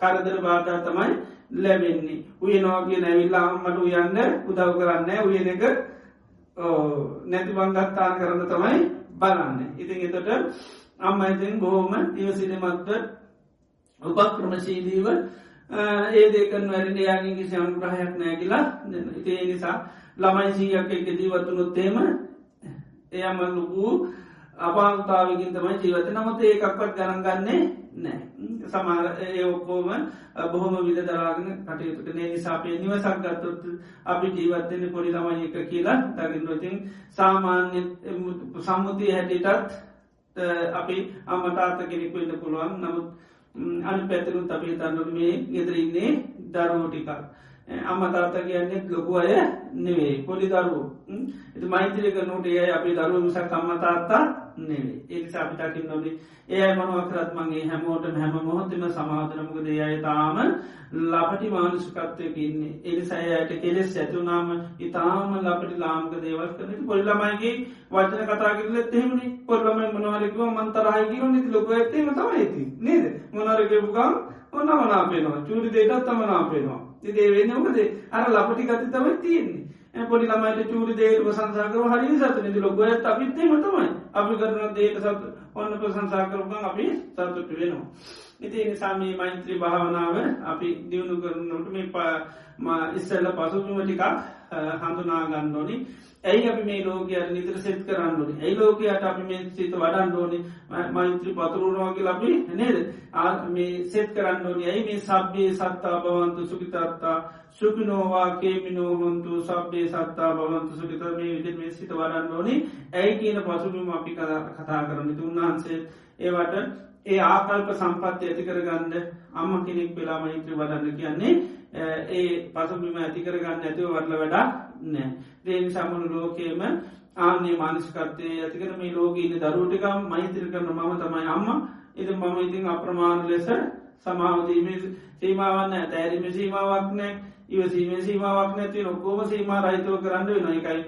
කරදර බාධා තමයි ලැබෙන්නේ. උය නෝගේ නැවිල්ලා අම්මට උයන්න උදව් කරන්න උයන එක නැති බංගත්තාන කරන්න තමයි බලන්න. ඉතින් එතට අම්ම ඉතින් බොහෝම ඉවසිනමත්ව උපක්‍රමශීදීව ඒ දෙකන් වැරට යාගේ කිසි අනුග්‍රහයක් නෑ කියලා ඉතිේ නිසා ළමයි සීයක් එක ජීවත්තුනොත්තේම එයම ලොකූ අපාතාවකින් තමයි ජීවත නමුත් ඒකක්වත් ගණන්ගන්නේ නෑ. සමාර ඒ ඔක්කෝම බොහොම විද දරාගෙන කටයුතුට නේ නිසාපේ නිවසක් ගත්තොත් අපි ජීවත්තෙන පොඩි ළමයි එක කියලා දකින්නතින් සාමාන්‍ය සම්මුතිය හැටිටත් අපි අමටාත කෙනෙකු ඉන්න පුළුවන්. නමුත් අනි පැතිරුත් අපි තන්නු මේ ගෙදරඉන්නේ දරුවටිකක් අම්මතාත කියන්නේ ලොකු අය නෙවේ පොඩි දරුව. එති මෛත්‍රක නොට ඒ අපි දරුව මිසක් අම්මතාත්තා නෙවේ ඒ අපිටකින් නොද ඒ මනුවකරත් මගේ හැමෝට හැම මොහොතම සමාධනමකද අය තාම ලපටි මානුෂකත්වයක ඉන්නේ. එනි සයයට කෙලෙස් ඇතුනාම ඉතාම ලපටි ලාම්ක දේවල් කරන පොල්ලමයිගේ වචන කතාගරල එහෙමනි. පොල්ලමයි මනවාරකව මන්තරහයකිව නිති ලොක ඇත්තේම තමයිති නේද? මොනරගපුගම් ඔන්න මනාපේනවා චූරි දේටත් තමනාපේනවා තිදේ වෙන්න මොකද? අර ලපටි ගති තමයි තියෙන්නේ. පොඩි ළමයිට චූරි දේට සංසාකර හරි සතනති ලොගොයත් අපිත්තේ මතමයි අපි කරන දේට සත් ඔන්න ප්‍රසංසාකරපන් අපි සතුට වෙනවා. ඉති නිසාමී මෛත්‍රී භාවනාව අපි දියුණු කරනට මේ ඉස්සල්ල පසුතුම ටිකක් හඳුනා ගන්නඩෝනි ඇයි අපි මේ ලෝකයට නිතර සෙත් කරන්නඩනි ඇයි ලෝකයට අපි මේ සිත වඩන් ෝනි මෛත්‍රී පතුරුණවාගේ ලබි නේද? මේ සෙත් කරන්නඩෝනි ඇයි මේ සබ්බේ සත්තා බවන්තු සුකිතත්තා සුපිනෝවා කේමිනෝහොන්තු සබ්බේ සත්තා බවන්තු සුකිත මේ විදි මේ සිත වඩන්න ඕනි. ඇයි කියන පසුබිම අපි කතා කරන්න තුන්වහන්සේ ඒවට ඒ ආකල්ප සම්පත්ති ඇති කරගන්න අම්ම කෙනෙක් වෙලා මෛත්‍රී වඩන්න කියන්නේ ඒ පසුබිම ඇතිකර ගන්න ඇතිව වඩල වැඩා නෑ. දේනි සමුණු ලෝකේම ආන්නේ මානස්කත්තය ඇතිකර මේ ලෝකීන දරුටිකම් මෛත්‍ර කරන මම තමයි අම්ම. ඉති මම ඉතින් අප්‍රමාණ ලෙස සමාවදීම සීමාවන්න ඇතෑරීම සීමාවක් නෑ ඉවසීම සීමාවක් නැති ඔක්කෝම සීමා රහිතව කරන්න වෙන එකයි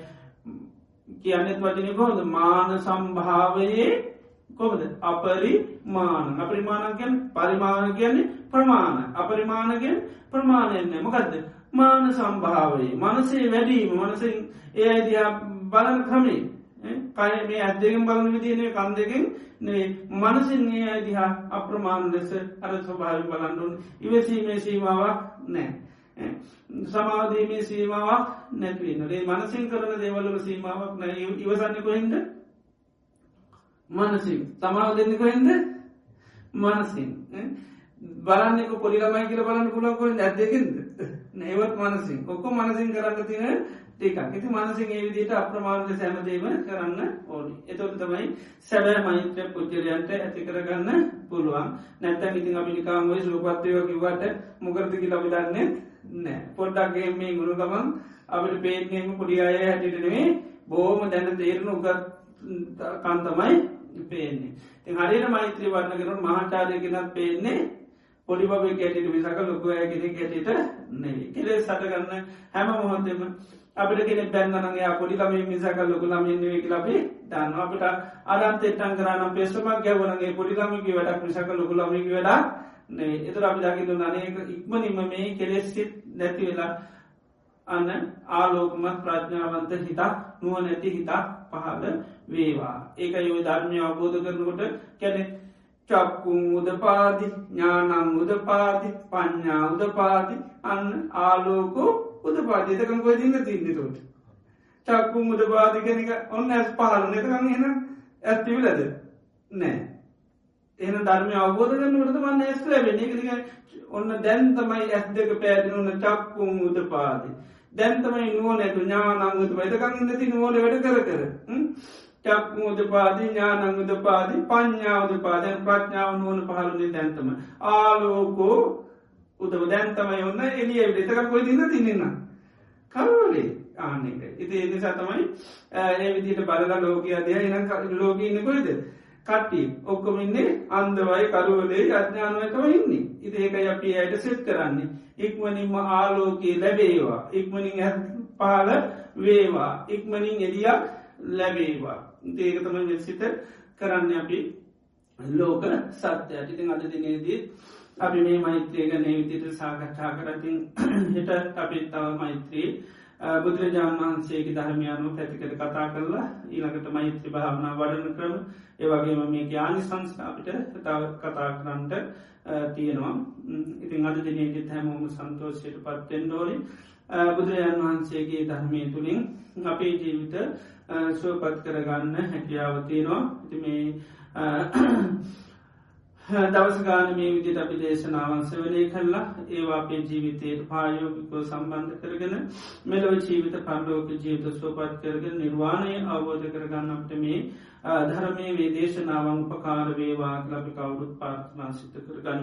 කියන්නෙත් වචන කොහොද මාන සම්භාවයේ කොමද අපරි මාන අපරිමාණගෙන් පරිමාණ කියන්නේ ප්‍රමාණ. අපරිමාණගෙන් ප්‍රමාණයන්නේ මොකක්ද මාන සම්භාවයේ. මනසේ වැඩීම. මනසින් ඒ අයිදයා බලන ක්‍රමේ කය මේ ඇත්දකින් බලන විදිනේ කන් දෙකින් මනසින් ඒ අයිදිහා අප්‍රමාණ ලෙස අර ස්වභාවි බලන්ඩුන් ඉවසීමේ සීමාවක් නෑ. සමාධීමේ සීමාවක් නැතිවන්නේ මනසින් කරන දේවල්ල සීමාවක් නෑ. ඉවසන්න කොහින්ද? මනසින්. සමාව දෙන්න කොහින්ද? මනසින්. බලන්නෙක පොඩිලමයි කියල බලන්න පුලකො ඇදකින්ද නේවත් මනසින්. ඔක්කො මනසින් කරන්න තින ටික ඉති මනසින් ඒ විදිට අප්‍රමාණය සැමදීම කරන්න ඕනි. එතොට තමයි සැබෑ මෛත්‍ර පුද්ජලයන්ට ඇති කරගන්න පුළුවන්. නැත්තන් ඉතින් අපිනිකාමයි සුපත්වයෝ කිවට මොකරදකි ලබිදන්නේ නෑ. පොඩ්ඩක්ගේ මේ ගුණු ගමන් අපට පේටනීම පොඩි අය හැටිටනේ බෝම දැන තේරණු උගත් කන්තමයි පේන්නේ. ති හරින මෛත්‍රී වන්න කරු මහාචාරයගෙනත් පේන්නේ පොඩි බබ කැටිට විසක ලොකුව ගෙන කැටිට නෙ කෙලේ සටගන්න හැම මොහොතෙම අපිට කෙනෙ බැන්නනගේ පොඩි ලම මිසක ලොකු ලමින්වේ ලබේ දන්න අපට අරන්තෙටන් කරනම් පෙසමක් ගැවනගේ පොඩි ලමිකි වැඩක් මිසක ලොකු ලමිකි වැඩා එතුර අපි දකිතු නනක ඉක්මනිම මේ කෙලෙස්සිත් නැති වෙලා අන්න ආලෝකමත් ප්‍රඥාවන්ත හිතා නුව නැති හිතා පහද වේවා. ඒක යෝ ධර්මය අවබෝධ කරනකොට කැනෙ චක්කුම් උදපාදි ඥානං උදපාදි පඥ්ඥා උදපාදි අන්න ආලෝකෝ උදපාදිතකම් කොයි දින්න තින්නතට චක්කුම් උදපාදිකනික ඔන්න ඇස් පහල නතකම් එන ඇත්තිවිලද නෑ. එන ධර්මය අවබෝධ කරනකට මන්න ඇස් ලැබෙන එක ඔන්න දැන්තමයි ඇස් දෙක පෑදිනුන්න චක්කුම් උදපාදි. දැන්තමයි නුවනැතු ඥානංගතු වැදකං ඉන්නති නුවන වැඩ කර කර. චක්මුද පාදි ඥානංගද පාදි පඥ්ඥාවද පාදයන් ප්‍රඥාව නුවන පහලුනේ දැන්තම ආලෝකෝ උදව. දැන්තමයි ඔන්න එලිය එතක කොයි දින්න තින්නන්න කරුවලේ ආනෙක ඉති එනිසා තමයි ඒ විදිට බලලා ලෝකයා දය එන ලෝකඉන්න කොයිද කට්ටි ඔක්කොමින්නේ අන්දවයි කරුවලේ අඥානුවකම ඉන්නේ. ඉති ඒක අපි අයට සෙත් කරන්නේ. ඉක්මනින්ම ආලෝකයේ ලැබේවා. ඉක්මනින් ඇ පාල වේවා. ඉක්මනින් එදියක් ලැබේවා. ඒකතම වෙසිත කරන්න අපි ලෝක සත්‍යයට. ඉතින් අද දිනේදී අපි මේ මෛත්‍රය ගැන විදිට සාකච්ඡා කරතින් හෙට අපිත් තව මෛත්‍රී බුදුරජාණන් වහන්සේගේ ධර්මයනු පැතිකට කතා කරලා ඊළඟට මෛත්‍රී භාවනා වඩන ක්‍රම ඒවගේම මේ ්‍යානි සංස්ථාපිට තව කතා කරන්නට තියෙනවා. ඉතින් අද දිනයගෙත් හැමෝම සන්තෝෂයට පත්තෙන්ඩෝලි බුදුරජාන් වහන්සේගේ ධර්මය තුළින් අපේ ජීවිත සුවපත් කරගන්න හැකියාවතියනවා ඉති මේ දවස ගාන මේ විදිට අපි දේශනාවන්ස වලේ කරලා ඒවා අපේ ජීවිතයට පායෝගිකෝ සම්බන්ධ කරගෙන මෙලොව ජීවිත පරලෝක ජීවිත සෝපත් කරගෙන නිර්වාණය අවබෝධ කරගන්න අපට මේ ධරමය වේ දේශනාවන් උපකාර වේවා ලබි කවුරුත් පාර්ථනා සිත කරගන්න.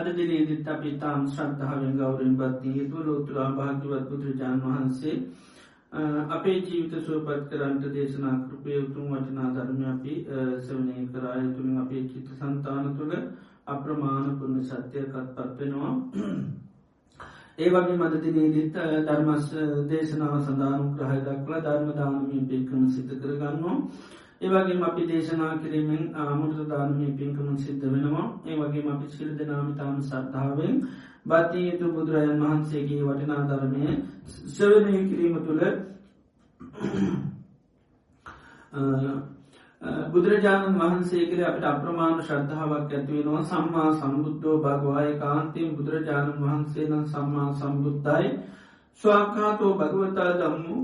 අද දිනේදිත් අපි තාම් ශ්‍රද්ධාවෙන් ගෞරෙන් බත්තිය තුළොතුරා භාග්‍යවත් බුදුරජාණන් වහන්සේ අපේ ජීවිත සුවපත් කරන්ට දේශනා කෘපය උතුම් වචනා ධර්ම අපි සවනය කරාය තුළින් අපේ චිත සන්තාන තුළ අප්‍රමාණ පුුණ සත්‍යයකත් පත්වෙනවා ඒ වගේ මදදිනේදිත් ධර්මස් දේශනාව සඳානු ක්‍රහය දක්ලා ධර්මදානමින් පේක්‍රම සිත කරගන්නවා. ඒවගේ අපි දේශනා කිරීමෙන් ආමුෘත ධර්මය පින්කමුන් සිද්ධ වෙනවා. ඒවගේ අපි සිල් දෙනාමිතාම සද්ධාවෙන් බත්තිය යුතු බුදුරජන් වහන්සේගේ වටිනා ධර්මය සවනය කිරීම තුළ බුදුරජාණන් වහන්සේ කර අපට අප්‍රමාණ ශ්‍රද්ධාවක් ඇතිවෙනවා සම්මා සම්බුද්ධෝ භගවාය කාන්තයෙන් බුදුරජාණන් වහන්සේ නම් සම්මා සම්බුද්ධයි. ස්වාකාතෝ භගවතා දම්මු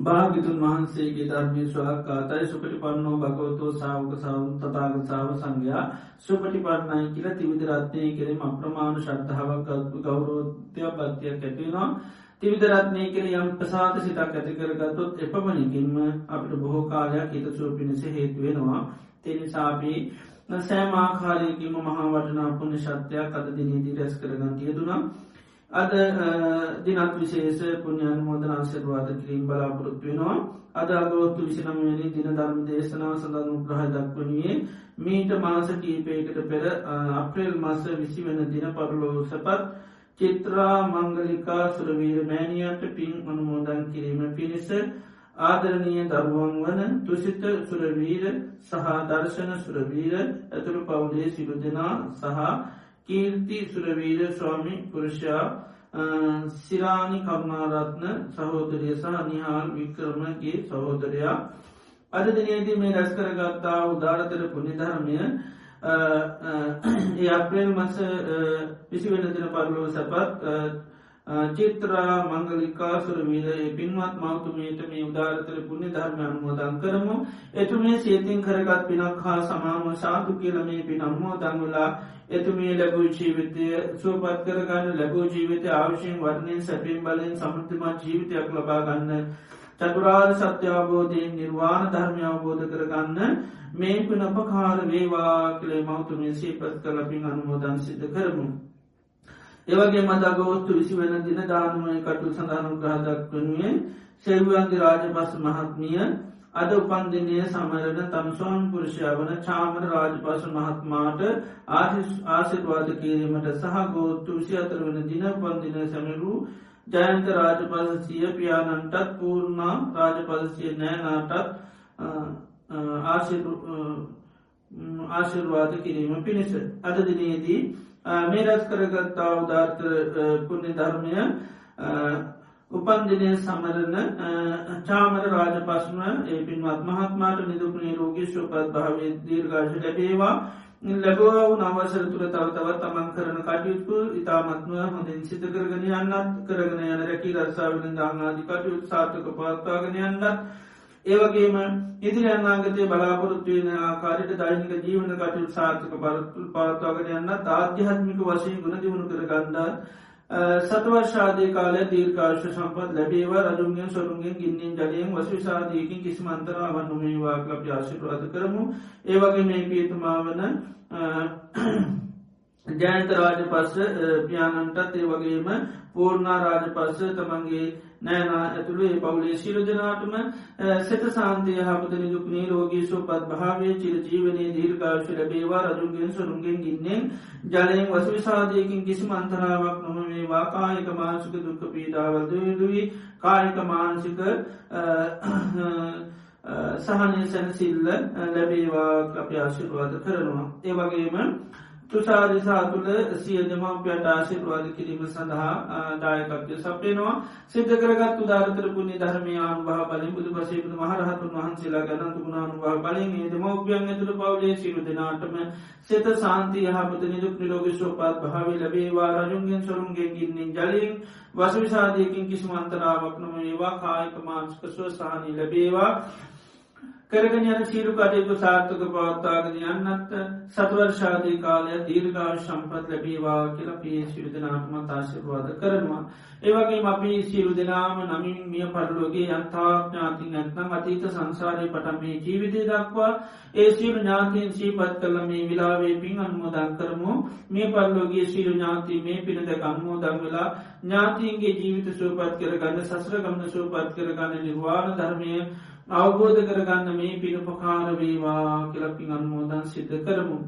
භාගිතුන් වහන්සේගේ ධර්මය ස්වාකාතයි සුපටි පන්නෝ භගවතෝ සාවක සවන් තතාගසාාව සංඝයා සුපටි පන්නයි කියල තිවිදරත්නය කෙරීම අප්‍රමාණ ශද්ධාවක් ගෞරෝත්‍යයක් භත්තියක් ඇතිවෙනවා තිවිදරත්නය කර යම් ප්‍රසාත සිතක් ඇති කරගත්තොත් එපමණකින්ම අපට බොහෝ කාලයක් හිතසුව පිණිස හේතුවෙනවා තෙනිසාපී සෑමාකාරයකිම මහා වටනා පුුණ ශත්‍යයක් අද දිනීදී රැස් කරගන්තිය දුනම් අද දිනත් විශේෂ පුුණ්‍යන් මෝදන අසරවාද කිරීම බලාපොරොත්තු වෙනවා. අද අගෝත්තු විසිනමනි දින ධර්ම දේශනාව සඳන් උග්‍රහ දක්වනුයේ මීට මාස කීපයකට පෙර අප්‍රේල් මස විසි වෙන දින පරලෝ සපත් චිත්‍රා මංගලිකා සුරවීර මෑණියන්ට පින් අනුමෝදන් කිරීම පිණිස ආදරණීය දරුවන් වන තුසිත සුරවීර සහ දර්ශන සුරවීර ඇතුළු පවුලේ සිරු දෙනා සහ කීර්ති සුරවීර ස්වාමි පුරුෂයා සිරාණි කරුණාරත්න සහෝදරය සහ නිහාල් වික්‍රමගේ සහෝදරයා. අද දිනයේදී මේ රැස් කරගත්තා උදාරතර පුුණිධර්මය ඒ අප්‍රේල් මස විසි වෙන දින පරලෝ සැපත් චිත්‍රා මංගලිකාසුර වීර පින්වත් මෞතුමයට මේ උදාරතර පුුණි ධර්ම අනුමෝදන් කරමු එතුමේ සේතින් කරගත් පිනක් හා සමාම සාතු කියලමේ පින අම්මෝදං වෙලා එතුමේ ලැබූ ජීවිතය සුවපත් කරගන්න ලැබූ ජීවිතය ආවශයෙන් වර්ණයෙන් සැපෙන් බලෙන් සමෘතිමත් ජීවිතයක් ලබා ගන්න චතුරාර් සත්‍යාබෝධයෙන් නිර්වාණ ධර්මය අවබෝධ කරගන්න මේ පිනපකාර වේවා කළේ මෞතුමේ සීපත් කරලපින් අනුමෝදන් සිද්ධ කරමු. ඒවගේ මදගෝස්තු විසි වෙන දින දානුවය කටු සඳහනු ග්‍රහදක් වනුවේ සෙව්වන්ගේ රාජ පස මහත්මිය අද උපන්දිනය සමරන තම්ස්වාන් පුරුෂය වන චාමර රාජපස මහත්මාට ආසිර්වාද කිරීමට සහ ගෝත්තු විසි අතර වන දින පන්දින සැමරු ජයන්ත රාජපසසිය පියාණන්ටත් පූර්ණා රාජපසසිය නෑනාටත් ආශිර්වාද කිරීම පිණිස අද දිනයේදී මේ රැස් කරගත්තා උදාර්ථ පුුණ්‍ය ධර්මය උපන්දිනය සමරන චාමර රාජ පසුන ඒ පින්වත් මහත්මාට නිදුකනේ රෝගී ශෝපත් භාවය දීර්ගාශ ලැබේවා. ලැබවා නවසර තුළ තව තවත් තමන් කරන කටයුතු ඉතාමත්ම හොඳින් සිත කරගෙන යන්නත් කරගෙන යන රැකි රස්සාාවෙන දානාධි කටයුතු සාර්ථක පත්වාගෙන යන්නත් ඒවගේම ඉදිරි අන්නාගතය බලාපොරොත්තුවන ආකාරයට දෛනික ජීවන කටයුතු සාර්ථක පරත්තුල් පාත්වාගෙන යන්න ආධ්‍යාත්මික වශයෙන් ගුණ දියුණු කර ගන්ඩා සතවර්ශාදය කාල දීර්කාශ සම්පත් ලැබේවා. රජුන්ගෙන් සොරුන්ගෙන් ගින්නින් ජලයෙන් වශවිසාදයකින් කිසි මන්තරාවන් නොමේවා ලබ ආශිප්‍රාද කරමු. ඒවගේ මේ පියතුමා වන ජයන්ත රාජ පස්ස පියාණන්ටත් ඒ වගේම පූර්ණා රාජ පස්ස තමන්ගේ නෑනා ඇතුළේ පවුලේ ශිරු දෙනාටම සෙත සාන්තය හපතන යුක්නේ රෝගී සුපත් භාවය චිර ජීවනයේ දීර්කාශ ලැබේවා රජුන්ගෙන් සුරුන්ගෙන් ගින්නෙන් ජලයෙන් වසවිසාදයකින් කිසි මන්තරාවක් නොම මේවා කායික මාංසික දුක්ක පීඩාවල්ද යුදුවී කායික මානසික සහනය සැනසිල්ල ලැබේවා අප ආශිර්වාද කරනවා. ඒ වගේම තුෂාරිසා තුළ සිය දෙමවපියට ආශිර්වාද කිරීම සඳහා දායකත්ය සපයනවා. සිද්ධ කරගත් උදාරතර පුුණි ධර්මයාන් භා බලින් බුදු පසේපුද මහරහතුන් වහන්සේලා ගැනතු ගුණානු භා බලින් ඒ දෙමවපියන් ඇතුළ පවලේ සිරු දෙනාටම සෙත සාන්තිය හපත නිදුක් නිරෝග ශෝපාත් භාව ලැබේවා. රජුන්ගෙන් සොරුන්ගේ ගින්නින් ජලින් වසවිසාදයකින් කිසිමන්තරාවක් නොම ඒවා කායික මාංස්ක ස්වසාහනී ලැබේවා. කරගෙන යන සීරු කටයුතු සාර්ථක පවත්තාගෙන යන්නත් සතුවර්ශාදී කාලය දීර්ගා සම්පත් ලැබීවා කියලා පිය සිරු දෙනාත්ම තාශිරවාද කරනවා. ඒවගේ අපි සිරු දෙනාම නමින් මිය පරලෝගේ යන්තාඥාතින් ඇත්නම් අතීත සංසාරය පටන් මේ ජීවිතය දක්වා ඒ සිරු ඥාතින් සීපත් කල මේ විලාවේ පින් අන්මෝදන් කරමු මේ පරලෝගේ සිරු ඥාති මේ පිනද කම්මෝදන් වෙලා ඥාතින්ගේ ජීවිත සූපත් කරගන්න සසර ගමන සූපත් කරගන්න නිර්වාණ ධර්මය අවබෝධ කරගන්න මේ පිනුපකාර වේවා කියලපින් අන්මෝදන් සිද්ධ කරමු.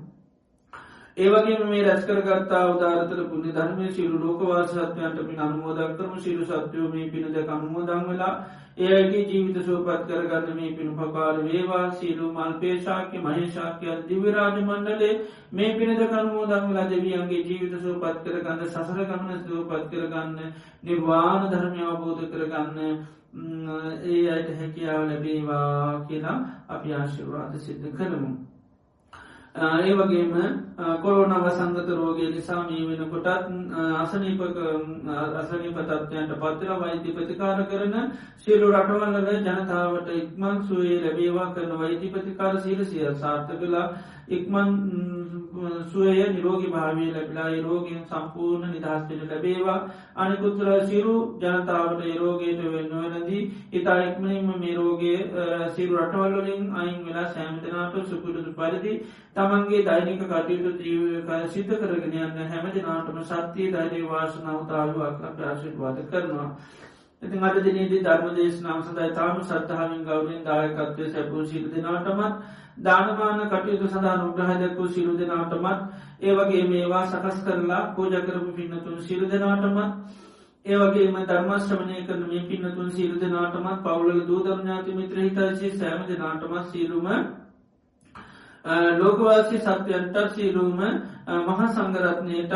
ඒවගේ මේ රැස් කරගත්තා උදාරතර පුුණි ධර්මය සිරු ලෝකවාසත්වයන්ට පින් අනුමෝදක් කරම සිරු සත්‍යයෝ මේ පිනද අනුමෝදන් වෙලා ඒගේ ජීවිත සූපත් කරගන්න මේ පිනුපකාර වේවා සීලු මල්පේශාක්‍ය මහේශාක්‍ය දිවිරාජ මණ්ඩලේ මේ පිනද කනුමෝදන් වෙලා දෙවියන්ගේ ජීවිත සූපත් කරගන්න සසර ගමන සූපත් කරගන්න නිර්වාණ ධර්මය අවබෝධ කරගන්න ඒ අයට හැකියාව ලැබේවා කියලා අපි ආශිර්වාද සිද්ධ කරමු. ඒ වගේම කොරෝනව සංගත රෝගය නිසා මේ වෙනකොටත් අසනීපක අසනීපතත්වයන්ට පත්තර වෛද්‍ය ප්‍රතිකාර කරන සියලු රටවල්ලද ජනතාවට ඉක්මන් සුවේ ලැබේවා කරන වෛද්‍ය ප්‍රතිකාර සීල සිය සාර්ථ කලා ඉක්මන් සුව සුවය නිරෝගි භාවය ලැබිලා රෝගෙන් සම්පූර්ණ නිදහස්පෙන ලැබේවා අනිකුතුර සිරු ජනතාවට ඒරෝගයට වෙන්නවනදී ඉතා එක්මනින්ම මේ රෝගේ සිරු රටවල්ලින් අයින් වෙලා සෑමතනාට සුපුරුදු පරිදි තමන්ගේ දෛනික කටයුතු ජීවක සිද්ධ කරගෙන යන්න හැමතිනාටම සත්‍යය දෛරේ වාසනාවතාවුවක් ප්‍රාශිටවාද කරනවා. ඉතින් අද දිනේදී ධර්ම දේශනාව සඳයි තාම සත්හාමින් ගෞරෙන් දායකත්වය සැපූ සිල් දෙනාටමත් දානමාන කටයුතු සඳහා නුග්‍රහ දැක්වූ සිරු දෙනාටමත් ඒවගේ මේවා සකස් කරලා පෝජකරපු පින්නතුන් සිරු දෙනාටමත් ඒවගේම ධර්මශ්‍රමණය කරන මේ පින්නතුන් සිරු දෙනාටමත් පවුල දූදරඥාති මිත්‍ර හිතාශී සෑම දෙනාටමත් සිරුම ලෝකවාසි සත්‍යයන්ට සිරුම මහා සංගරත්නයටත්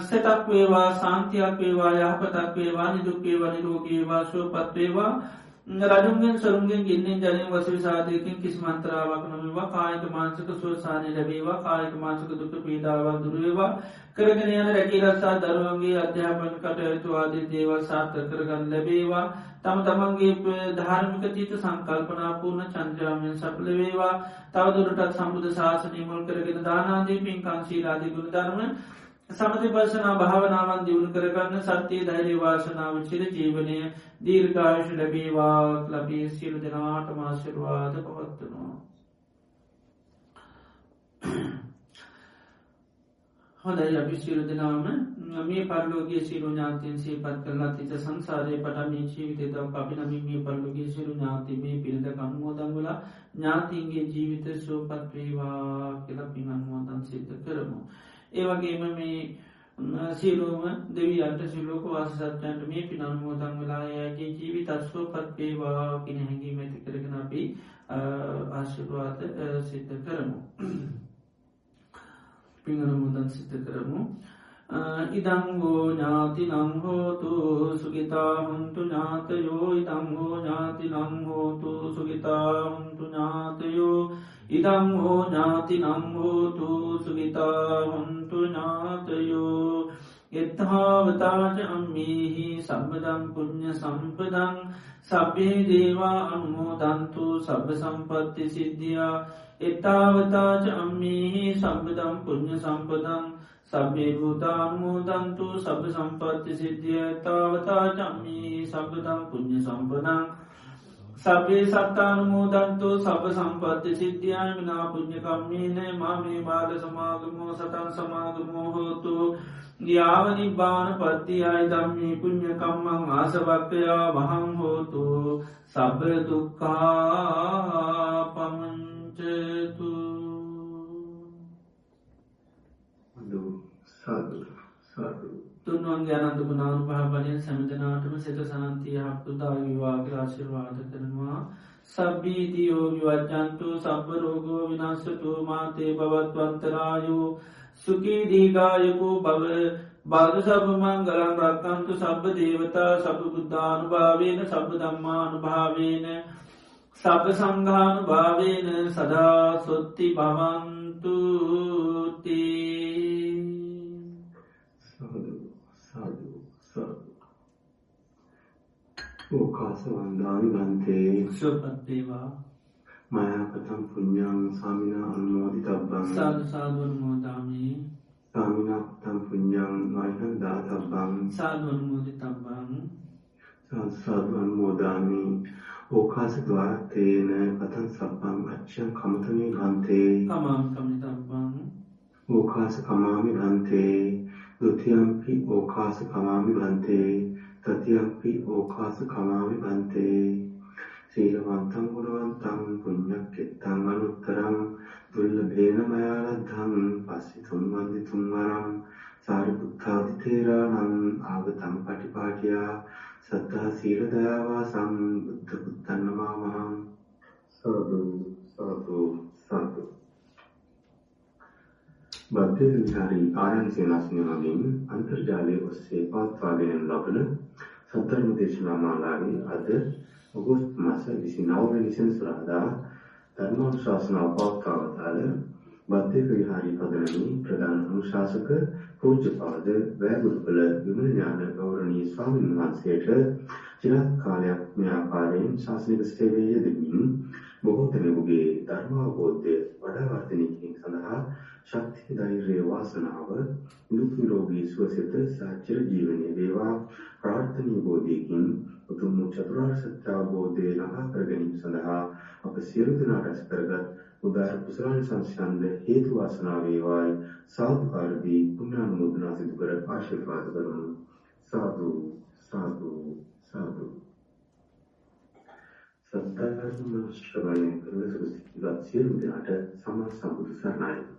සෙතක් වේවා සාන්තියක් වේවා යහපතක් වේවා නිදුක් වේවා නිරෝගේවා ශුවපත් වේවා. රජුන්ගෙන් සරුන්ගෙන් ගින්නේ ජනය වසවි සාධයකින් කිසි මන්තරාවක් නොමවා කායක මාංසක සුවසානය ලැබේවා. කායක මාංසක දුක පීඩාවක් දුරුවේවා කරගෙන යන රැකිරස්සා දරුවන්ගේ අධ්‍යාපන කටයුතු ආදී දේවල් සාර්ථ කරගන්න ලැබේවා. තම තමන්ගේ ධාර්මික තීත සංකල්පනා පූර්ණ චන්ද්‍රාමයෙන් සපල වේවා. තවදුරටත් සම්බුධ ශාසනය මුල් කරගෙන දානාදී පින්කංශීලාදී ගුණ ධර්ම සමති පර්ශනා භාවනාවන් දියුණු කරගන්න සත්‍යය ධෛර්ය වාසනාව චිර ජීවනය දීර්ඝායශ ලැබේවා ලබී සිරු දෙනාට මාශිරවාද පවත්වනවා. හොදයි අපි සිරු දෙනාම මේ පරලෝගේ සිරු ඥාතින් සේ පත් කරලා තිත සංසාරය පට මේ ජීවිතය තව අපි නමින් මේ පරලෝගේ සිරු ඥාති මේ පිරිද කම්මෝදංගල ඥාතින්ගේ ජීවිත සෝපත්වේවා කියලා පින් අන්මෝදන් සිද්ධ කරමු. ඒවගේම මේ සියලෝම දෙවියන්ට සිල්ලෝක වාසසත්යන්ට මේ පිනන්මෝදන් වෙලායාගේ ජීවි තත්ස්වෝ පත්වේවා පින හැඟීම ඇති කරගෙන අපි ආශිරවාත සිද්ධ කරමු. *clears throat* පිංහනමුදන් සිද්ධ කරමු. ඉදංගෝ ඥාති නංහෝතු සුගිතාහුන්තු ඥාතයෝ ඉදංගෝ ඥාති නංහෝතු සුගිතාහුන්තු ඥාතයෝ ඉදං හෝ ඥාති නම්හෝතු සුගිතාහුන්තු ඥාතයෝ එත්හාවතාච අම්මේහි සබදම් පුුණ්්‍ය සම්පදං සබ්බේ දේවා අනුමෝදන්තු සබ සම්පත්ති සිද්ධියා එත්තාවතාච අම්මේහි සබදම් පුුණ්්‍ය සම්පදං සබේ භූතානුමෝදන්තු සබ සම්පත්ති සිද්ධිය තාවතා චම්මී සබදම් පුුණ්්‍ය සම්පදං සබේ සත්තානුමෝදන්තු සබ සම්පත්ති සිද්ධියයමනා පුද්්‍යකම්මීනය මා මේ බාල සමාගමෝ සතන් සමාගමෝහෝතු ගියාවනිබ්බාන පත්තියයි දම්මී පුුණ්්‍යකම්මං ආසවක්කයා වහං හෝතු. සබ දුක්කා පමංචතු සාදු. සාදු තුන්වන්ගේ අනන්තුක නානු පහබලය සැමජනාටම සෙත සනන්තිය හක්තුදා විවාග ආශිර්වාද කරනවා. සබ්බීතියෝ විවජ්ජන්තු සබ්බ රෝගෝ විනාශතු මාතේ බවත්වන්තරායෝ සුකී දීගායකු බව බාධ සබ මංගලන් රක්කන්තු සබ්බ දේවතා සබ බුද්ධානු භාවේන සබ දම්මානු භාවේන සබ සංඝානු භාවේන සදා සොත්ති භවන්තුතේ ඕකාසවන්දාමි ගන්තේ සුපත්තේවා මයාපතම් පුඤ්ඥං සාමින අනුමෝදි තබ්බං සාධ සාධවනමෝදාමී සාමිනපතම් පුඤ්ඥං මයිහන් දාතබ්බං සාධවනමෝදි තබ්බං සාධවන් මෝදාමී ඕකාස දවාරත්තේන පතන් සබ්බං අච්චන් කමතමේ ගන්තේ කමාම් කමි තබ්බං ඕකාස කමාමි ගන්තේ දුතියම්පි ඕකාස කමාමි ගන්තේ තතියම්පි ඕකාස කමාමි බන්තේ සීලවන්තම් ගුණවන්තම් පුඤ්ඤක්කෙත්තං අනුත්තරං දුල්ලභේන මයාලද්ධං පස්සි තුන්වන්දි තුන්වරම් සාරිපුත්තාදි තේරාණං ආගතං පටිපාටියා සත්තා සීල දයාවාසං බුද්ධ පුත්තන් නමාමහං සාදු සාදු සාදු. බද්ධ විහාරී ආරණ්‍ය සේනාසනය මගින් අන්තර්ජාලය ඔස්සේ පවත්වාගෙන ලබන සද්ධර්ම දේශනා මාලාවේ අද ඔගොස්තු මාස 29 වෙනි සෙනසුරාදා ධර්මානුශාසනාව පවත්වාවතාල බද්ධ විහාරී පදනමේ ප්‍රධාන අනුශාසක පූජ්‍යපාද වැයගුරුකල විමල ඥාන ගෞරවනීය ස්වාමීන් වහන්සේට චිරාත් කාලයක් මේ ආකාරයෙන් ශාසනික සේවයේ යෙදෙමින් බොහෝ දෙනෙකුගේ ධර්මාවබෝධය වඩා වර්ධනය කිරීම සඳහා ශක්තිය ධෛර්යය වාසනාව දුක් නිරෝගී සුවසිත සාචර ජීවනයේ වේවා. ප්‍රාර්ථනීය බෝධියකින් උතුම් චතුරාර්ය සත්‍ය අවබෝධය ළඟා කර ගැනීම සඳහා අප සියලු දෙනා රැස් කරගත් උදාර කුසලාන සංස්කන්ධ හේතු වාසනා වේවායි. සාදුකාරදී පුණ්‍යානුමෝදනා සිදු කර ආශිර්වාද කරමු. සාදු සාදු සාදු. සත්‍යධර්ම ශ්‍රවණය කරන සුසිද්ධිවත් සියලු දෙනාට සම්මා සම්බුදු සරණයි.